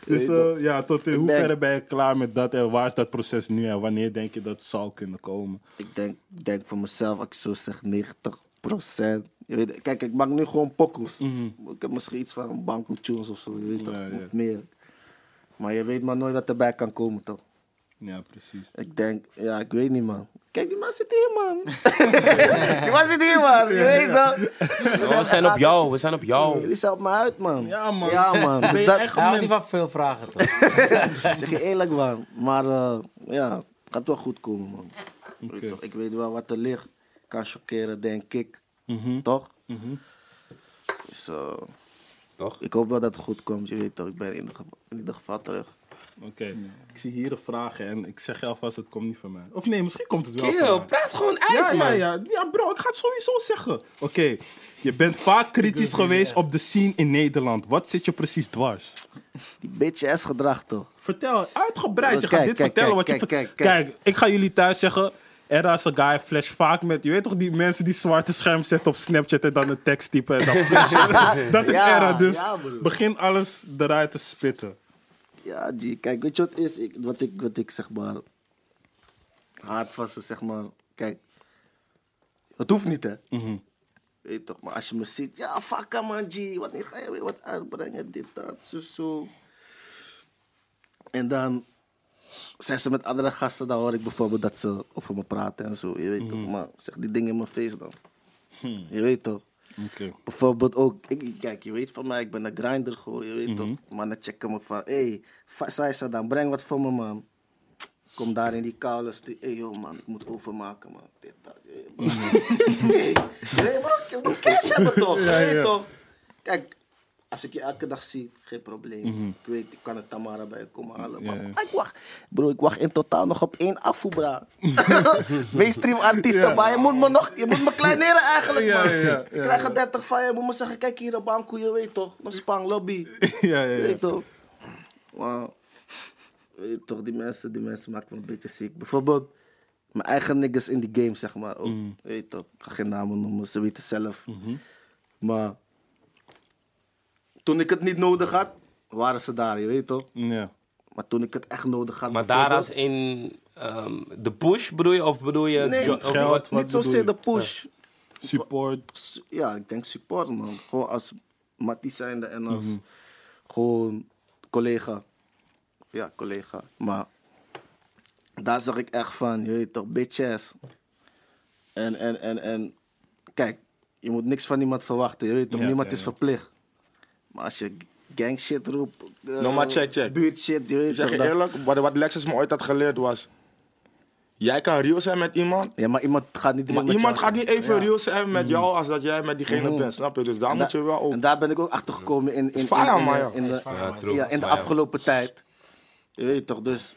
Dus eh, ja, tot in hoeverre ben je klaar met dat en waar is dat proces nu en wanneer denk je dat het zal kunnen komen? Ik denk, denk voor mezelf, als ik zo zeg, 90 Je weet, kijk, ik maak nu gewoon pokoes. Ik heb misschien iets van banko tunes of zo, je weet toch, Ja, of meer. Maar je weet maar nooit wat erbij kan komen, toch? Ja, precies. Ik denk, ja, ik weet niet, man. Kijk, die man zit hier, man. die man zit hier, man. Je weet toch? We zijn op jou, we zijn op jou. Jullie zijn op me uit, man. Ja, man. Ja, man. Dus je dat echt niet van veel vragen, toch? zeg je eerlijk, man. Maar eh, ja, het gaat wel goed komen, man. Ik weet wel wat er ligt. Kan chockeren, denk ik. Mhm, Toch? mhm. Dus Toch? ik hoop wel dat het goed komt. Je weet toch, ik ben in ieder geval, in ieder geval terug. Oké, ik zie hier een vraag en ik zeg je alvast, het komt niet van mij. Of nee, misschien komt het wel van Kill, mij. praat gewoon ijs, ja, man. ja. ja, bro, ik ga het sowieso zeggen. Oké, je bent vaak kritisch geweest op de scene in Nederland. Wat zit je precies dwars? Die bitch ass gedrag, toch? Vertel, uitgebreid. Je Kijk, gaat dit kijk, vertellen. kijk, wat je kijk, ver- kijk, kijk, ik ga jullie thuis zeggen. Era is een guy, flash vaak met, je weet toch die mensen die zwarte scherm zetten op Snapchat en dan een tekst typen en dan flashen. Dat is Ja, Era, dus ja, begin alles eruit te spitten. Ja, G, kijk, weet je wat is? Ik, wat, ik, wat ik zeg maar. Hard vast is, zeg maar. Kijk, het hoeft niet, hè? Mhm. Weet je toch, maar als je me ziet, ja, fuck man, G. Wanneer ga je weer wat uitbrengen? Dit, dat, zo, zo. En dan zijn ze met andere gasten, dan hoor ik bijvoorbeeld dat ze over me praten en zo. Je weet toch, maar zeg die dingen in mijn face dan. Je weet toch? Oké. Bijvoorbeeld ook, ik, kijk, je weet van mij, ik ben een grinder gewoon, je weet toch. Mannen checken me van, hé, hey, Saisa dan, breng wat voor me, man. Kom daar in die koude stu- hé hey, joh man, ik moet overmaken, man. Dit, dat, je weet, bro. hey, hey, bro, je moet cash hebben toch, je weet toch. Kijk, als ik je elke dag zie, geen probleem. Ik weet, ik kan het Tamara bij je komen halen. Maar ik wacht, bro, ik wacht in totaal nog op één afvoer, bra. Mainstream artiesten, maar je moet me nog, je moet me kleineren eigenlijk, man. ik krijg er 30 van je, moet me zeggen, kijk hier op banko, je weet toch. Een spang, lobby. ja, ja, weet toch. Maar, weet toch, die mensen, die mensen maken me een beetje ziek. Bijvoorbeeld, mijn eigen niggas in die game, zeg maar. Ook, Weet je toch, ik ga geen namen noemen, ze weten zelf. Maar, toen ik het niet nodig had, waren ze daar, je weet toch. Ja. Maar toen ik het echt nodig had, Maar daar als in ehm, de push bedoel je? Of bedoel je... Nee, of geld, wat? wat niet zozeer de push. Support. Ja, ik denk support, man. Gewoon als Mattie zijnde en als gewoon collega. Of Ja, collega. Maar daar zag ik echt van, je weet toch, bitches. En, en, en, en, kijk, je moet niks van niemand verwachten, je weet toch, Ja, niemand ja, is verplicht. Maar als je gang shit roept, eh, No, maar check, check. buurt shit, je weet zeg toch. je dat- eerlijk, wat, wat Lexus me ooit had geleerd was... Jij kan real zijn met iemand, Ja, maar iemand gaat niet maar iemand gaat niet even Ja. real zijn met jou als dat jij met diegene Mhm. bent, snap je? Dus daar moet je wel ook... En daar ben ik ook achter gekomen in, in, in, in, de- ja. in de, Ja, in afgelopen tijd. Je weet toch, dus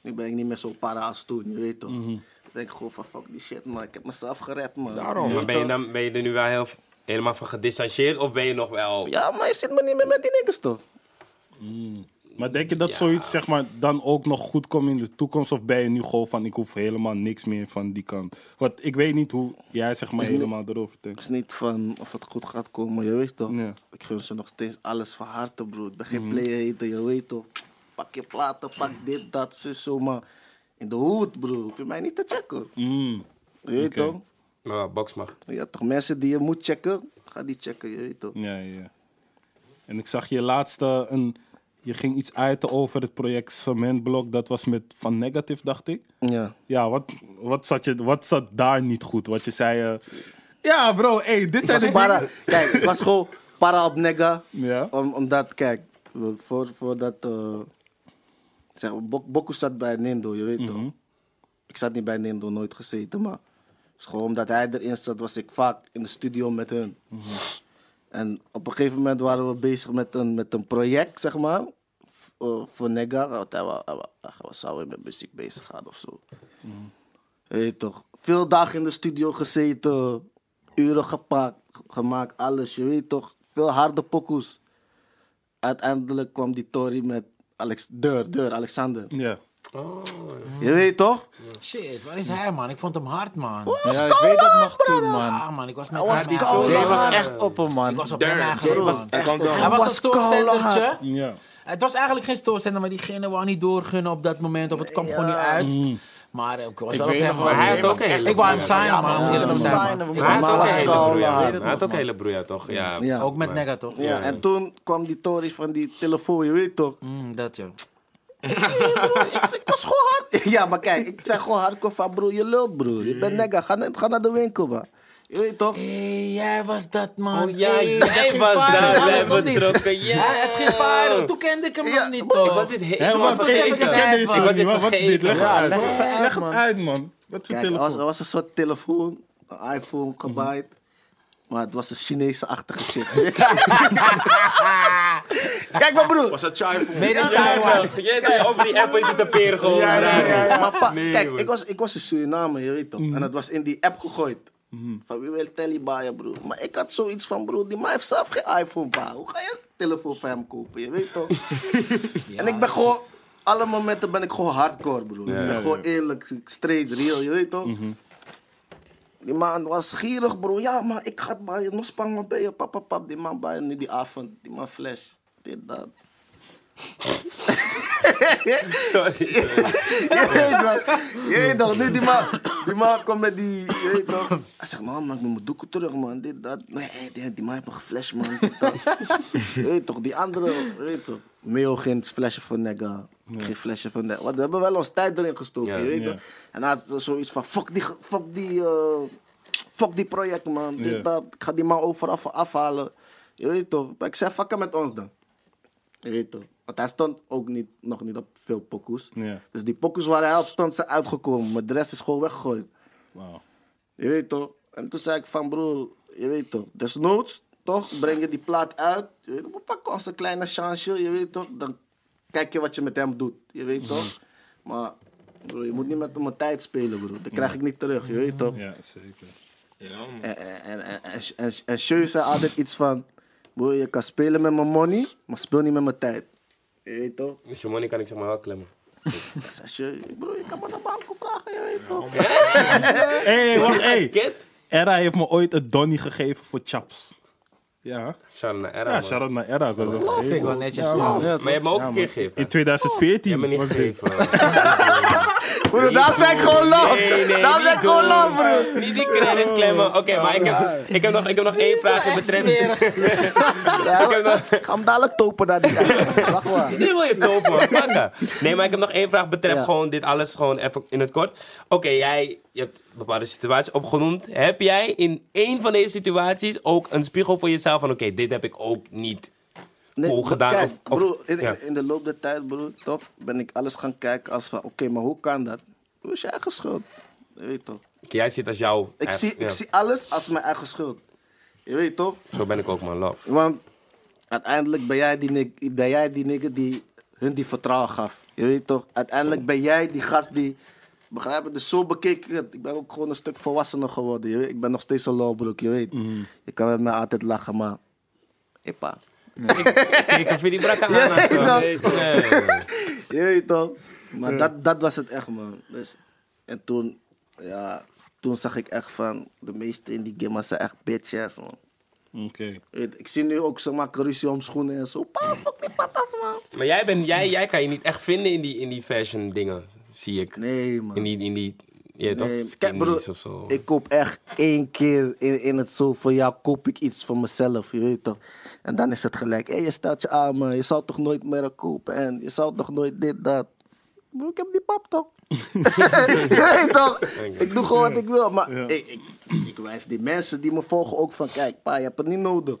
nu ben ik niet meer zo para als toen, je weet toch. Mhm. Ik denk gewoon van fuck die shit, man. Ik heb mezelf gered, man. Daarom. Maar ben je, dan, ben je er nu wel heel, helemaal van gedistanceerd? Of ben je nog wel... Ja, maar je zit me niet meer met die niggas toch? Maar denk je dat Ja. zoiets zeg maar, dan ook nog goed komt in de toekomst? Of ben je nu gewoon van, ik hoef helemaal niks meer van die kant? Want ik weet niet hoe jij zeg maar Is niet- helemaal erover denkt. Het is niet van of het goed gaat komen, je weet toch. Ja. Ik gun ze nog steeds alles van harte, bro. Ik ben geen Mhm. player hater, je weet toch. Pak je platen, pak dit, dat, zo, zo, maar in de hoed, bro. Hoef je mij niet te checken. Mm. Je weet toch? Maar box mag. Ja, toch mensen die je moet checken, ga die checken, je weet toch. Ja, ja. En ik zag je laatste, een, je ging iets uiten over het project Cementblok. Dat was met Van Negative, dacht ik. Ja. Ja, wat, wat, zat, je, wat zat daar niet goed? Wat je zei... eh, ja, bro, hey, dit Ik zijn was de para, kijk, ik was gewoon para op nigga. Ja. Om, omdat, kijk, voor, voordat, eh zeg, maar, Bok- Boku zat bij Nindo, je weet Mhm. toch. Ik zat niet bij Nindo, nooit gezeten, maar is gewoon omdat hij erin zat, was ik vaak in de studio met hun. En op een gegeven moment waren we bezig met een, met een project, zeg maar, eh, voor Nega. Want hij hij hij was zou met muziek bezig gaan of zo. Mhm. Je toch, veel dagen in de studio gezeten, uren gepakt, gemaakt, alles, je weet toch, veel harde pokoes. Uiteindelijk kwam die Tory met Alex, Deur, Deur, Alexander. Ja. Oh, Je weet toch? Shit, waar is hij, man? Ik vond hem hard, man. Ja, ik weet dat nog toen, man. Ah, man, ik was met Hij was koud, Jay was echt op hem, man. Ik was op hem eigenlijk, was echt op. Hij was een stoorzendertje. Ja. Het was eigenlijk geen stoorzender, maar diegene wou niet doorgunnen op dat moment. Of het kwam gewoon niet uit. Maar eh, ik was Ik wel op hem, hij had ook was een hele Ik wou hem signen, man. hij had hem ook een hele hij had ook een hele broeia, toch? Ja. Ja. Ook met Nega, toch? Ja, en toen kwam die Tory van die telefoon, je weet toch? Mm, dat, joh. Ik, ik was gewoon hard. Ja, maar kijk, ik zeg gewoon hardcore van broer, je lult broer. Je bent nega, ga, ga naar de winkel man. Je weet toch? Hé, jij was dat, man. Oh ja, Hey, dat jij was of niet? betrokken. Ja. Het ging viral. Toen kende ik hem Ja, nog niet, maar Ik toch? was dit helemaal ik vergeten. ik ken deze Ik was niet, dit. Wat is dit? Leg het vergeten. uit. leg het man. uit, man. Wat voor Kijk, er was, er telefoon? was een soort telefoon, een iPhone gebaaid. Maar het was een Chinese-achtige shit. Kijk maar broer. Was dat chai voor Taiwan. Jij dat je over die app zit te peren gewoon. Ja, Maar pa, Nee, kijk, man. ik was, ik was in Suriname, je weet toch. En het was in die app gegooid. Van wie wil Telly baaien, broer. Maar ik had zoiets van, broer, die man heeft zelf geen iPhone, pa. Hoe ga je een telefoon van hem kopen, je weet toch? en ik ben gewoon, alle momenten ben ik gewoon hardcore, broer. ik ben gewoon eerlijk, straight, real, je weet toch? Die man was gierig, bro. Ja, maar ik ga het bij je. Nog maar bij je. Pap, pap, pap. Die man bij je nu die avond. Die man flash. Dit, dat. Sorry. Je weet. Je weet toch. Nu die man, die man komt met die... Je weet toch. Hij zegt, man, maak me mijn doeken terug, man. Dit, dat. Nee, die, die man heeft me geflasht, man. Dit, dat. Je weet toch. Die andere, je weet toch. Meo geen flesje voor nega. Geen flesje voor nega. Want we hebben wel ons tijd erin gestoken, Ja, je weet ja. toch. En hij had zoiets van, fuck die, fuck die, eh, fuck die project, man. Dit, dat. Ik ga die man overal af- afhalen. Je weet toch. Maar ik zei, fuck hem met ons dan. Je weet toch. Want hij stond ook niet, nog niet op veel pokoes. Ja. Dus die pokoes waar hij op stond zijn uitgekomen. Maar de rest is gewoon weggegooid. Wauw. Je weet toch. En toen zei ik van broer, je weet toch. Desnoods, toch, breng je die plaat uit. Je weet toch, we pakken ons een kleine chance, je weet toch. Dan kijk je wat je met hem doet, je weet toch. Maar broer, je moet niet met mijn tijd spelen broer. Dat krijg ik niet terug, je weet toch. Ja, zeker. En, en, en, en, en, en, en Sjeu zei altijd iets van... Broer, je kan spelen met mijn money, maar speel niet met mijn tijd. Je weet toch? Dus je money kan ik zeg maar wel klemmen. Zei, Sjeu, broer, je kan me naar banko vragen, je weet toch? Hé, wacht, hé. Era heeft me ooit een donnie gegeven voor chaps. Ja. Shout naar Era, Ja, man. shout-out naar Era. Ik was dat Vind ik gegeven. wel netjes. Ja, man. Ja, Maar je hebt me ook Ja, een keer gegeven. In 2014 Je hebt me niet was dit. gegeven. Broer, daar zeg ik gewoon love. Nee, nee, daar niet zeg ik gewoon doen. love, broer. Niet die credits klemmen. Oké, maar ik heb, ik, heb nog, ik heb nog één vraag in betreffend... Ja, Ik heb nog- ik ga hem dadelijk topen naar die. Wacht maar. Nu wil je man. Pakken. Nee, maar ik heb nog één vraag betreft Ja. gewoon dit alles gewoon even in het kort. Oké, jij je hebt bepaalde situaties opgenoemd. Heb jij in één van deze situaties ook een spiegel voor jezelf van... Oké, dit heb ik ook niet Nee, cool gedaan? Kijk, of, of- broer, in, ja. in de loop der tijd, broer, toch, ben ik alles gaan kijken als van, oké, maar hoe kan dat? Hoe is je eigen schuld? Je weet toch? Jij ziet als jouw... Ik, zie, ja. ik zie alles als mijn eigen schuld. Je weet toch? Zo ben ik ook, man. Love. Want uiteindelijk ben jij die, ben jij die nigger die hun die vertrouwen gaf. Je weet toch? Uiteindelijk ben jij die gast die... Begrijp je? Dus zo bekeek ik het. Ik ben ook gewoon een stuk volwassener geworden. Je weet? Ik ben nog steeds een lowbroek, je weet. Je kan met mij altijd lachen, maar... Epa. Kijk, of je die brakke aan Ja. Nee, nee. Je weet toch? Maar dat, dat was het echt, man. Dus, en toen, ja, toen zag ik echt van... De meesten in die game zijn echt bitches, man. Oké. Ik zie nu ook, ze maken ruzie om schoenen en zo. Pa, fuck die patas, man. Maar jij, bent, jij, jij kan je niet echt vinden in die, in die fashion dingen, zie ik. Nee, man. In die, in die ja, toch? Nee, kijk, broer, of zo. ik koop echt één keer in, in het zoveel jaar koop ik iets voor mezelf, je weet toch. En dan is het gelijk, hé, je stelt je aan, man. Je zou toch nooit meer kopen en je zou toch nooit dit, dat. Broer, Ik heb die pap toch? je weet toch? Ik doe gewoon wat ik wil, maar ik, ik, ik wijs die mensen die me volgen ook van, kijk, pa, je hebt het niet nodig.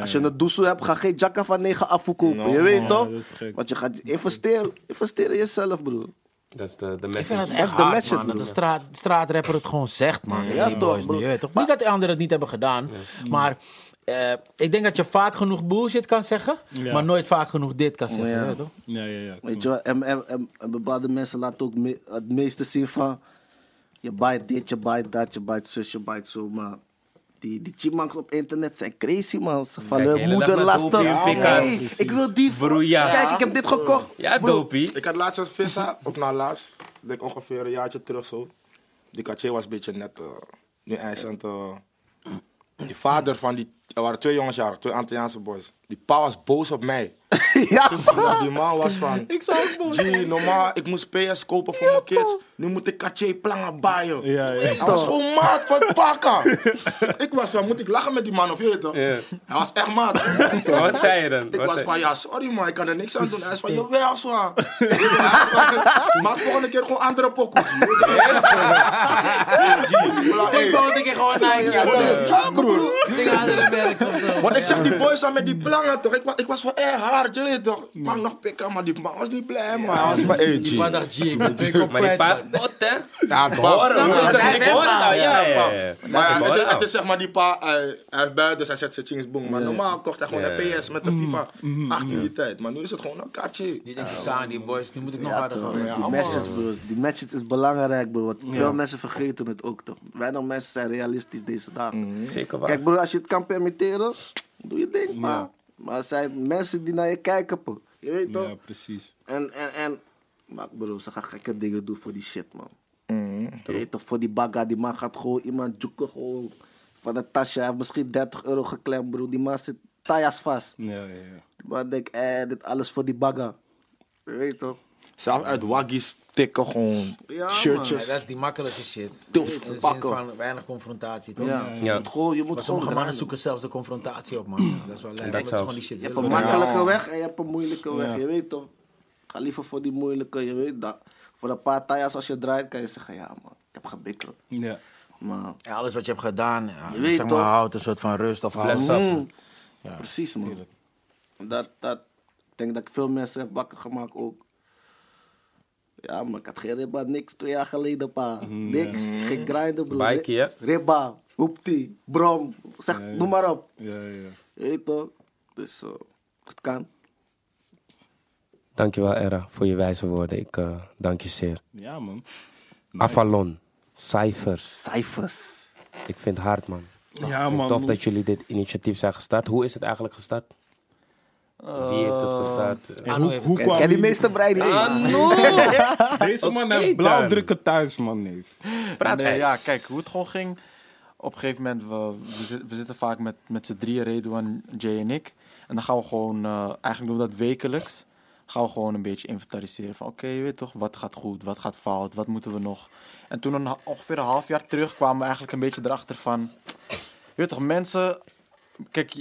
Als je een doezoe hebt, ga geen jacka van 9 afverkopen, No, je weet toch? Want je gaat investeren, investeren in jezelf, broer. Dat is de, de Ik vind message. het Dat echt de hard, message, man. Dat de straat, straatrapper het gewoon zegt, man. Ja, die toch, boys weet toch? Niet dat de anderen het niet hebben gedaan, maar eh, ik denk dat je vaak genoeg bullshit kan zeggen, Ja. maar nooit vaak genoeg dit kan zeggen. Ja. je weet toch? Ja, ja, ja. Weet je wel, en, en, en, en bepaalde mensen laten ook me- het meeste zien van... Je bijt dit, je bijt dat, je bijt zus, je bijt zo, maar... Die, die chipmunks op internet zijn crazy, man. Ze vallen de hele dag moeder naar lastig. dopie en pika's. Hey, ik wil die... Kijk, ik heb dit gekocht. Ja, dopie. Ik had laatst een vissa, op na laatst. Ik denk ongeveer een jaartje terug zo. Die katje was een beetje net, eh nu het, eh, Die vader van die, er waren twee jongens jarig, twee Antilliaanse boys. Die pa was boos op mij. ja, Ja, die man was van, Ik zou ook boos G, normaal, ik moest PS kopen voor mijn kids. Nu moet ik Cartier plangen baaien. Ja, ja. Hij was gewoon maat van pakken. ik was van, moet ik lachen met die man of je weet toch? Ja. Hij was echt maat. Maar wat zei je dan? Ik Wat was zei- van, ja, sorry man, ik kan er niks aan doen. Hij is van, jawel, zwaar. Maak volgende keer gewoon andere pokoes. Zing volgende keer gewoon Nike. Zing andere merk of zo. Want ik zeg die boys dan met die plangen toch. Ik was, ik was wel erg hard, je weet toch. Mag nog pikken, maar die man was niet blij, man. Hij was van, hey, Die G. dacht, G, ik ben twee kop Maar die kwijt, pa, man. wat hè? Ja, hem, Ja, ik- hij ik hoor het ja, ja, ja. Maar Ik het, is, het het is zeg maar die pa, hij, hij is buiten, dus hij zet zijn chings boom. Maar normaal kocht hij gewoon Ja. een PS met een FIFA 18 die tijd. Maar nu is het gewoon een kaartje. Die denk je, Saan, die boys, nu moet ik nog ja, harder toch. gaan. Ja, die man. message, bro. Die message is belangrijk, bro. Want veel mensen vergeten het ook, toch. Weinig mensen zijn realistisch deze dagen. Zeker waar. Kijk, bro, als je het kan permitteren, doe je ding, man. Maar er zijn mensen die naar je kijken, bro. Je weet toch? Ja, precies. En, en, en... Maar bro, ze gaan gekke dingen doen voor die shit, man. Je weet toch, voor die bagga, die man gaat gewoon iemand joeken, gewoon van de tasje. Hij heeft misschien 30 euro geklemd, bro. Die man zit tajas vast. Ja, ja, ja. Die man denkt, eh, dit alles voor die bagga. Je weet toch? Zelfs uit waggies tikken gewoon Ja, shirtjes. Dat is die makkelijke shit. Tof, In de zin pakken. van weinig confrontatie, toch? Ja, je Ja. moet gewoon, je moet Maar sommige mannen zoeken zelfs de confrontatie op, man. Dat is wel lekker. Dat is zelfs. gewoon die shit. Je hebt een Ja. makkelijke weg en je hebt een moeilijke weg. Je weet toch? Ga liever voor die moeilijke, je weet dat. Voor een paar tajas als je draait, kan je zeggen, ja man, ik heb gebikkeld. Ja. Maar, Ja, alles wat je hebt gedaan, ja, Je weet zeg toch? maar, houdt een soort van rust of houdt. Mm, Ja, precies man. Dat, dat, ik denk dat ik veel mensen heb wakker gemaakt ook. Ja, maar ik had geen ribba, niks twee jaar geleden, pa. Niks, geen grinden, bro. Bikey, hè? Ribba, hoeptie, brom, zeg, noem maar op. Ja, ja. Weet toch? Dus, eh, het kan. Dankjewel, Era, voor je wijze woorden. Ik eh, dank je zeer. Ja, man. Avalon, cijfers. Cijfers. Ik vind het hard, man. Ja, Ik man. Tof dat jullie dit initiatief zijn gestart. Hoe is het eigenlijk gestart? Wie heeft het gestart? En hoe, hoe Ken, kwam ken die meeste brein niet? Anu! Deze man heeft dan. blauwdrukken thuis, man, neef. Praat Nee, ja, kijk, hoe het gewoon ging. Op een gegeven moment, we, we, zit- we zitten vaak met, met z'n drieën, Redouan, Jay en ik. En dan gaan we gewoon, eh, eigenlijk doen we dat wekelijks. Gaan we gewoon een beetje inventariseren van, oké, je weet toch, wat gaat goed, wat gaat fout, wat moeten we nog. En toen een, ongeveer een half jaar terug kwamen we eigenlijk een beetje erachter van, je weet toch, mensen, kijk,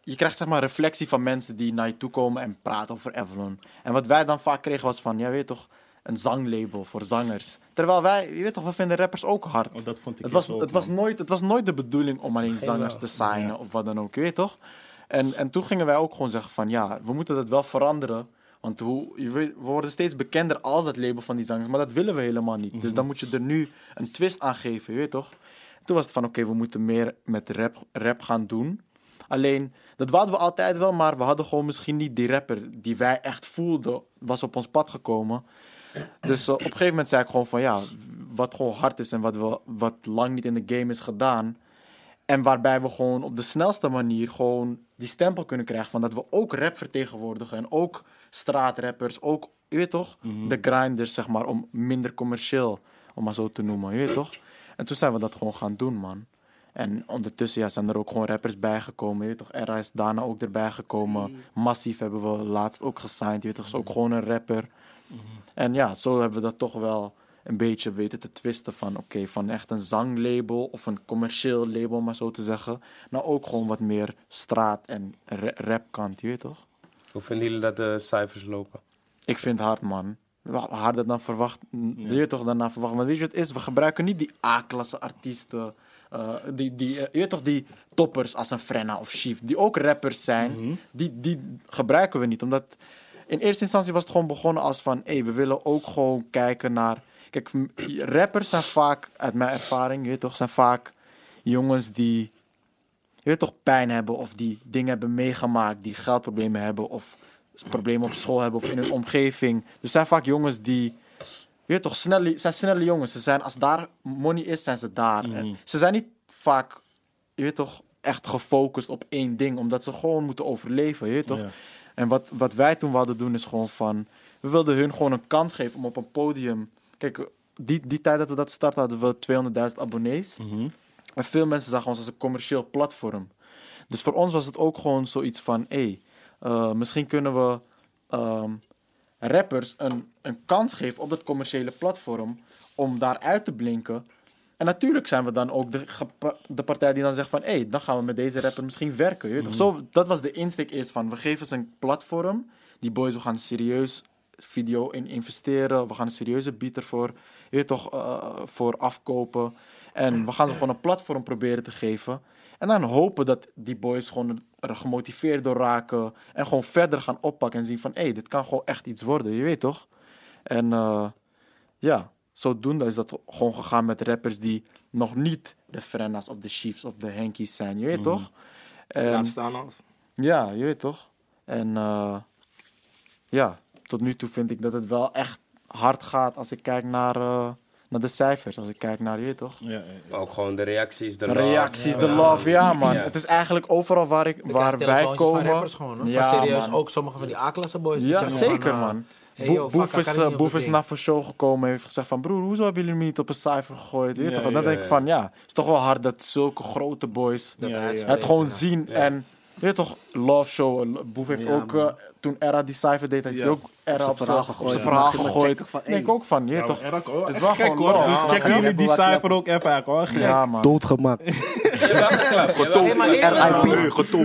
je, krijgt zeg maar reflectie van mensen die naar je toe komen en praten over Avalon. En wat wij dan vaak kregen was van, ja, weet je toch, een zanglabel voor zangers. Terwijl wij, je weet toch, we vinden rappers ook hard. Oh, dat vond ik Het was, ook, het, was nooit, het was nooit de bedoeling om alleen zangers te signen of wat dan ook, je weet toch? En, en toen gingen wij ook gewoon zeggen van ja, we moeten dat wel veranderen. Want hoe, je weet, we worden steeds bekender als dat label van die zangers, maar dat willen we helemaal niet. Dus dan moet je er nu een twist aan geven, je weet toch? Toen was het van oké, we moeten meer met rap, rap gaan doen. Alleen, dat wouden we altijd wel, maar we hadden gewoon misschien niet die rapper die wij echt voelden, was op ons pad gekomen. Dus eh, op een gegeven moment zei ik gewoon van ja, wat gewoon hard is en wat, we, wat lang niet in de game is gedaan. En waarbij we gewoon op de snelste manier gewoon die stempel kunnen krijgen van dat we ook rap vertegenwoordigen en ook straatrappers, ook, je weet toch, de grinders zeg maar, om minder commercieel, om maar zo te noemen, je weet toch. En toen zijn we dat gewoon gaan doen, man. En ondertussen ja, zijn er ook gewoon rappers bijgekomen. Je weet toch, Era is daarna ook erbij gekomen. Massief hebben we laatst ook gesigned. Je weet toch, is ook gewoon een rapper. En ja, zo hebben we dat toch wel een beetje weten te twisten van... Oké, van echt een zanglabel of een commercieel label, maar zo te zeggen. Nou, ook gewoon wat meer straat- en ra- rapkant, je weet toch? Hoe vinden jullie dat de cijfers lopen? Ik vind hard, man. Harder dan verwacht. Wil je toch daarna verwachten? Want weet je wat het is? We gebruiken niet die A-klasse artiesten. Eh, die, die, eh, je weet toch, die toppers als een Frenna of Chief. Die ook rappers zijn. die, die gebruiken we niet. Omdat in eerste instantie was het gewoon begonnen als van... Hé, we willen ook gewoon kijken naar... Kijk, rappers zijn vaak, uit mijn ervaring, je weet toch, zijn vaak jongens die je weet toch, pijn hebben of die dingen hebben meegemaakt, die geldproblemen hebben of problemen op school hebben of in hun omgeving. Dus zijn vaak jongens die, weet toch, snelle, zijn snelle jongens. Ze zijn, als daar money is, zijn ze daar. En ze zijn niet vaak, je weet toch, echt gefocust op één ding, omdat ze gewoon moeten overleven, je weet toch. Ja. En wat, wat wij toen wilden doen is gewoon van, we wilden hun gewoon een kans geven om op een podium, kijk, die, die tijd dat we dat starten hadden we 200.000 abonnees. En veel mensen zagen ons als een commercieel platform. Dus voor ons was het ook gewoon zoiets van: hé, hey, eh, misschien kunnen we ehm, rappers een, een kans geven op dat commerciële platform om daar uit te blinken. En natuurlijk zijn we dan ook de, de partij die dan zegt van... hé, hey, dan gaan we met deze rapper misschien werken. Je toch? Zo, dat was de insteek eerst van... we geven ze een platform. Die boys, we gaan serieus video in investeren. We gaan een serieuze beat ervoor je weet toch, eh, voor afkopen. En we gaan ze gewoon een platform proberen te geven. En dan hopen dat die boys gewoon er gemotiveerd door raken. En gewoon verder gaan oppakken en zien van... hé, hey, dit kan gewoon echt iets worden, je weet toch? En eh, ja, zodoende is dat gewoon gegaan met rappers die nog niet de Frenna's of de Chiefs of de Henkies zijn, je weet toch? En, Laat staan als. ja, je weet toch? En eh, ja, tot nu toe vind ik dat het wel echt hard gaat als ik kijk naar, eh, naar de cijfers. Als ik kijk naar, je toch? Ja, ja, ja. Ook gewoon de reacties, de De love. reacties, de Ja. love, ja man. Ja. Het is eigenlijk overal waar, ik, Ik waar wij komen. Van rappers gewoon, hoor. Ja, Van serieus, man. ook sommige van die A-klasse boys. Ja, zeker van, eh, man. hey, yo, fuck, Boef is, eh, Boef is naar voor show gekomen en heeft gezegd van... Broer, hoezo hebben jullie me niet op een cijfer gegooid? Weet Ja, toch? En dan ja, denk ik ja. van, ja, het is toch wel hard dat zulke grote boys... Dat het gewoon ja. zien Ja. en... Je weet toch, Love Show. eh, Boef heeft Ja, ook, man. eh, toen Era die cijfer deed, heeft Ja. hij ook Era op verhaal zijn verhaal maar gegooid. van, denk ook van, je toch. maar Erak, hoor. is wel gek gewoon hoor. Dus maar jullie die cijfer ook even uit hoor. Gek. Ja, man. Doodgemaakt. Maar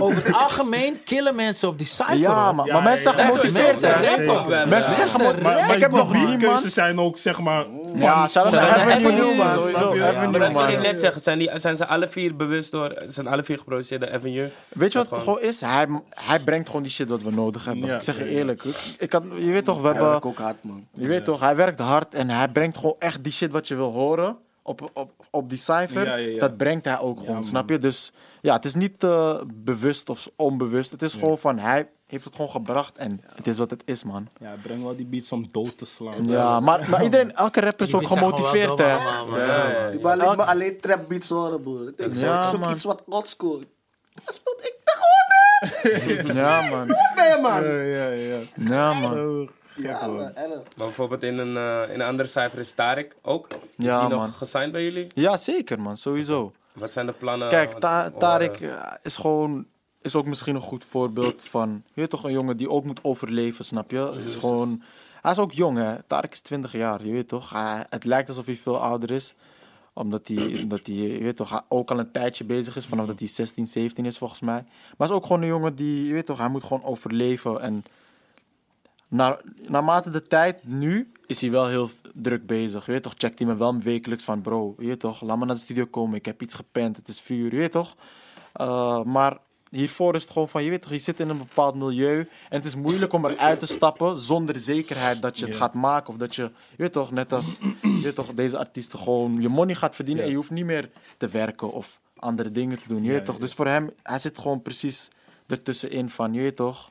over het algemeen killen mensen op die cijfer. Ja. Ja, Maar mensen zijn gemotiveerd, Mensen hè. rappen ook wel. Mensen zijn gemotiveerd. Maar, maar Ik heb nog die man. keuzes zijn ook zeg maar... Ja, de Avenue, man. Maar ik ging net zeggen, zijn, die, zijn ze alle vier bewust door, zijn alle vier geproduceerd door Avenue? Weet je wat Dat het gewoon is? Hij, hij brengt gewoon die shit wat we nodig hebben. Ja. Ik zeg je eerlijk. Ik, had, je weet toch, we Hij hebben... werkt ook hard, man. Je weet toch, hij werkt hard en hij brengt gewoon echt die shit wat je wil horen op, op, op die cijfer. Ja, ja, ja. Dat brengt hij ook gewoon, snap je? Dus ja, het is niet eh, bewust of onbewust. Het is gewoon van, hij heeft het gewoon gebracht en het is wat het is, man. Ja, breng wel die beats om dood te slaan. Ja, maar, maar iedereen, elke rapper is Die ook gemotiveerd, hè? Ja, ja, Die me alleen trap beats horen, broer. Ik denk, Ja, zoek man. iets wat oldschool. Hij speelt ik Ja, man. man. Ja, ja, ja. Ja, man. Ja, man. Maar bijvoorbeeld in een, eh, in een andere cijfer is Tarek ook. Is Ja, die nog man. gesigned bij jullie? Ja, zeker, man. Sowieso. Wat zijn de plannen? Kijk, Ta- Tarek eh, is gewoon is ook misschien een goed voorbeeld van, je weet toch, een jongen die ook moet overleven, snap je? Is gewoon, hij is ook jong, hè? Tarek is 20 jaar, je weet toch? Hij, het lijkt alsof hij veel ouder is, omdat hij, omdat hij, je weet toch, ook al een tijdje bezig is, vanaf dat hij 16, 17 is volgens mij. Maar hij is ook gewoon een jongen die, je weet toch, hij moet gewoon overleven en naar, naarmate de tijd nu is hij wel heel druk bezig. Je weet toch, checkt hij me wel wekelijks van bro, je weet toch, laat me naar de studio komen. Ik heb iets gepland, het is vuur, je weet toch. Uh, maar hiervoor is het gewoon van, je weet toch, je zit in een bepaald milieu en het is moeilijk om eruit te stappen zonder zekerheid dat je het gaat maken of dat je, je weet toch, net als je weet toch, deze artiesten gewoon je money gaat verdienen en je hoeft niet meer te werken of andere dingen te doen, je weet toch. Dus voor hem, hij zit gewoon precies ertussenin van, je weet toch,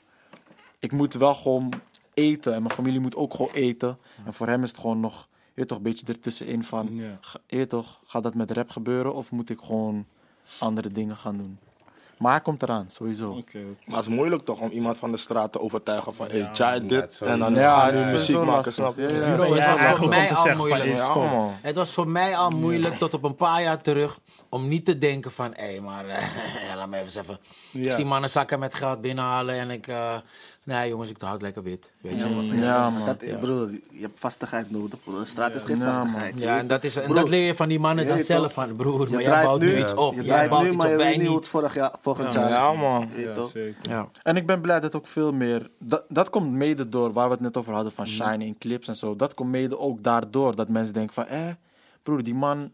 ik moet wel gewoon eten en mijn familie moet ook gewoon eten. En voor hem is het gewoon nog, je weet toch, een beetje ertussenin van, je weet toch, gaat dat met rap gebeuren of moet ik gewoon andere dingen gaan doen? Maar hij komt eraan, sowieso. Maar het is moeilijk toch om iemand van de straat te overtuigen van, hé, hey, tja, Ja, dit. En dan we is muziek maken, snap je? Het was ja, voor mij al moeilijk. hey, Ja, stop. man. Het was voor mij al moeilijk tot op een paar jaar terug om niet te denken van, hé, maar eh, laat me even zeggen. Ik Ja. zie mannen zakken met geld binnenhalen en ik, eh, nee jongens, ik houd lekker wit. Weet je? Ja, Ja, man. Dat, Broer, je hebt vastigheid nodig, broer. De straat is geen Ja, vastigheid. en, dat, is, en Broer, dat leer je van die mannen dan zelf van, broer, Je maar jij draait bouwt nu, iets op. je Jij draait bouwt nu, iets maar op, je weet niet hoe het vorig jaar, volgend Ja. jaar is. Ja, man. Ja. Ja. En ik ben blij dat ook veel meer. Dat, dat komt mede door waar we het net over hadden van shine in clips en zo. Dat komt mede ook daardoor dat mensen denken van, eh, broer, die man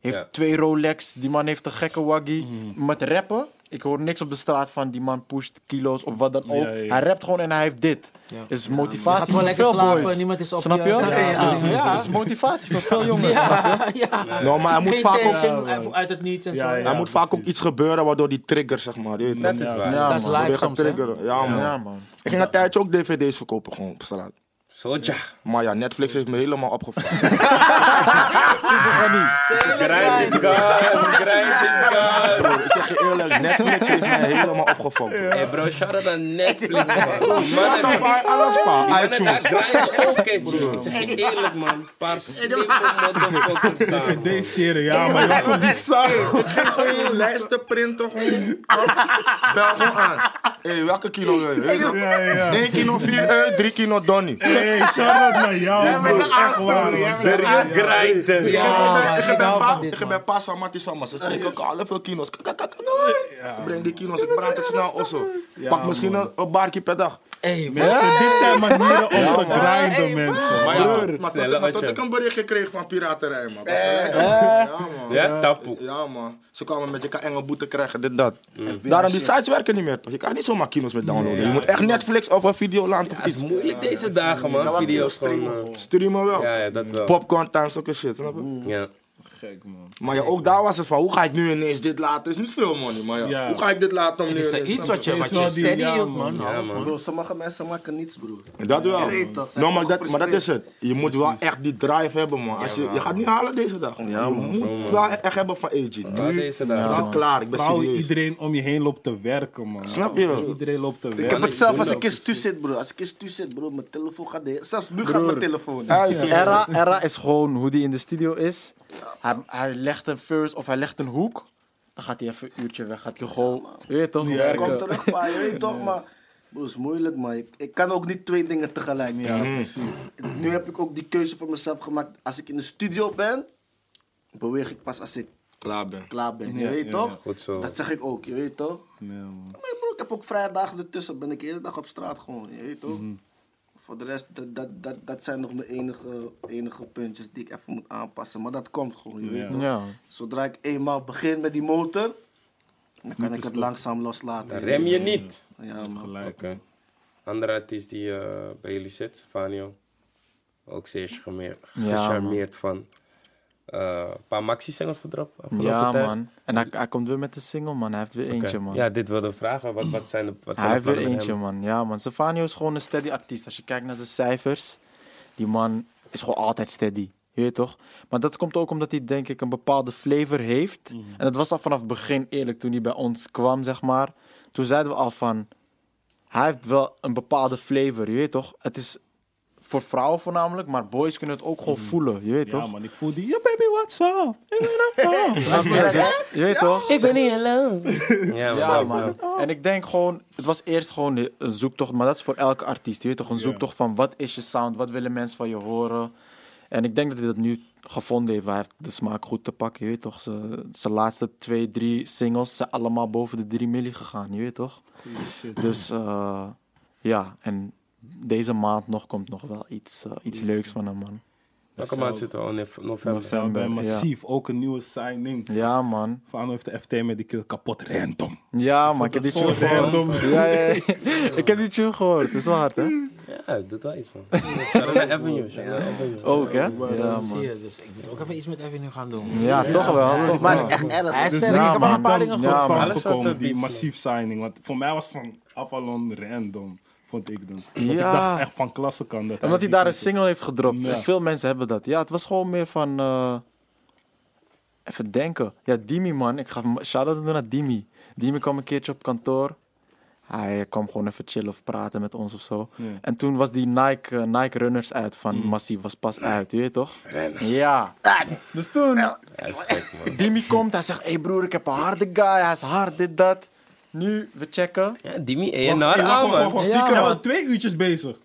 heeft Ja. twee Rolex, die man heeft een gekke waggie. Met rappen, ik hoor niks op de straat van die man pusht kilo's of wat dan ook. Ja, ja. Hij rapt gewoon en hij heeft dit. Ja. Is motivatie gewoon voor lekker veel slapen, boys. niemand is op Snap je? Ja, Ja, ja, ja. is motivatie voor veel jongens. snap je? Ja, ja. Nou, maar hij moet Geen vaak ook, uit- het niets en Ja, zo. ja. hij moet vaak ook iets gebeuren waardoor die trigger, zeg maar. Je weet Dat is waar. Ja, dat is live soms, triggeren. Ja, man. Ja, man. Ik ging een tijdje ook dvd's verkopen gewoon op straat. Soja. Maar ja, Netflix heeft me helemaal opgevangen. Grind is gone. Grind is gone. ik zeg je eerlijk, Netflix heeft mij helemaal opgevangen. Hey bro, shout out aan Netflix man. Spotify, alles pa, iTunes. G. Ik zeg je eerlijk man. Paar slimme motherfuckers daar. Deze serie, ja, maar je was op die zak. Gewoon lijsten printen, gewoon. Bel gewoon aan. Hé, hey, welke kilo wil je? Weet je nog? Ja, ja. 1 kilo 4 euro, 3 kilo Donnie. Hey, shout-out naar jou, man. Echt waar, man. De real grinden. Ik Ja, man, ik hou van dit, man. bij pas van Matties van Mas. Ik kijk alle veel kak, nooit. Ik breng die kilo's, ik brand het snel osso. Pak misschien een, een baartje per dag. Hey, Mensen, dit zijn manieren om te grinden, mensen. Maar ja, tot, maar tot, maar tot atje. ik een berichtje kreeg van piraterij, man. Dat is gelijk. Ja, man. Ja, tapoe. Ja, man. Ze kwamen met je kan enge boete krijgen, dit, dat. Daarom, die sites werken niet meer. toch? Je kan niet zomaar kilo's met downloaden. Je moet echt Netflix of een Videoland of Het is iets. moeilijk deze dagen man. Video's gewoon. eh, Streamen wel. Ja, ja, dat wel. Popcorn time, zulke shit, snap je? Ja. Gek, man. Maar ja, ook daar was het van, hoe ga ik nu ineens dit laten? Is niet veel money, maar ja, Ja. hoe ga ik dit laten om nu Het is iets wat je, wat je steady ja, hield, man. man. Ja, man. Bro, sommige mensen maken niets, broer. Dat wel. Toch, zijn No, maar, dat, maar dat is het. Je moet wel echt die drive hebben, man. Als je, je gaat niet halen deze dag. Ja, je man. moet wel echt hebben van AG. Ja, Nu deze is het klaar, ik ben Vooral serieus. iedereen om je heen loopt te werken, man. Snap je? Iedereen loopt te werken. Ik heb het zelf als ik in stu zit, bro. Als ik in stu zit, bro, mijn telefoon gaat de... Zelfs nu gaat mijn telefoon. Era, Era is gewoon hoe die in de studio is. Hij, hij legt een verse of hij legt een hoek. Dan gaat hij even een uurtje weg. Gaat hij gewoon, je weet toch, Kom werken. terug, maar je weet toch, maar... Bro, is moeilijk, man. Ik, ik kan ook niet twee dingen tegelijk doen. Ja, precies. Nu heb ik ook die keuze voor mezelf gemaakt. Als ik in de studio ben, beweeg ik pas als ik Klaar ben. klaar ben. Je Ja, weet ja, toch? ja. Goed zo. Dat zeg ik ook, je weet toch? Ja, man. Maar ik heb ook vrije dagen ertussen. Ben ik de hele dag op straat gewoon, je weet toch? Mhm. Voor de rest, dat, dat, dat, dat zijn nog mijn enige, enige puntjes die ik even moet aanpassen. Maar dat komt gewoon, je weet toch? Ja. Zodra ik eenmaal begin met die motor, dan kan ik het langzaam loslaten. Dan rem je niet. Ja, man. Gelijk. Andere artiest die eh, bij jullie zit, Stefano. Ook zeer gecharmeerd, Ja, gecharmeerd van. Eh, een paar maxi-singles gedropt Ja, tijd. man. En hij, hij komt weer met een single, man. Hij heeft weer eentje, man. Ja, dit wilde vragen. Wat, wat zijn de wat zijn Hij heeft weer eentje, hem? man. Ja, man. Stefano is gewoon een steady artiest. Als je kijkt naar zijn cijfers, die man is gewoon altijd steady. Je weet toch? Maar dat komt ook omdat hij, denk ik, een bepaalde flavor heeft. Mhm. En dat was al vanaf het begin eerlijk, toen hij bij ons kwam, zeg maar. Toen zeiden we al van, hij heeft wel een bepaalde flavor, je weet toch? Het is voor vrouwen voornamelijk, maar boys kunnen het ook gewoon voelen, je weet Mhm. Ja, toch? man, ik voel die. Ja, baby, what's up? Ik ben er je? Dus, je weet toch? Ik ben niet alone. ja, man. Ja, man. En ik denk gewoon, het was eerst gewoon een zoektocht, maar dat is voor elke artiest. Je weet toch, een zoektocht van wat is je sound, wat willen mensen van je horen. En ik denk dat hij dat nu gevonden heeft. Hij heeft de smaak goed te pakken, je weet toch. Zijn zijn laatste twee, drie singles zijn allemaal boven de 3 milli gegaan, je weet toch. Dus eh, ja, en deze maand nog komt nog wel iets, eh, iets leuks van hem, man. Welke maand zitten we al in november? Ja, bij ja. Massief, ook een nieuwe signing. Ja, man. Fano heeft de FT met die kill kapot random. Ja, man. Ik heb die dat tune gehoord. random. Ja, ja, ja. Ik heb die tune gehoord. Het is wel hard, hè? Ja, het doet wel iets van. Shout out naar Avenue. Ook, hè? Ja, man. je, dus ik moet ook even iets met Avenue gaan doen. Ja, toch wel. Toch Maar het is echt erg. Hij is Dus sterk, ja, al een man, paar dingen ja, man. Gekomen, er die massief signing. Want voor mij was van Avalon random, vond ik dan. Want ik Ja. dacht echt van klasse kan dat. Omdat hij daar een single heeft gedropt. Ja. Veel mensen hebben dat. Ja, het was gewoon meer van... eh, even denken. Ja, Dimi, man. Ik ga hem- shout-out doen naar Dimi. Dimi kwam een keertje op kantoor. Hij kwam gewoon even chillen of praten met ons of zo. Ja. En toen was die Nike, eh, Nike Runners uit van Massief. Was pas uit, weet je toch? Ja. Dus toen... Ja, is gek, man. Dimi komt, hij zegt... Hé hey broer, ik heb een harde guy. Hij is hard, dit, dat. Nu, we checken. Ja, Dimi Wacht, A&R hey, wacht, aan, wacht, man. Ja, Stiekem, man. waren twee uurtjes bezig.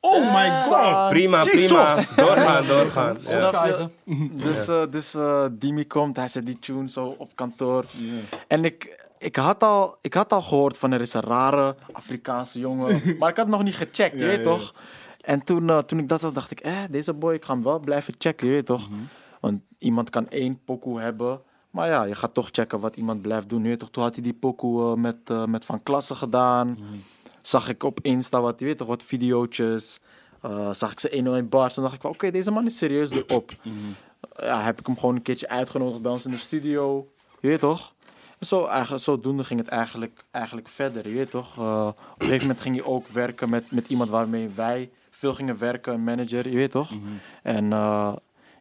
Oh my god. Prima, prima. Doorgaan, doorgaan. Ja. Dus, eh, dus eh, Dimi komt, hij zet die tune zo op kantoor. En ik, ik, had al, ik had al gehoord van er is een rare Afrikaanse jongen. maar ik had nog niet gecheckt, je Ja, weet ja. toch? En toen, eh, toen ik dat zag, dacht ik, eh, deze boy, ik ga hem wel blijven checken, je weet toch? Want iemand kan één pokoe hebben. Maar ja, je gaat toch checken wat iemand blijft doen. Weet toch? Toen had hij die pokoe eh, met, eh, met Van Klassen gedaan. Zag ik op Insta wat, je weet toch, wat videootjes. Eh, zag ik ze 101 bars. Toen dacht ik van, oké, deze man is serieus erop. Ja, heb ik hem gewoon een keertje uitgenodigd bij ons in de studio. Je weet toch? En Zo, eigenlijk, zodoende ging het eigenlijk, eigenlijk verder, je weet toch? Eh, op een gegeven moment ging hij ook werken met, met iemand waarmee wij veel gingen werken, een manager, je weet toch? Mhm. En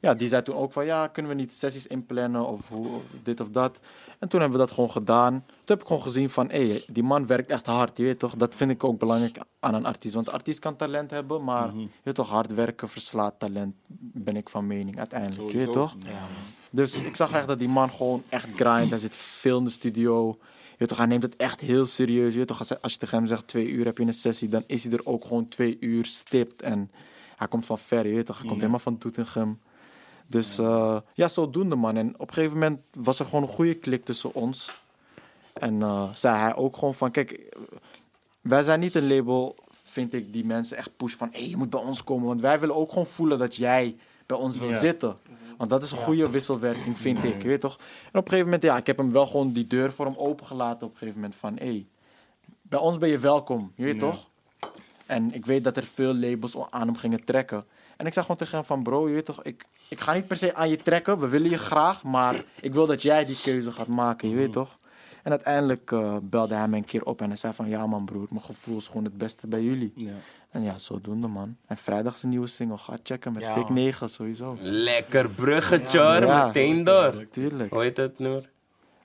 ja, die zei toen ook van, ja, kunnen we niet sessies inplannen of hoe, dit of dat. En toen hebben we dat gewoon gedaan. Toen heb ik gewoon gezien van, hé, hey, die man werkt echt hard, je weet toch? Dat vind ik ook belangrijk aan een artiest. Want een artiest kan talent hebben, maar Mhm. je weet toch, hard werken verslaat talent, ben ik van mening uiteindelijk, je weet toch? Dus ik zag echt dat die man gewoon echt grind. Hij zit veel in de studio. Je weet toch, hij neemt het echt heel serieus. Je weet toch, als, als je tegen hem zegt twee uur heb je een sessie, dan is hij er ook gewoon twee uur stipt. En hij komt van ver, je weet toch, hij komt helemaal van Doetinchem. Dus eh, ja, zodoende man. En op een gegeven moment was er gewoon een goede klik tussen ons. En eh, zei hij ook gewoon van, kijk, wij zijn niet een label, vind ik, die mensen echt push van, hé, hey, je moet bij ons komen. Want wij willen ook gewoon voelen dat jij bij ons wil zitten. Want dat is een goede wisselwerking, vind ik, je weet toch? En op een gegeven moment, ja, ik heb hem wel gewoon die deur voor hem opengelaten op een gegeven moment van, hé, hey, bij ons ben je welkom, je weet Ja. toch? En ik weet dat er veel labels aan hem gingen trekken. En ik zei gewoon tegen hem van, bro, je weet toch, ik, ik ga niet per se aan je trekken, we willen je graag, maar ik wil dat jij die keuze gaat maken, je weet toch? En uiteindelijk eh, belde hij me een keer op en hij zei van, ja man broer, mijn gevoel is gewoon het beste bij jullie. Ja. En ja, zodoende man. En vrijdag is een nieuwe single, ga checken met Ja, Fake man. 9 sowieso. Lekker bruggetje hoor, Ja. meteen door. Tuurlijk, Hoe heet het nummer?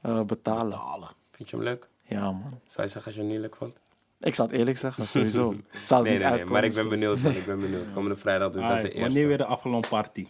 Eh, betalen. Betalen. Vind je hem leuk? Ja man. Zou je zeggen als je hem niet leuk vond? Ik zal het eerlijk zeggen, sowieso. Zal het Nee, niet nee, nee, maar ik ben benieuwd man, ik ben benieuwd. Komende vrijdag, dus dat is de Aight, wanneer eerste. weer de Avalon party?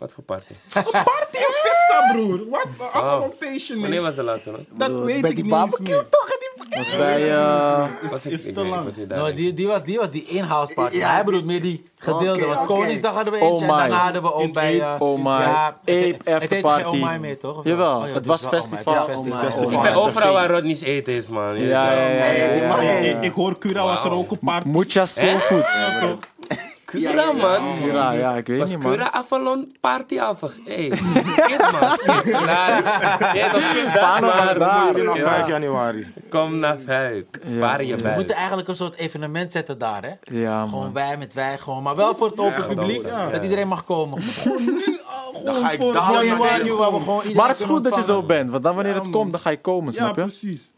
Wat voor party? Party op Vista, broer! Wat? De Avalon feestje, Wanneer nee. was de laatste dan? Dat Broer, weet bij ik die niet eens barbecue meer. toch? Was bij, eh, Was ik, is ik te weet- ik lang. was niet Nou, die, die, was, die was die in-house party. Ja, hij die- bedoelt meer die gedeelde. Oké, want oké. Koningsdag hadden we Oh eentje. en my. daarna hadden we ook In bij... Ape, eh, oh my. ja, Ape het heet- Het Oh my meer, toch? Of wel? Jawel, Oh ja, het was wel festival. Oh my, het is Oh my, festival. oh Ik ben overal waar Rodney's eten is, man. Je Ja, weet ja, wel. ja, ja, die ja, mag- ja, Ik, hoor Cura was er ook een party. Mucha so Cura, man. Ja, ja, ik weet Was niet, man. Cura Avalon party af? Hé, skip man, skip. Naar, ja, dat skip was maar. daar. Nog Ja. 5 januari. Kom naar Vuik. Spaar je We buik. moeten eigenlijk een soort evenement zetten daar, hè? Ja, Gewoon man. wij met wij, gewoon. Maar wel voor het open publiek. ja. Dat iedereen mag komen. Dan ga ik Ja, naar ja, Nu binnen. waar we gewoon iedereen Maar het is goed dat je zo bent, want dan wanneer Ja, het komt, dan ga je komen, Ja, snap je? precies.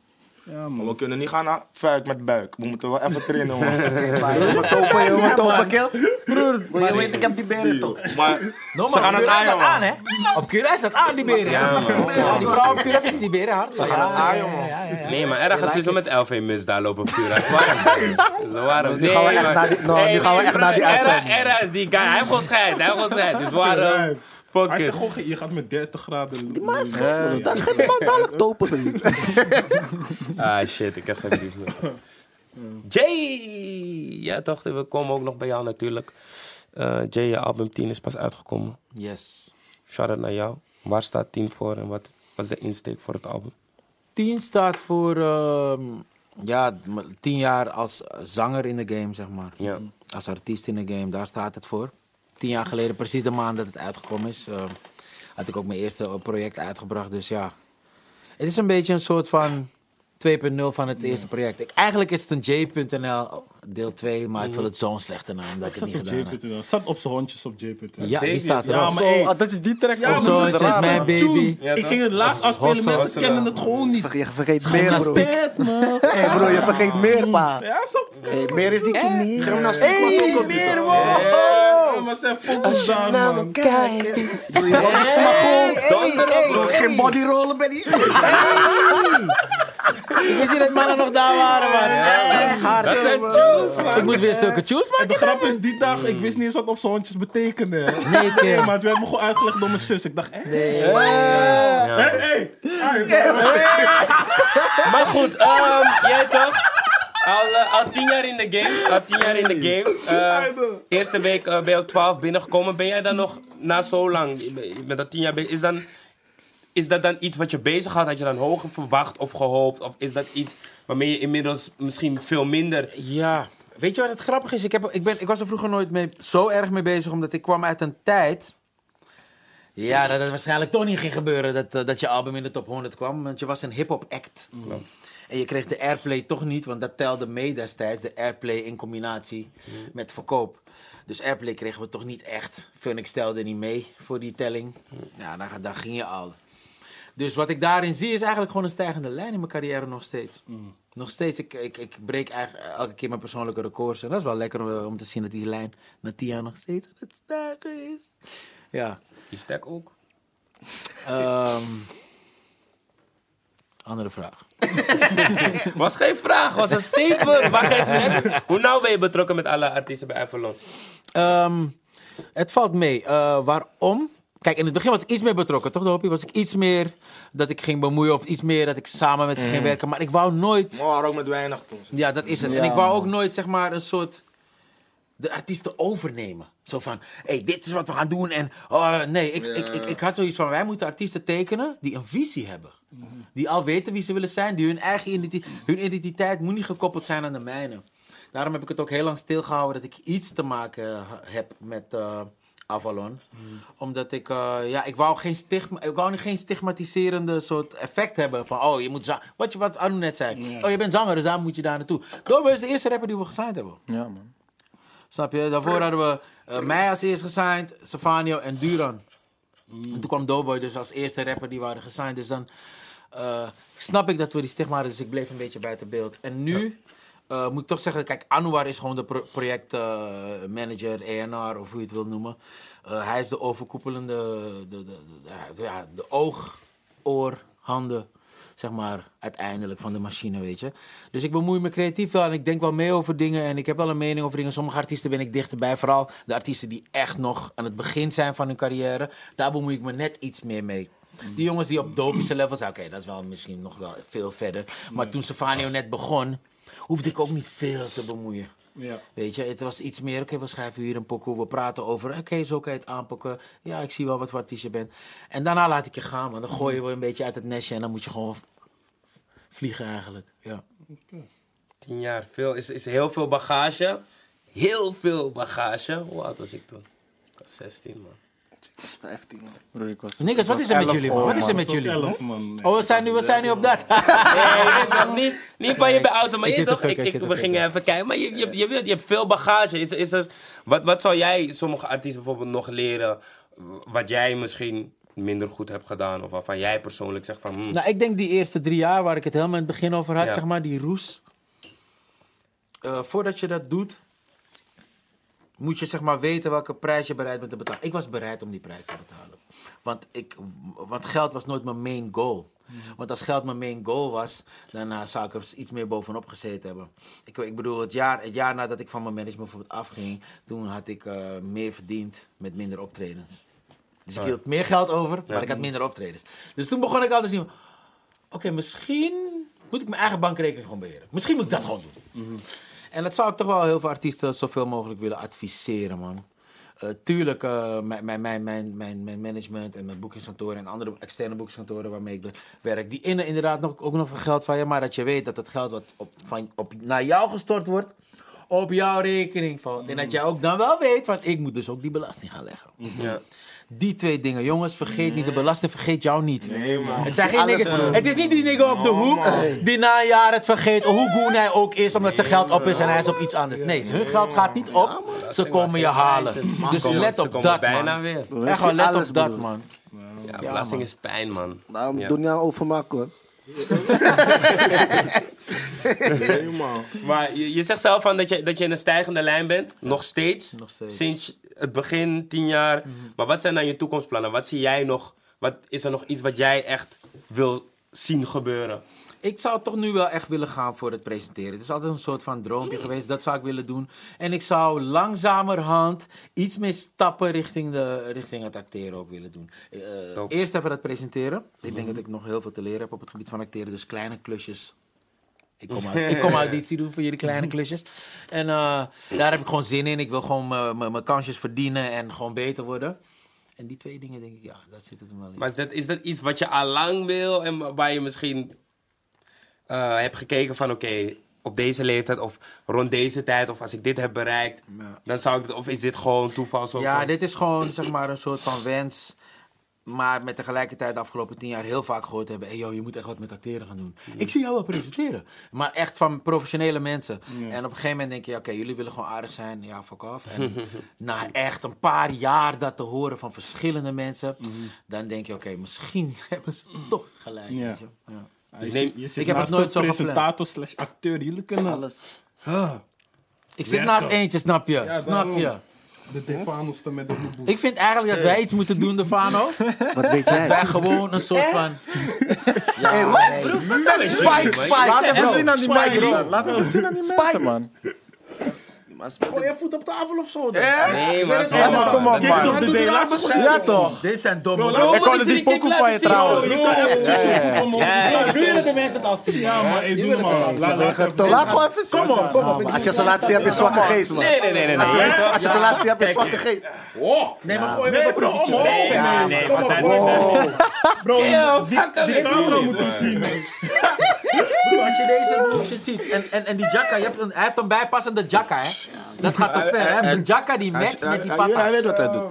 Ja, man. We kunnen niet gaan naar Vuik met buik. We moeten wel even trainen, man. Maar moet topen, je moet topen, kill. Broer, wil je weet, ik heb die beren toch? Maar No, Ze maar gaan het dat aaien, aan, hè? Op Cura is dat aan, die beren. Ja, man. Als die vrouw op Cura vindt die beren hard. Ze gaan het aaien, man. Nee, maar erg gaat sowieso met LV mis daar lopen op Cura. Is is warm. Nu gaan we Nee, echt maar- naar die- nou, Hey, nu gaan we nee, echt naar die broer, uitzending. Era- is die guy. Hij heeft gewoon scheid. Hij heeft gewoon scheid. Is warm. Fuck Hij it. zegt gewoon, je gaat met 30 graden. Maar is Ja, goed, ja. dan ga ik dadelijk topen. Ah shit, ik heb geen brief meer. Jay! Ja toch, we komen ook nog bij jou natuurlijk. Eh, Jay, je album 10 is pas uitgekomen. Yes. Shout-out naar jou. Waar staat 10 voor en wat was de insteek voor het album? 10 staat voor ehm, ja, m- tien jaar als zanger in de game, zeg maar. Ja. Als artiest in de game, daar staat het voor. Tien jaar geleden, precies de maand dat het uitgekomen is, ehm, had ik ook mijn eerste eh, project uitgebracht. Dus ja, het is een beetje een soort van 2.0 van het eerste project. Ik, eigenlijk is het een J.nl deel 2, maar ik vond het zo'n slechte naam dat ik het niet op gedaan heb. Zat op zijn hondjes op J.nl. Ja, die staat er Ja, ook. maar Zo, hey, ah, dat is die track. Ja, het is mijn baby. Ja, ik ging het laatst afspelen, mensen kennen het gewoon niet. Je vergeet meer, bro. Hé, bro, je vergeet meer, pa. Ja, meer is niet zo niet. gymnastiek was ook op meer. Ja, maar ze foto's daar, Nou, man. kijkt. Doe je body Geen bodyrollen, Benny. Ik wist niet dat mannen nog daar waren, man. Hard. Dat zijn tunes. Ik moet weer zulke tunes En de maken. grap is, die dag, ik wist niet eens wat op zijn hondjes betekende. Nee, Nee, Kim. maar het werd me gewoon uitgelegd door mijn zus. Ik dacht, eh? Nee. Hey, hey. Maar goed, ehm, jij toch? Al, eh, al tien jaar in de game. Al tien jaar in de game. Eh, eerste week eh, ben je op 12 binnengekomen. Ben jij dan nog na zo lang? Je bent- je bent al tien jaar bezig. Is, dan, is dat dan iets wat je bezig had? Had je dan hoger verwacht of gehoopt? Of is dat iets waarmee je inmiddels misschien veel minder. Ja, weet je wat het grappige is? Ik, heb, ik, ben, ik was er vroeger nooit mee, zo erg mee bezig, omdat ik kwam uit een tijd... Ja, dat het waarschijnlijk toch niet ging gebeuren dat, eh, dat je album in de top 100 kwam. Want je was een hip-hop act. En je kreeg de airplay toch niet, want dat telde mee destijds. De airplay in combinatie met verkoop. Dus airplay kregen we toch niet echt. Phoenix telde niet mee voor die telling. Ja, dan, dan ging je al. Dus wat ik daarin zie is eigenlijk gewoon een stijgende lijn in mijn carrière nog steeds. Mm. Nog steeds, ik, ik, ik breek eigenlijk elke keer mijn persoonlijke records. En dat is wel lekker eh, om te zien dat die lijn na tien jaar nog steeds aan het stijgen is. Ja. Die stek ook. ehm, andere vraag. Was geen vraag, was een statement. Net. Hoe nauw ben je betrokken met alle artiesten bij Avalon? Ehm, het valt mee. Eh, waarom? Kijk, in het begin was ik iets meer betrokken, toch, Dopie? Was ik iets meer dat ik ging bemoeien of iets meer dat ik samen met ze ging werken. Maar ik wou nooit... Maar ook met weinig toen. Ja, dat is het. en ik wou man. ook nooit, zeg maar, een soort... De artiesten overnemen. Zo van, hé, hey, dit is wat we gaan doen. En, oh, nee, ik, ik, ik, ik had zoiets van, wij moeten artiesten tekenen die een visie hebben. Die al weten wie ze willen zijn. Die hun eigen identiteit, hun identiteit moet niet gekoppeld zijn aan de mijne. Daarom heb ik het ook heel lang stilgehouden dat ik iets te maken eh, heb met eh, Avalon. Omdat ik, eh, ja, ik wou, geen stigma, ik wou niet geen stigmatiserende soort effect hebben. Van, oh, je moet Wat, je, wat Anu net zei. Oh, je bent zanger, dus daarom moet je daar naartoe. Dobo is de eerste rapper die we gesigned hebben. Ja, man. Snap je? Daarvoor hadden we eh, mij als eerste gesigned, Savanio en Duran. En toen kwam Doughboy dus als eerste rapper die waren gesigned. Dus dan eh, snap ik dat we die stigma hadden, dus ik bleef een beetje buiten beeld. En nu eh, moet ik toch zeggen, kijk, Anwar is gewoon de pro projectmanager, ENR of hoe je het wil noemen. Eh, hij is de overkoepelende, de, de, ja, de oog, oor, handen zeg maar, uiteindelijk van de machine, weet je. Dus ik bemoei me creatief wel en ik denk wel mee over dingen en ik heb wel een mening over dingen. Sommige artiesten ben ik dichterbij, vooral de artiesten die echt nog aan het begin zijn van hun carrière. Daar bemoei ik me net iets meer mee. Die jongens die op dopische level zijn, oké, dat is wel misschien nog wel veel verder. Maar toen Stefano net begon, hoefde ik ook niet veel te bemoeien. Ja. Weet je, het was iets meer, oké, we schrijven hier een pokoe, we praten over, oké, zo kan je het aanpakken. Ja, ik zie wel wat voor artiest je bent. En daarna laat ik je gaan, man. Dan gooi je wel een beetje uit het nestje en dan moet je gewoon vliegen eigenlijk. Ja. Tien jaar. Veel, is, is heel veel bagage. Heel veel bagage. Hoe oud was ik toen? Ik was 16, man. Ik was 15, man. Broer, ik was, Nikkers, ik wat is er met 11 jullie, man? Wat is er met jullie? Oh, we zijn nu, we zijn nu op dat. Niet, niet van je bij auto, maar je toch, we gingen even kijken. Maar je, je, je, je hebt veel bagage. Is, is er, wat, wat zou jij sommige artiesten bijvoorbeeld nog leren, wat jij misschien minder goed hebt gedaan? Of waarvan jij persoonlijk zegt van, hmm, Nou, ik denk die eerste drie jaar waar ik het helemaal in het begin over had, Ja. zeg maar, die roes. Eh, voordat je dat doet, moet je zeg maar weten welke prijs je bereid bent te betalen. Ik was bereid om die prijs te betalen. Want, ik, want geld was nooit mijn main goal. Want als geld mijn main goal was, dan eh, zou ik er iets meer bovenop gezeten hebben. Ik, ik bedoel, het jaar, het jaar nadat ik van mijn management bijvoorbeeld afging, toen had ik eh, meer verdiend met minder optredens. Dus ik hield meer geld over, maar ik had minder optredens. Dus toen begon ik altijd te zien, oké, misschien moet ik mijn eigen bankrekening gewoon beheren. Misschien moet ik dat gewoon doen. En dat zou ik toch wel heel veel artiesten zoveel mogelijk willen adviseren, man. Eh, tuurlijk, eh, mijn, mijn, mijn, mijn, mijn, management en mijn boekingskantoren en andere externe boekingskantoren waarmee ik werk, die innen inderdaad nog, ook nog veel geld van je, maar dat je weet dat het geld wat op, van, op, naar jou gestort wordt, op jouw rekening valt. En dat jij ook dan wel weet van, ik moet dus ook die belasting gaan leggen. ja. Die twee dingen, jongens, vergeet niet, de belasting vergeet jou niet. Nee, man. Het, zijn geen Alles, niggas- het is niet die nigger op de hoek die na een jaar het vergeet, hoe goen hij ook is, omdat zijn geld op is en hij is op iets anders. Nee, hun geld gaat niet op, ze komen je halen. Dus let op dat, bijna man. weer. Echt wel, let op dat, man. Ja, belasting man. is pijn, man. Daarom Ja. doe niet aan overmaken, hoor. nee, man. Maar je, je zegt zelf van dat je, dat je in een stijgende lijn bent, nog steeds. Nog steeds. Sinds het begin, tien jaar. Maar wat zijn dan je toekomstplannen? Wat zie jij nog? Wat, is er nog iets wat jij echt wil zien gebeuren? Ik zou toch nu wel echt willen gaan voor het presenteren. Het is altijd een soort van droompje geweest. Dat zou ik willen doen. En ik zou langzamerhand iets meer stappen richting, de, richting het acteren ook willen doen. Eh, eerst even het presenteren. Ik denk dat ik nog heel veel te leren heb op het gebied van acteren. Dus kleine klusjes. Ik kom, uit, ik kom auditie doen voor jullie kleine klusjes. En eh, daar heb ik gewoon zin in. Ik wil gewoon mijn- kansjes verdienen en gewoon beter worden. En die twee dingen denk ik, ja, dat zit het hem wel in. Maar is dat, is dat iets wat je al lang wil en waar je misschien eh, hebt gekeken van oké, op deze leeftijd of rond deze tijd of als ik dit heb bereikt, Ja. dan zou ik, of is dit gewoon toeval zo? Ja, van- dit is gewoon zeg maar een soort van wens. Maar met tegelijkertijd de afgelopen tien jaar heel vaak gehoord hebben... Hey, yo, je moet echt wat met acteren gaan doen. Ik zie jou wel presenteren. Maar echt van professionele mensen. En op een gegeven moment denk je, oké, jullie willen gewoon aardig zijn. Ja, fuck off. En na echt een paar jaar dat te horen van verschillende mensen... dan denk je, oké, misschien hebben ze toch gelijk. Ja. weet je. Ja. Je neem- zit- je zit ik heb het naast nooit zo presentator slash acteur. Jullie kunnen Alles. Ik zit Werken. naast eentje, snap je? Ja, snap daarom. je? De Defanos met de boeboe. Ik vind eigenlijk dat wij iets moeten doen, Defano. Wat weet jij? Wij gewoon een soort van... Hey, wat? Met Spike, Spike. Laat even zien aan die Spike mensen, Lee. man. Laat even zien aan die mensen, man. Gooi je voet op tafel of zo dan. Nee, maar Ja, maar kom op, Kicks man. op de day, Ja, toch? Dit zijn domme Bro. Ik kon moet die pokoe van je trouwens. Ja. Ja, om- willen de mensen het al zien. Ja, maar ik doe het al Laat- gewoon even zien. Kom op, kom op. Maar Als je ze laat zien, heb je zwakke geest, man. Nee, nee, nee, nee. Als je, ze laat zien, heb je zwakke geest. Nee, maar gooi me Nee, even bro. Nee, Nee, kom op, bro. Bro, die, camera moet hem zien, man. Bro, als je deze motion ziet en, en, en die jacka, je hebt een, hij heeft een bijpassende jacka, hè? Dat gaat te ver, hè? Die jacka die matcht met die Hij- hij- Hij pata. weet wat hij doet.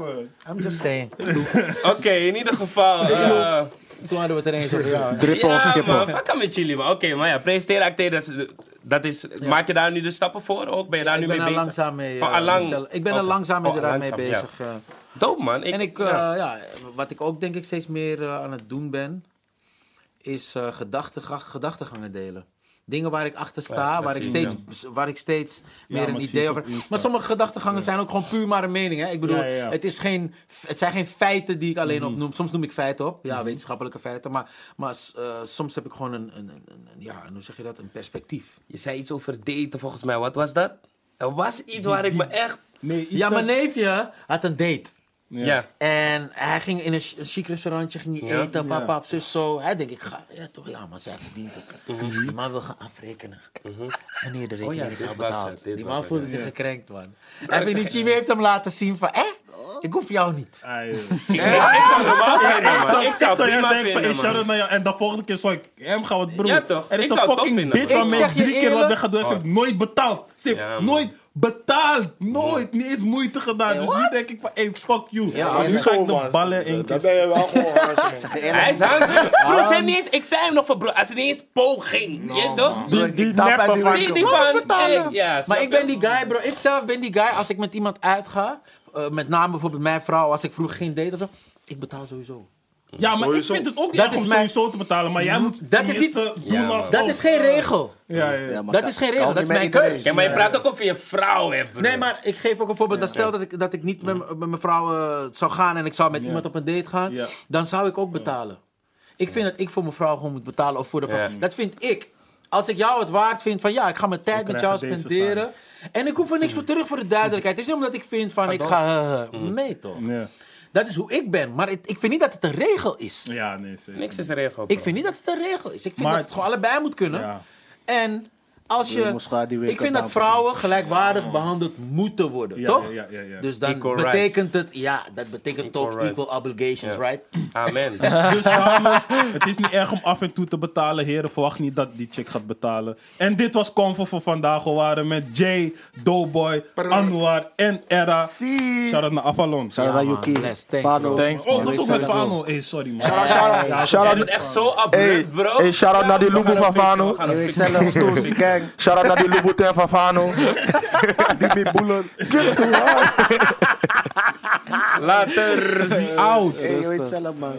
I'm just saying. Oké, in ieder geval. eh, Toen hadden we het er eens over jou. Drippen of ja, skippen. man, fuck hem met jullie, man. Oké, maar ja, presenteren, acteren, dat is, dat is... Maak je daar nu de stappen voor ook? Ben je daar ik nu ben mee er bezig? langzaam mee. Oh, allang- zelf- Ik ben er Oké. langzaam Oh, inderdaad mee langzaam, ja. bezig. eh. Dope, man. En ik, ja. ja, wat ik ook denk ik steeds meer aan het doen ben, is eh gedachtenga- gedachtengangen delen. Dingen waar ik achter sta, Ja, waar, ik steeds, waar ik steeds meer een idee over Insta. Maar sommige gedachtengangen zijn ook gewoon puur maar een mening. Hè? Ik bedoel, Ja, ja, ja. Het, is geen, het zijn geen feiten die ik alleen Mhm. opnoem. Soms noem ik feiten op, ja, wetenschappelijke feiten. Maar, maar eh, soms heb ik gewoon een, een, een, een- ja, hoe zeg je dat, een perspectief. Je zei iets over daten volgens mij. Wat was dat? Er was iets waar ik me echt... Nee, Ja, dat- mijn neefje had een date. Ja. En hij ging in een, ch- een chic restaurantje ging hij Ja? eten, pap, Ja. pap, zus, zo. Hij denkt, ik ga, ja toch, ja, maar zij verdient het. Mhm. Die man wil gaan afrekenen. Wanneer de rekening Oh ja, is dit al was betaald. het, dit die was man het, voelde ja. zich gekrenkt, man. En Vinicius heeft hem laten zien van, eh, ik hoef jou niet. Ah, joh. Ik zou normaal vinden, Ik man. zou, Ik zou ik prima denken van, hey, vinden, shout-out man. naar jou. En de volgende keer zou ik hem gaan wat broer. Ja, toch? Er is Ik een fucking tof vinden, bitch man. Ik ik zeg je drie keer wat eerlijk- gaan doen. Ze heeft nooit betaald. ze heeft Ja, man. nooit betaald. Nooit. Niet eens moeite gedaan. Dus nu denk ik van, hey, fuck you. Ja, nu ga ik de man. ballen in Daar ben je wel gewoon. Hij is hangry. Bro, ze heeft niet eens, ik zei hem nog van, bro, als het niet eens poging. Je toch? Die, die neppe van- Die, die van, hey, ja, Maar ik ben die guy, bro. Ik zelf ben die guy, als ik met iemand uitga, eh, met name bijvoorbeeld mijn vrouw, als ik vroeger geen date of zo, ik betaal sowieso. Ja, maar Sowieso. ik vind het ook niet Dat erg is om mijn- sowieso te betalen. Maar jij moet Dat is niet- tenminste doen Ja, als man. Dat ook. is geen regel. Ja, ja, ja. Ja, maar Dat is geen regel, dat is mijn keus. Ja, maar je praat ook over je vrouw, hè, bro. Nee, maar ik geef ook een voorbeeld. Dat stel dat ik, dat ik niet met, m- met mijn vrouw eh, zou gaan en ik zou met Ja. iemand op een date gaan, Ja. dan zou ik ook betalen. Ik vind dat ik voor mijn vrouw gewoon moet betalen of voor de vrouw. Ja. Dat vind ik. Als ik jou het waard vind van ja, ik ga mijn tijd met jou krijgen deze spenderen. En ik hoef er niks voor terug voor de duidelijkheid. Het is niet omdat ik vind van ik ga. eh, eh, nee toch? Ja. Dat is hoe ik ben. Maar het- ik vind niet dat het een regel is. Ja, nee, zeker. Niks is een regel, bro. Ik vind niet dat het een regel is. Ik vind Maar- dat het gewoon allebei moet kunnen. Ja. En als Je Ik vind dat vrouwen gelijkwaardig behandeld moeten worden, Ja, toch? ja, ja, ja. Dus dan Equal betekent het, ja, dat betekent Equal rights. equal obligations, right? Amen. Dus dames, het is niet erg om af en toe te betalen. Heren, verwacht niet dat die chick gaat betalen. En dit was Convo voor vandaag. We waren met Jay, Doughboy, Anwar en Era. Zie. Shout-out naar Avalon. Shout out. Yuki. Thanks, Oh, dat is ook met Fano. Hey, sorry man. Shout out, shout out. Echt zo abrupt, bro. hey, shout-out naar die Lubu van Fano. Zelf, Stoes, gang. Shout-out naar die Louboutin van Fano. Die met boelen. Drip to hard. Later. Out. Hey, je weet zelf, man.